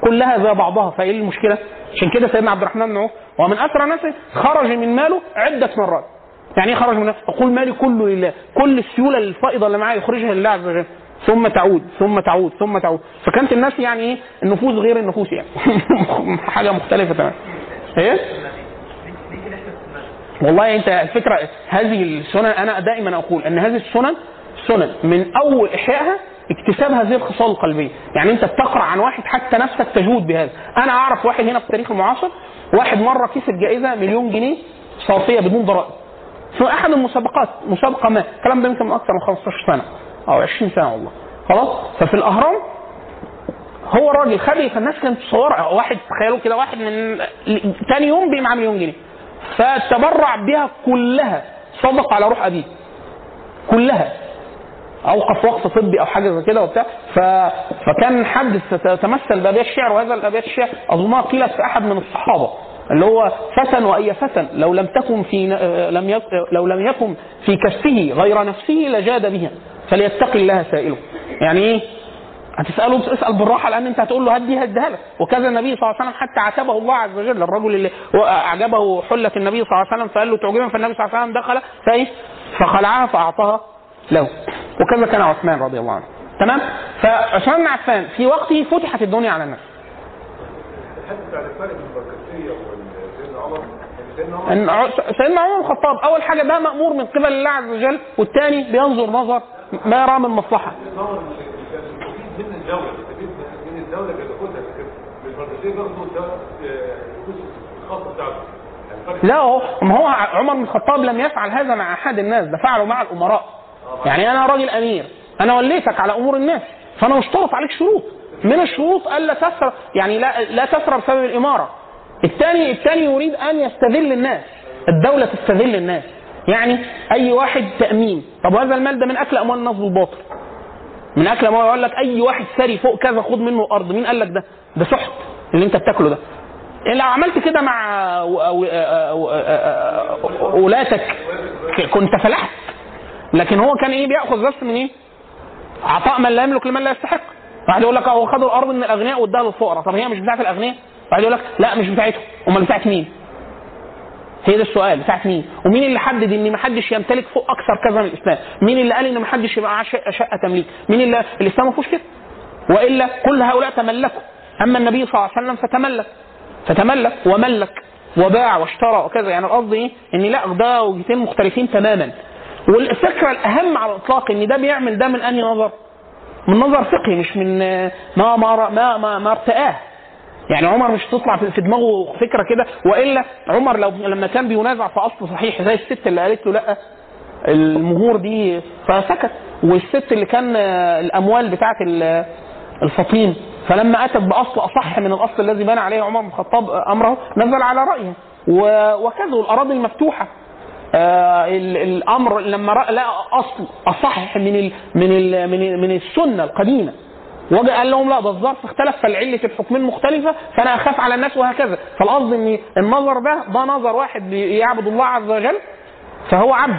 [SPEAKER 2] كلها زي بعضها. فإيه المشكلة؟ عشان كده سيدنا عبد الرحمن بن عوف ومن أسرى نفسه خرج من ماله عدة مرات. يعني إيه خرج من ماله؟ يقول مالي كله لله، كل السيولة الفائضة اللي معاه يخرجها لله عز وجل. ثم تعود ثم تعود ثم تعود. فكانت الناس يعني إيه؟ النفوس غير النفوس يعني. حاجة مختلفة تماما.
[SPEAKER 3] إيه؟
[SPEAKER 2] والله انت الفكرة هذه السنن أنا دائما أقول ان هذه السنن سنن من اول احيائها اكتساب هذه الخصال القلبية، يعني انت بتقرأ عن واحد حتى نفسك تجود بهذا، أنا اعرف واحد هنا في التاريخ المعاصر واحد مرة كسب جائزة مليون جنيه صافيه بدون ضرائب. في احد المسابقات مسابقة ما، الكلام ده يمكن من أكثر من 15 سنة أو 20 سنة والله. خلاص؟ ففي الاهرام هو راجل خبي فالناس كانت تصور واحد تخيلوا كده واحد من تاني يوم بقي معاه مليون جنيه فتبرع بها كلها صدق على روح أبيه. كلها. أوقف وقف طبي أو حاجة زي كده وبتاع. ف... فكان حد تمثل بابيات الشعر وهذا الابيات الشعر أظنها قيلت في أحد من الصحابة اللي هو فتى وأي فتى لو لم تكن في لم يك... لو لم يكن في كفه غير نفسه لجاد بها. فليتقي الله سائله. يعني إيه؟ هتسأله اسال بالراحة لأن أنت هتقول له هدي هديها لك وكذا النبي صلى الله عليه وسلم حتى عاتبه الله عز وجل. الرجل اللي أعجبه حلة النبي صلى الله عليه وسلم فقال له تعجبا فالنبي صلى الله عليه وسلم دخل فايه فخلعها فأعطاها له. وكذا كان عثمان رضي الله عنه. تمام؟ فعثمان بن عفان في وقته فتحت الدنيا على الناس.
[SPEAKER 4] إن سيدنا عمر
[SPEAKER 2] بن الخطاب أول حاجة ده مأمور من قبل الله عز وجل والثاني بينظر نظر ما يرى من
[SPEAKER 4] مصلحة. مفيد من كده. البركتية برضه آه، الفلوس بتاعته.
[SPEAKER 2] لا هو ما هو عمر بن الخطاب لم يفعل هذا مع أحد الناس ده فعله مع الأمراء. يعني أنا راجل أمير أنا وليتك على أمور الناس فأنا اشترط عليك شروط. من الشروط الا تسرى يعني لا لا تسرى بسبب الإمارة. الثاني الثاني يريد أن يستذل الناس الدولة تستذل الناس. يعني أي واحد تأمين. طب وهذا المال ده من أكل اموال الناس بالباطل من أكل اموال يقول لك أي واحد ثري فوق كذا خد منه أرض. مين قال لك ده؟ ده سحت اللي أنت بتاكله ده. لو عملت كده مع ولاتك كنت فلحت. لكن هو كان إيه بيأخذ بس من إيه؟ عطاء من لا يملك لمن لا يستحق. واحد يقول لك هو خدوا الأرض من الأغنياء واداها للفقراء طب هي مش بتاعت الأغنياء؟ واحد يقول لك لا مش بتاعتهم. أمال بتاعت مين؟ هي ده السؤال بتاعت مين؟ ومين اللي حدد إن ما حدش يمتلك فوق أكثر كذا من الإسلام؟ مين اللي قال إن ما حدش يبقى معاه شقه تمليك؟ مين اللي الإسلام ما فيهوش كده. وإلا كل هؤلاء تملكوا. أما النبي صلى الله عليه وسلم فتملك. فتملك وملك وباع واشترى وكذا. يعني القصد إيه؟ إن لا ده وجهتين مختلفين تماما. والفكرة الأهم على الإطلاق إن ده بيعمل ده من أنهي نظر؟ من نظر فقهي مش من ما ما ما ما, ما ارتآه. يعني عمر مش تطلع في دماغه فكرة كده وإلا عمر لو لما كان بينازع في أصل صحيح زي الست اللي قالت له لأ المهور دي فسكت. والست اللي كان الأموال بتاعت ال- الفطين فلما أتت بأصل أصح من الأصل الذي بنى عليه عمر بن الخطاب أمره نزل على رأيه. وكذا الاراضي المفتوحة. آه ال- الأمر لما لقى أصل أصح من من من السنة القديمة. وجاء قال لهم لا ده الظرف اختلف فالعلة الحكمين مختلفة فأنا أخاف على الناس وهكذا. فالقصد إن النظر ده ده نظر واحد بيعبد الله عز وجل فهو عبد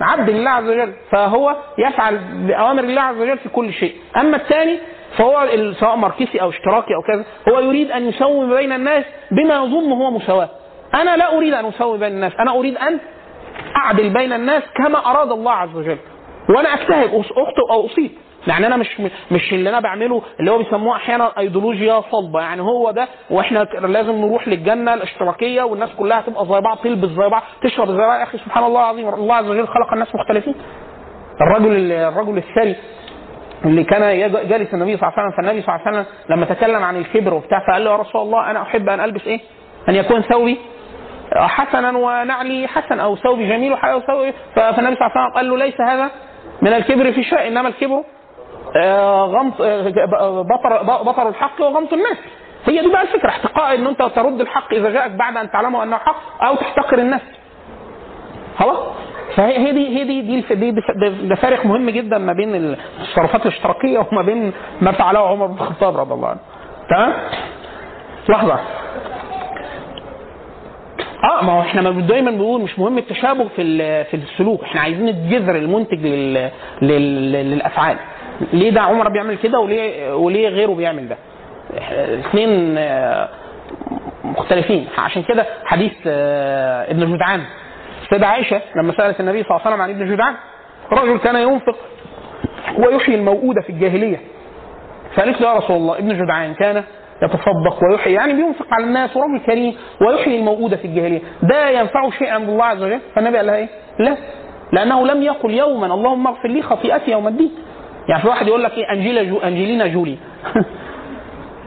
[SPEAKER 2] عبد لله عز وجل فهو يفعل بأوامر الله عز وجل في كل شيء. أما الثاني فهو سواء ماركسي أو اشتراكي أو كذا هو يريد أن يسوي بين الناس بما يظن هو مساواة. أنا لا أريد أن أسوي بين الناس أنا أريد أن أعدل بين الناس كما أراد الله عز وجل. وأنا أجتهد أص- أخطئ أو أصيب. يعني أنا مش مش اللي أنا بعمله اللي هو بيسموه أحيانا ايديولوجيا صلبة. يعني هو ده وإحنا لازم نروح للجنة الاشتراكية والناس كلها تبقى زي بعض تلبس زي بعض تشرب زي بعض يا أخي سبحان الله العظيم الله عز وجل خلق الناس مختلفين. الرجل الرجل الثري اللي كان جالس النبي صلى الله عليه وسلم فالنبي صلى الله عليه وسلم لما تكلم عن الكبر وبتاع فقال له يا رسول الله أنا أحب أن ألبس إيه؟ أن يكون ثوبي حسنا ونعلي حسن أو ثوبي جميل وثوبي فالنبي صلى الله عليه وسلم قال له ليس هذا من الكبر في شيء إنما الكبر غمط آه، بطر بطر الحق وغمط الناس. هي دي بقى الفكرة احتقاء إن أنت ترد الحق إذا جاءك بعد أن تعلمه أنه حق أو تحتقر الناس. خلاص؟ فهي هي دي هي دي دي الف- دي ده- فارق مهم جدا ما بين التصرفات الاشتراكية وما بين ما فعله عمر بن الخطاب رضي الله عنه. تمام؟ لحظة. آه ما هو إحنا ما دايما بنقول مش مهم التشابه في في السلوك إحنا عايزين الجذر المنتج لل لل للأفعال. ليه ده عمر بيعمل كده وليه وليه غيره بيعمل ده؟ اثنين آه، مختلفين. عشان كده حديث آه، ابن جدعان. السيدة عائشة لما سألت النبي صلى الله عليه وسلم عن ابن جدعان رجل كان ينفق ويحيي الموؤودة في الجاهلية. فقالت له يا رسول الله ابن جدعان كان يتصدق ويحيي. يعني بينفق على الناس ورجل كريم ويحيي الموؤودة في الجاهلية. ده ينفعه شيء عند الله عز وجل؟ فالنبي قال لها إيه؟ لا لأنه لم يقل يوما اللهم اغفر لي خطيئتي يوم الدين. يعني في واحد يقول لك إيه أنجيلا جو أنجلينا جولي.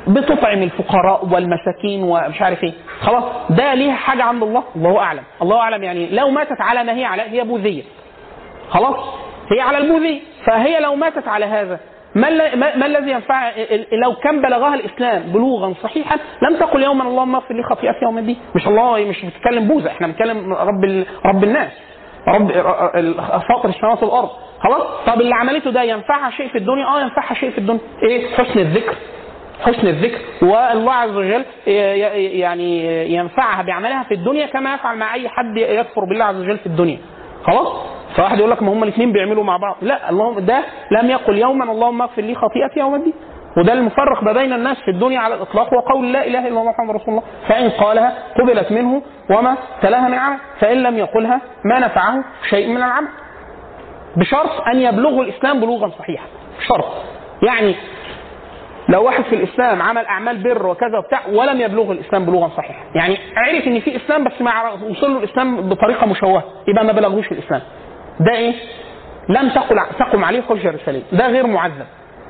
[SPEAKER 2] بتطعم الفقراء والمساكين ومش عارف إيه. خلاص ده ليها حاجة عند الله؟ الله أعلم. الله أعلم يعني لو ماتت على ما هي على هي بوذية. خلاص هي على البوذية. فهي لو ماتت على هذا ما, الذي ينفع لو كان بلغها الإسلام بلوغا صحيحا لم تقل يوما اللهم اغفر لي خطيئتي يوم الدين. مش الله مش بتتكلم بوذا إحنا بنتكلم رب رب الناس. رب فاطر السماوات والأرض. خلاص؟ طب اللي عملته ده ينفعها شيء في الدنيا؟ آه ينفعها شيء في الدنيا. إيه؟ حسن الذكر. حسن الذكر. والله عز وجل يعني ينفعها بعملها في الدنيا كما يفعل مع أي حد يكفر بالله عز وجل في الدنيا. خلاص؟ فواحد يقول لك ما هم الاثنين بيعملوا مع بعض. لا اللهم ده لم يقل يوما اللهم اغفر لي خطيئتي يوم الدين. وده المفرق ما بين الناس في الدنيا على الإطلاق وقول لا إله إلا الله محمد رسول الله. فإن قالها قبلت منه وما تلاها من عمل. فإن لم يقلها ما نفعه شيء من العمل. بشرط أن يبلغه الإسلام بلوغا صحيحا. شرط يعني لو واحد في الإسلام عمل أعمال بر وكذا وبتاع ولم يبلغه الإسلام بلوغا صحيحا. يعني عرف إن في إسلام بس ما وصل له الإسلام بطريقة مشوهة. يبقى ما بلغوش الإسلام. ده إيه؟ لم تقل تقم عليه حجة رساليه ده غير معذب.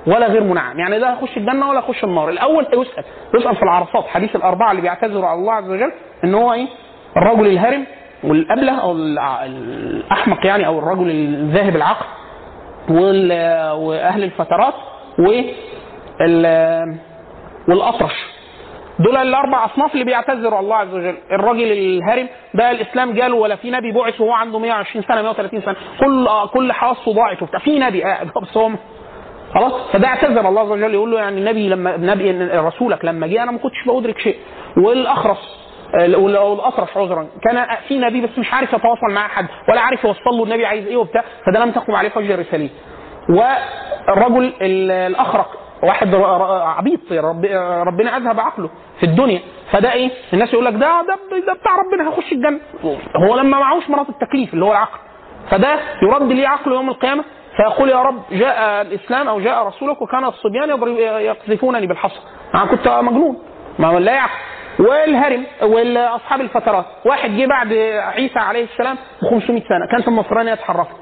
[SPEAKER 2] ولا غير منعم. يعني ده هيخش الجنة ولا يخش النار. الأول هيسأل. يسأل في العرصات. حديث الأربعة اللي بيعتذروا على الله عز وجل إن هو إيه؟ الرجل الهرم والأبلة أو الأحمق يعني أو الرجل الذاهب العقل وأهل الفترات وال- والأطرش. دول الأربع أصناف اللي بيعتذروا الله عز وجل. الراجل الهرم ده الإسلام جاله ولا في نبي بعث وهو عنده 120 سنة 130 سنة. كل آه، كل حواسه ضاعت وبتاع في نبي. قاعد بس هو خلاص؟ فده اعتذر الله عز وجل يقول له يعني النبي لما نبي رسولك لما جه أنا ما كنتش بأدرك شيء. والأخرس وال- أو الاطرش عذرا. كان في نبي بس مش عارف يتواصل مع حد ولا عارف يوصل له النبي عايز إيه وبتاع فده لم تقم عليه حجه رساليه والرجل ال- الأخرق واحد عبيط رب ربنا أذهب عقله في الدنيا. فده إيه؟ الناس يقول لك ده ده ده بتاع ربنا هيخش الجنة. هو لما معهوش مرات التكليف اللي هو العقل. فده يرد ليه عقله يوم القيامة؟ فيقول يا رب جاء الإسلام أو جاء رسولك وكان الصبيان يقذفونني بالحصى. أنا كنت مجنون ما لا يعقل. والهرم واصحاب الفترات. واحد جه بعد عيسى عليه السلام ب 500 سنه كانت النصرانية تحركت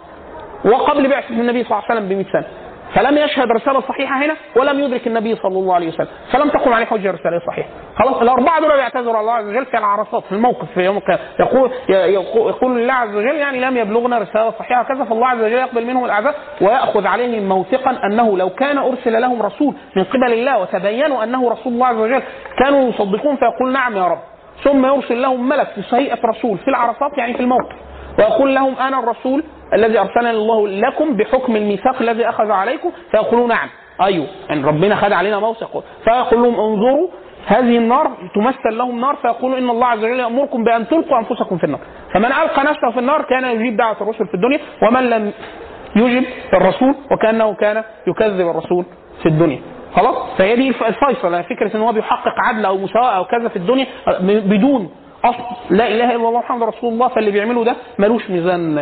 [SPEAKER 2] وقبل بعثة النبي صلى الله عليه وسلم ب 100 سنة. فلم يشهد رسالة صحيحة هنا ولم يدرك النبي صلى الله عليه وسلم فلم تقم عليه حجة رسالة صحيحة. خلاص الأربعة دول بيعتذروا الله عز وجل في العرصات في الموقف في يوم القيامة. يقول يقول يقول لله عز وجل يعني لم يبلغنا رسالة صحيحة كذا فالله عز وجل يقبل منهم الأعذار ويأخذ عليهم موثقا أنه لو كان أرسل لهم رسول من قبل الله وتبينوا أنه رسول الله عز وجل كانوا يصدقون فيقول نعم يا رب. ثم يرسل لهم ملك في هيئة رسول في العرصات يعني في الموقف. ويقول لهم أنا الرسول الذي ارسلني الله لكم بحكم الميثاق الذي أخذ عليكم فيقولون نعم. أيوه. ان ربنا خد علينا موثق. فيقول لهم انظروا هذه النار تمثل لهم نار فيقول إن الله عز وجل يأمركم بأن تلقوا أنفسكم في النار. فمن ألقى نفسه في النار كان يجيب دعوة الرسل في الدنيا ومن لم يجب الرسول وكأنه كان يكذب الرسول في الدنيا. خلاص؟ فهي دي الف- الفيصل. يعني فكرة إن هو بيحقق عدل أو مساواة أو كذا في الدنيا بدون أصل. لا إله إلا الله محمد رسول الله فاللي بيعمله ده ملوش ميزان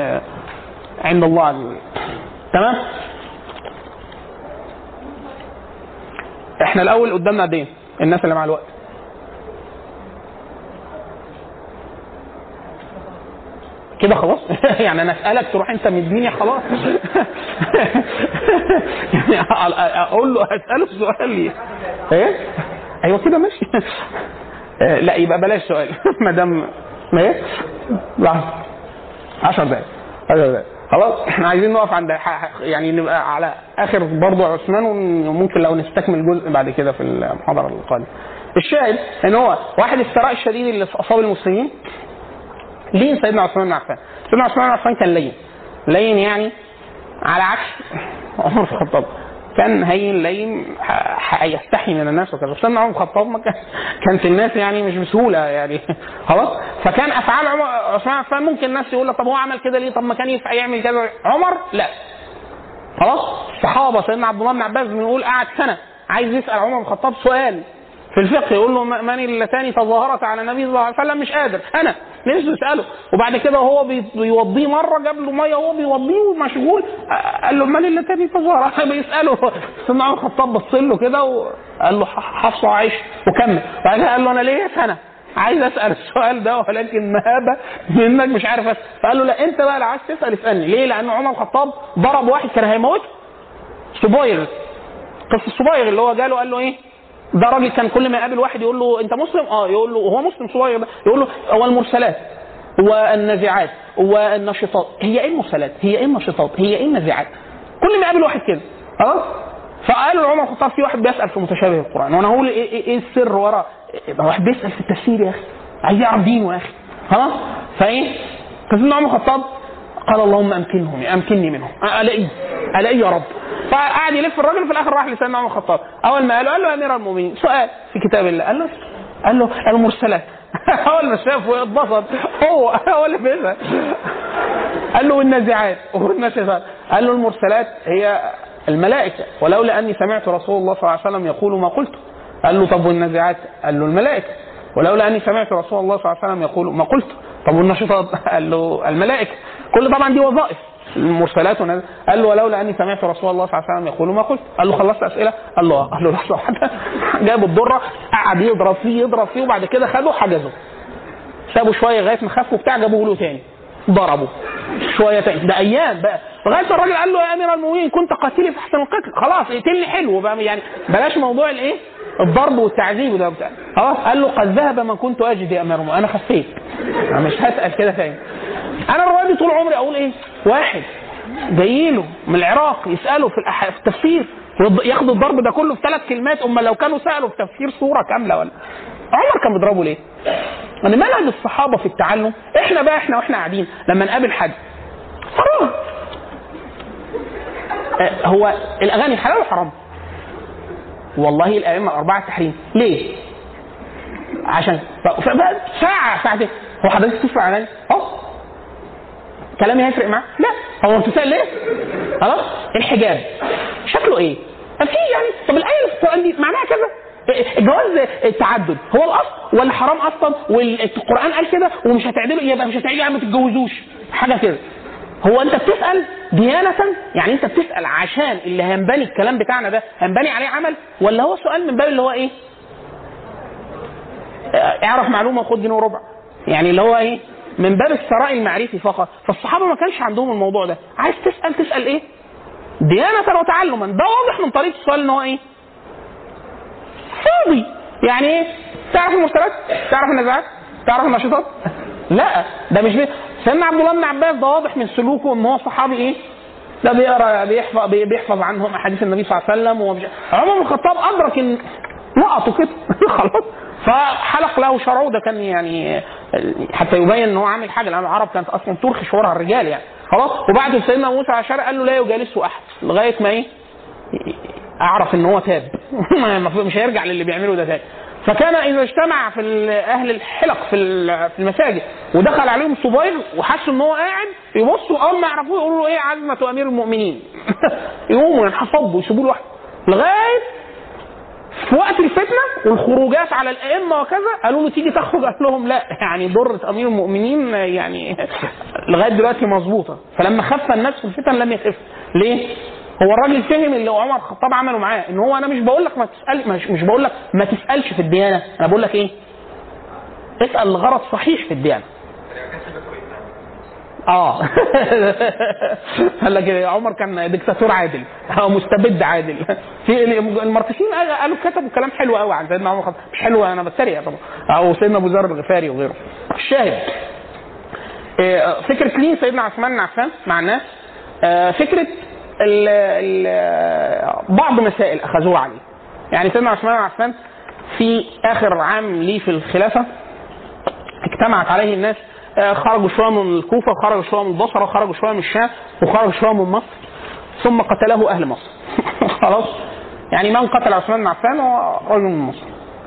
[SPEAKER 2] عند الله عز وجل. تمام؟ إحنا الأول قدامنا قد إيه؟ الناس اللي مع الوقت. كده خلاص؟ يعني أنا أسألك تروح أنت مديني خلاص. يعني أقول له أسأله سؤال ليه. إيه؟ أيوه كده ماشي. لا يبقى بلاش سؤال. ما دام ما إيه؟ لحظه 10 دقايق. 10 دقايق. خلاص إحنا عايزين نقف عند يعني نبقى على آخر برضه عثمان وممكن لو نستكمل جزء بعد كده في المحاضرة القادمة. الشاهد إن هو واحد الثراء الشديد اللي اصاب المسلمين. لين سيدنا عثمان بن عفان؟ سيدنا عثمان بن عفان كان لين. لين يعني على عكس عمر بن الخطاب. كان هين لين ح- ح- يستحي من الناس وكذا سيدنا عمر الخطاب ما كان كانت الناس يعني مش بسهولة يعني. خلاص؟ فكان أفعال عمر عثمان عفان ممكن الناس يقول لك طب هو عمل كده ليه؟ طب ما كان ينفع يعمل كذا. عمر؟ لا. خلاص؟ الصحابه سيدنا عبد الله بن عباس بنقول قعد سنة. عايز يسأل عمر بن الخطاب سؤال. في الفقه يقول له من اللتان تظاهرت على النبي صلى الله عليه وسلم مش قادر. أنا نفسه يساله وبعد كده بي- بيوضيه مرة جاب له ميه وهو بيوضيه ومشغول قال له من اللتان تظاهرت بيسأله. عمر الخطاب بص له كده وقال له حفصة وعائشه وكمل. بعد قال له أنا ليا سنه عايز أسأل السؤال ده ولكن مهابة منك مش عارف أسأل. فقال له لا أنت بقى لو عايز تسأل اسألني. ليه؟ لأن عمر الخطاب ضرب واحد كان هيموته؟ صبايغ قصة الصبايغ اللي هو جاله قال له إيه؟ ده راجل كان كل ما يقابل واحد يقول له انت مسلم؟ آه يقول له هو مسلم ده يقول له هو المرسلات والنازعات والنشطات هي إيه المرسلات؟ هي إيه النشطات؟ هي إيه النازعات؟ كل ما يقابل واحد كده خلاص؟ فقال عمر الخطاب في واحد بيسأل في متشابه القرآن وأنا هقول إيه, إيه, إيه السر ورا واحد بيسأل في التفسير يا أخي عايز يعرف دينه يا أخي خلاص؟ فإيه؟ فسيدنا عمر الخطاب قال اللهم أمكنهم أمكنني منهم. ألاقي؟ ألاقي يا رب. فقعد يلف الراجل في الآخر راح لسيدنا عمر الخطاب. أول ما قال له قال له أمير المؤمنين سؤال في كتاب الله. قال له قال له المرسلات. أول ما شافه اتبسط. هو هو اللي بيسأل. قال له والنازعات والناشطات قال له المرسلات هي الملائكة. ولولا أني سمعت رسول الله صلى الله عليه وسلم يقول ما قلت. قال له طب والنازعات قال له الملائكة. ولولا أني سمعت رسول الله صلى الله عليه وسلم يقول ما قلت. طب والنشطات قال له الملائكة. كل طبعا دي وظائف. المرسلات قال له ولولا أني سمعت رسول الله صلى الله عليه وسلم يقول ما قلت. قال له خلصت أسئلة. قال له آه. قال له لحظه واحدة جاب الدرة. قعد يضرب فيه يضرب فيه وبعد كده خده حجزه سابوا شوية لغاية ما خف وبتاع جابوه له تاني. ضربه شوية تاني. ده أيام بقى. لغاية الراجل قال له يا أمير المؤمنين كنت قاتلي في أحسن القتل. خلاص اقتلني حلو. بقى يعني بلاش موضوع الإيه؟ الضرب والتعذيب بتاع. خلاص؟ قال له قد ذهب ما كنت أجد يا أمير أنا خفيت. أنا مش هسأل كده تاني. أنا الرواية دي طول عمري أقول إيه؟ واحد جاي له من العراق يسأله في, الأح... في التفسير ياخد الضرب ده كله في ثلاث كلمات اما لو كانوا سألوا في تفسير سورة كاملة ولا؟ عمر كان بيضربه ليه؟ ان منهج الصحابة في التعلم. إحنا بقى إحنا وإحنا قاعدين لما نقابل حد. حرام. آه، هو الأغاني حلال ولا حرام؟ والله الأئمة الاربعه تحريم. ليه؟ عشان ساعة ساعتين هو حضرتك تسمع أغاني؟ أه. كلامي هيفرق معاه؟ لا. هو بتسال ليه؟ خلاص. الحجاب. شكله إيه؟ طب في يعني طب الآية اللي في القرآن دي معناها كذا؟ جواز التعدد. هو الأصل ولا حرام أصلا؟ والقرآن قال كده ومش هتعدلوا يبقى مش هتعدلوا يعني ما تتجوزوش. حاجة كده. هو انت بتسأل ديانة يعني انت بتسأل عشان اللي هينبني الكلام بتاعنا ده هينبني عليه عمل ولا هو سؤال من باب اللي هو إيه؟ آه، اعرف معلومة وخد جنيه وربع يعني اللي هو إيه؟ من باب الثراء المعرفي فقط فالصحابة ما كانش عندهم الموضوع ده عايز تسأل تسأل إيه؟ ديانة وتعلما ده واضح من طريقة السؤال ان هو إيه؟ فاضي يعني إيه؟ تعرف المرسلات؟ تعرف النزاعات؟ تعرف النشاطات؟ لا ده مش بي... سيدنا عبد الله بن عباس ده واضح من سلوكه إن هو صحابي إيه؟ ده بيقرأ بيحفظ بي- بيحفظ عنهم أحاديث النبي صلى الله عليه وسلم ومش... عمر بن الخطاب أدرك إن لقطه كده. خلاص. فحلق له شرعه. ده كان يعني حتى يبين إن هو عامل حاجة لأن العرب كانت أصلا ترخي شعورها الرجال يعني. خلاص. وبعد سيدنا موسى على الشارع قال له لا يجالسه أحد لغاية ما إيه؟ أعرف إن هو تاب. مش هيرجع للي بيعمله ده تاني. فكان اذا اجتمع في أهل الحلق في في المساجد ودخل عليهم صبيغ وحسوا إن هو قاعد يبصوا أول ما يعرفوه يقولوا له إيه عزمة أمير المؤمنين؟ يقوموا ينحفضوا ويسيبوه لوحده. لغاية في وقت الفتنة والخروجات على الأئمة وكذا قالوا له تيجي تخرج؟ قال لهم لا. يعني ضره أمير المؤمنين يعني لغاية دلوقتي مظبوطة. فلما خف الناس في الفتن لم يخف. ليه؟ هو الراجل فهم اللي عمر الخطاب عمله معاه إن هو أنا مش بقول لك ما تسال مش, مش بقول لك ما تسألش في الديانة أنا بقول لك إيه؟ اسأل لغرض صحيح في الديانة. آه. قال لك إيه، عمر كان دكتاتور عادل أو مستبد عادل. في الماركسيين قال- قالوا كتبوا كلام حلو قوي عن سيدنا عمر مش حلو أنا بتريق طبعا. أو سيدنا أبو ذر الغفاري وغيره. الشاهد. إيه، فكرة لين سيدنا عثمان بن عفان مع الناس؟ آه، فكرة ال ال بعض مسائل أخذوها عليه. يعني سيدنا عثمان بن عفان في آخر عام ليه في الخلافة اجتمعت عليه الناس آه، خرجوا شوية من الكوفة وخرجوا شوية من البصرة وخرجوا شوية من الشام وخرجوا شوية من مصر ثم قتله أهل مصر. خلاص؟ يعني من قتل عثمان بن عفان هو رجل من مصر.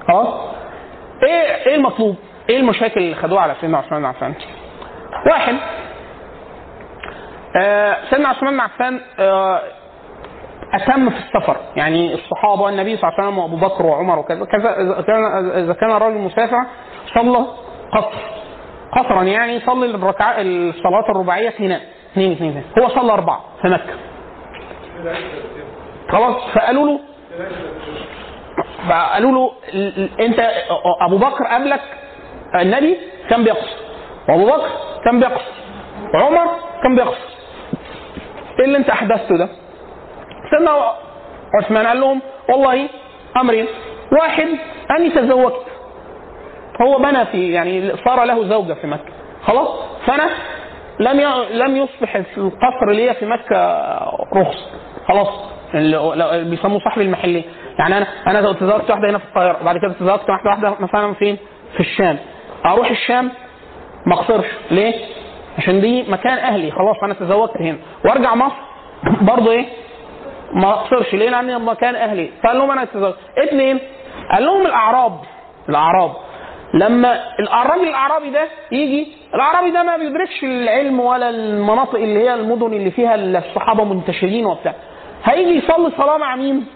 [SPEAKER 2] خلاص؟ إيه إيه المطلوب؟ إيه المشاكل اللي خدوها على سيدنا عثمان بن عفان؟ واحد سيدنا عثمان بن عفان آه أتم في السفر. يعني الصحابة والنبي صلى الله عليه وسلم وأبو بكر وعمر وكذا كذا إذا كان الرجل مسافر صلى قصر. قصرا يعني يصلي الركعة الصلاة الرباعية هنا اثنين اثنين. هو صلى أربعة في مكة. خلاص؟ فقالوا له قالوا له أنت أبو بكر قبلك النبي كان بيقصر وأبو بكر كان بيقصر وعمر كان بيقصر. إيه اللي انت احدثته ده؟ سيدنا عثمان قال لهم والله امرين واحد أني تزوجت. هو بنى في يعني صار له زوجة في مكة. خلاص؟ فأنا لم لم يصبح القصر ليا في مكة رخص. خلاص؟ اللي بيسموه صاحب المحلية. يعني أنا أنا تزوجت واحدة هنا في القاهرة بعد كده تزوجت واحدة واحدة مثلا فين؟ في الشام. أروح الشام ما اقصرش ليه؟ عشان دي مكان أهلي. خلاص أنا تزوجت هنا. وأرجع مصر. برضه إيه؟ ما أقصرش. ليه؟ لأن مكان أهلي. فقال لهم أنا تزوجت. اثنين قال لهم الأعراب. الأعراب. لما الراجل الأعرابي ده يجي الأعرابي ده ما بيدركش العلم ولا المناطق اللي هي المدن اللي فيها الصحابة منتشرين وبتاع. هيجي يصلي صلاة مع مين؟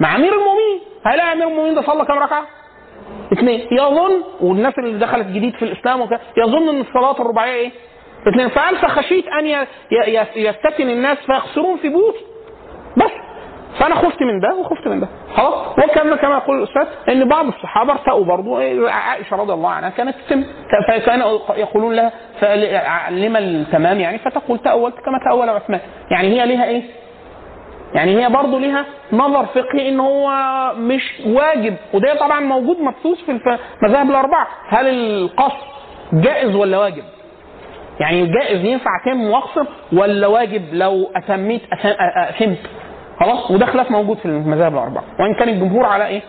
[SPEAKER 2] مع أمير المؤمنين. هيلاقي أمير المؤمنين ده صلى كام ركعة؟ اثنين. يظن والناس اللي دخلت جديد في الإسلام وكذا يظن إن الصلاة الرباعية إيه؟ اثنين. فقال فخشيت أن يفتتن الناس فيخسرون في بيوت. بس. فأنا خفت من ده وخفت من ده. خلاص. وكما كما يقول الأستاذ إن بعض الصحابة ارتأوا برضه إيه، عائشة رضي الله عنها كانت تتم فكان يقولون لها لما التمام يعني فتقول تأولت كما تأول عثمان. يعني هي ليها إيه؟ يعني هي برضه ليها نظر فقهي إن هو مش واجب وده طبعا موجود مبثوث في المذاهب الأربعة هل القصر جائز ولا واجب؟ يعني جائز ينفع أتم وأقصر ولا واجب لو أتميت أتمت خلاص وده خلاف موجود في المذاهب الأربعة وإن كان الجمهور على إيه؟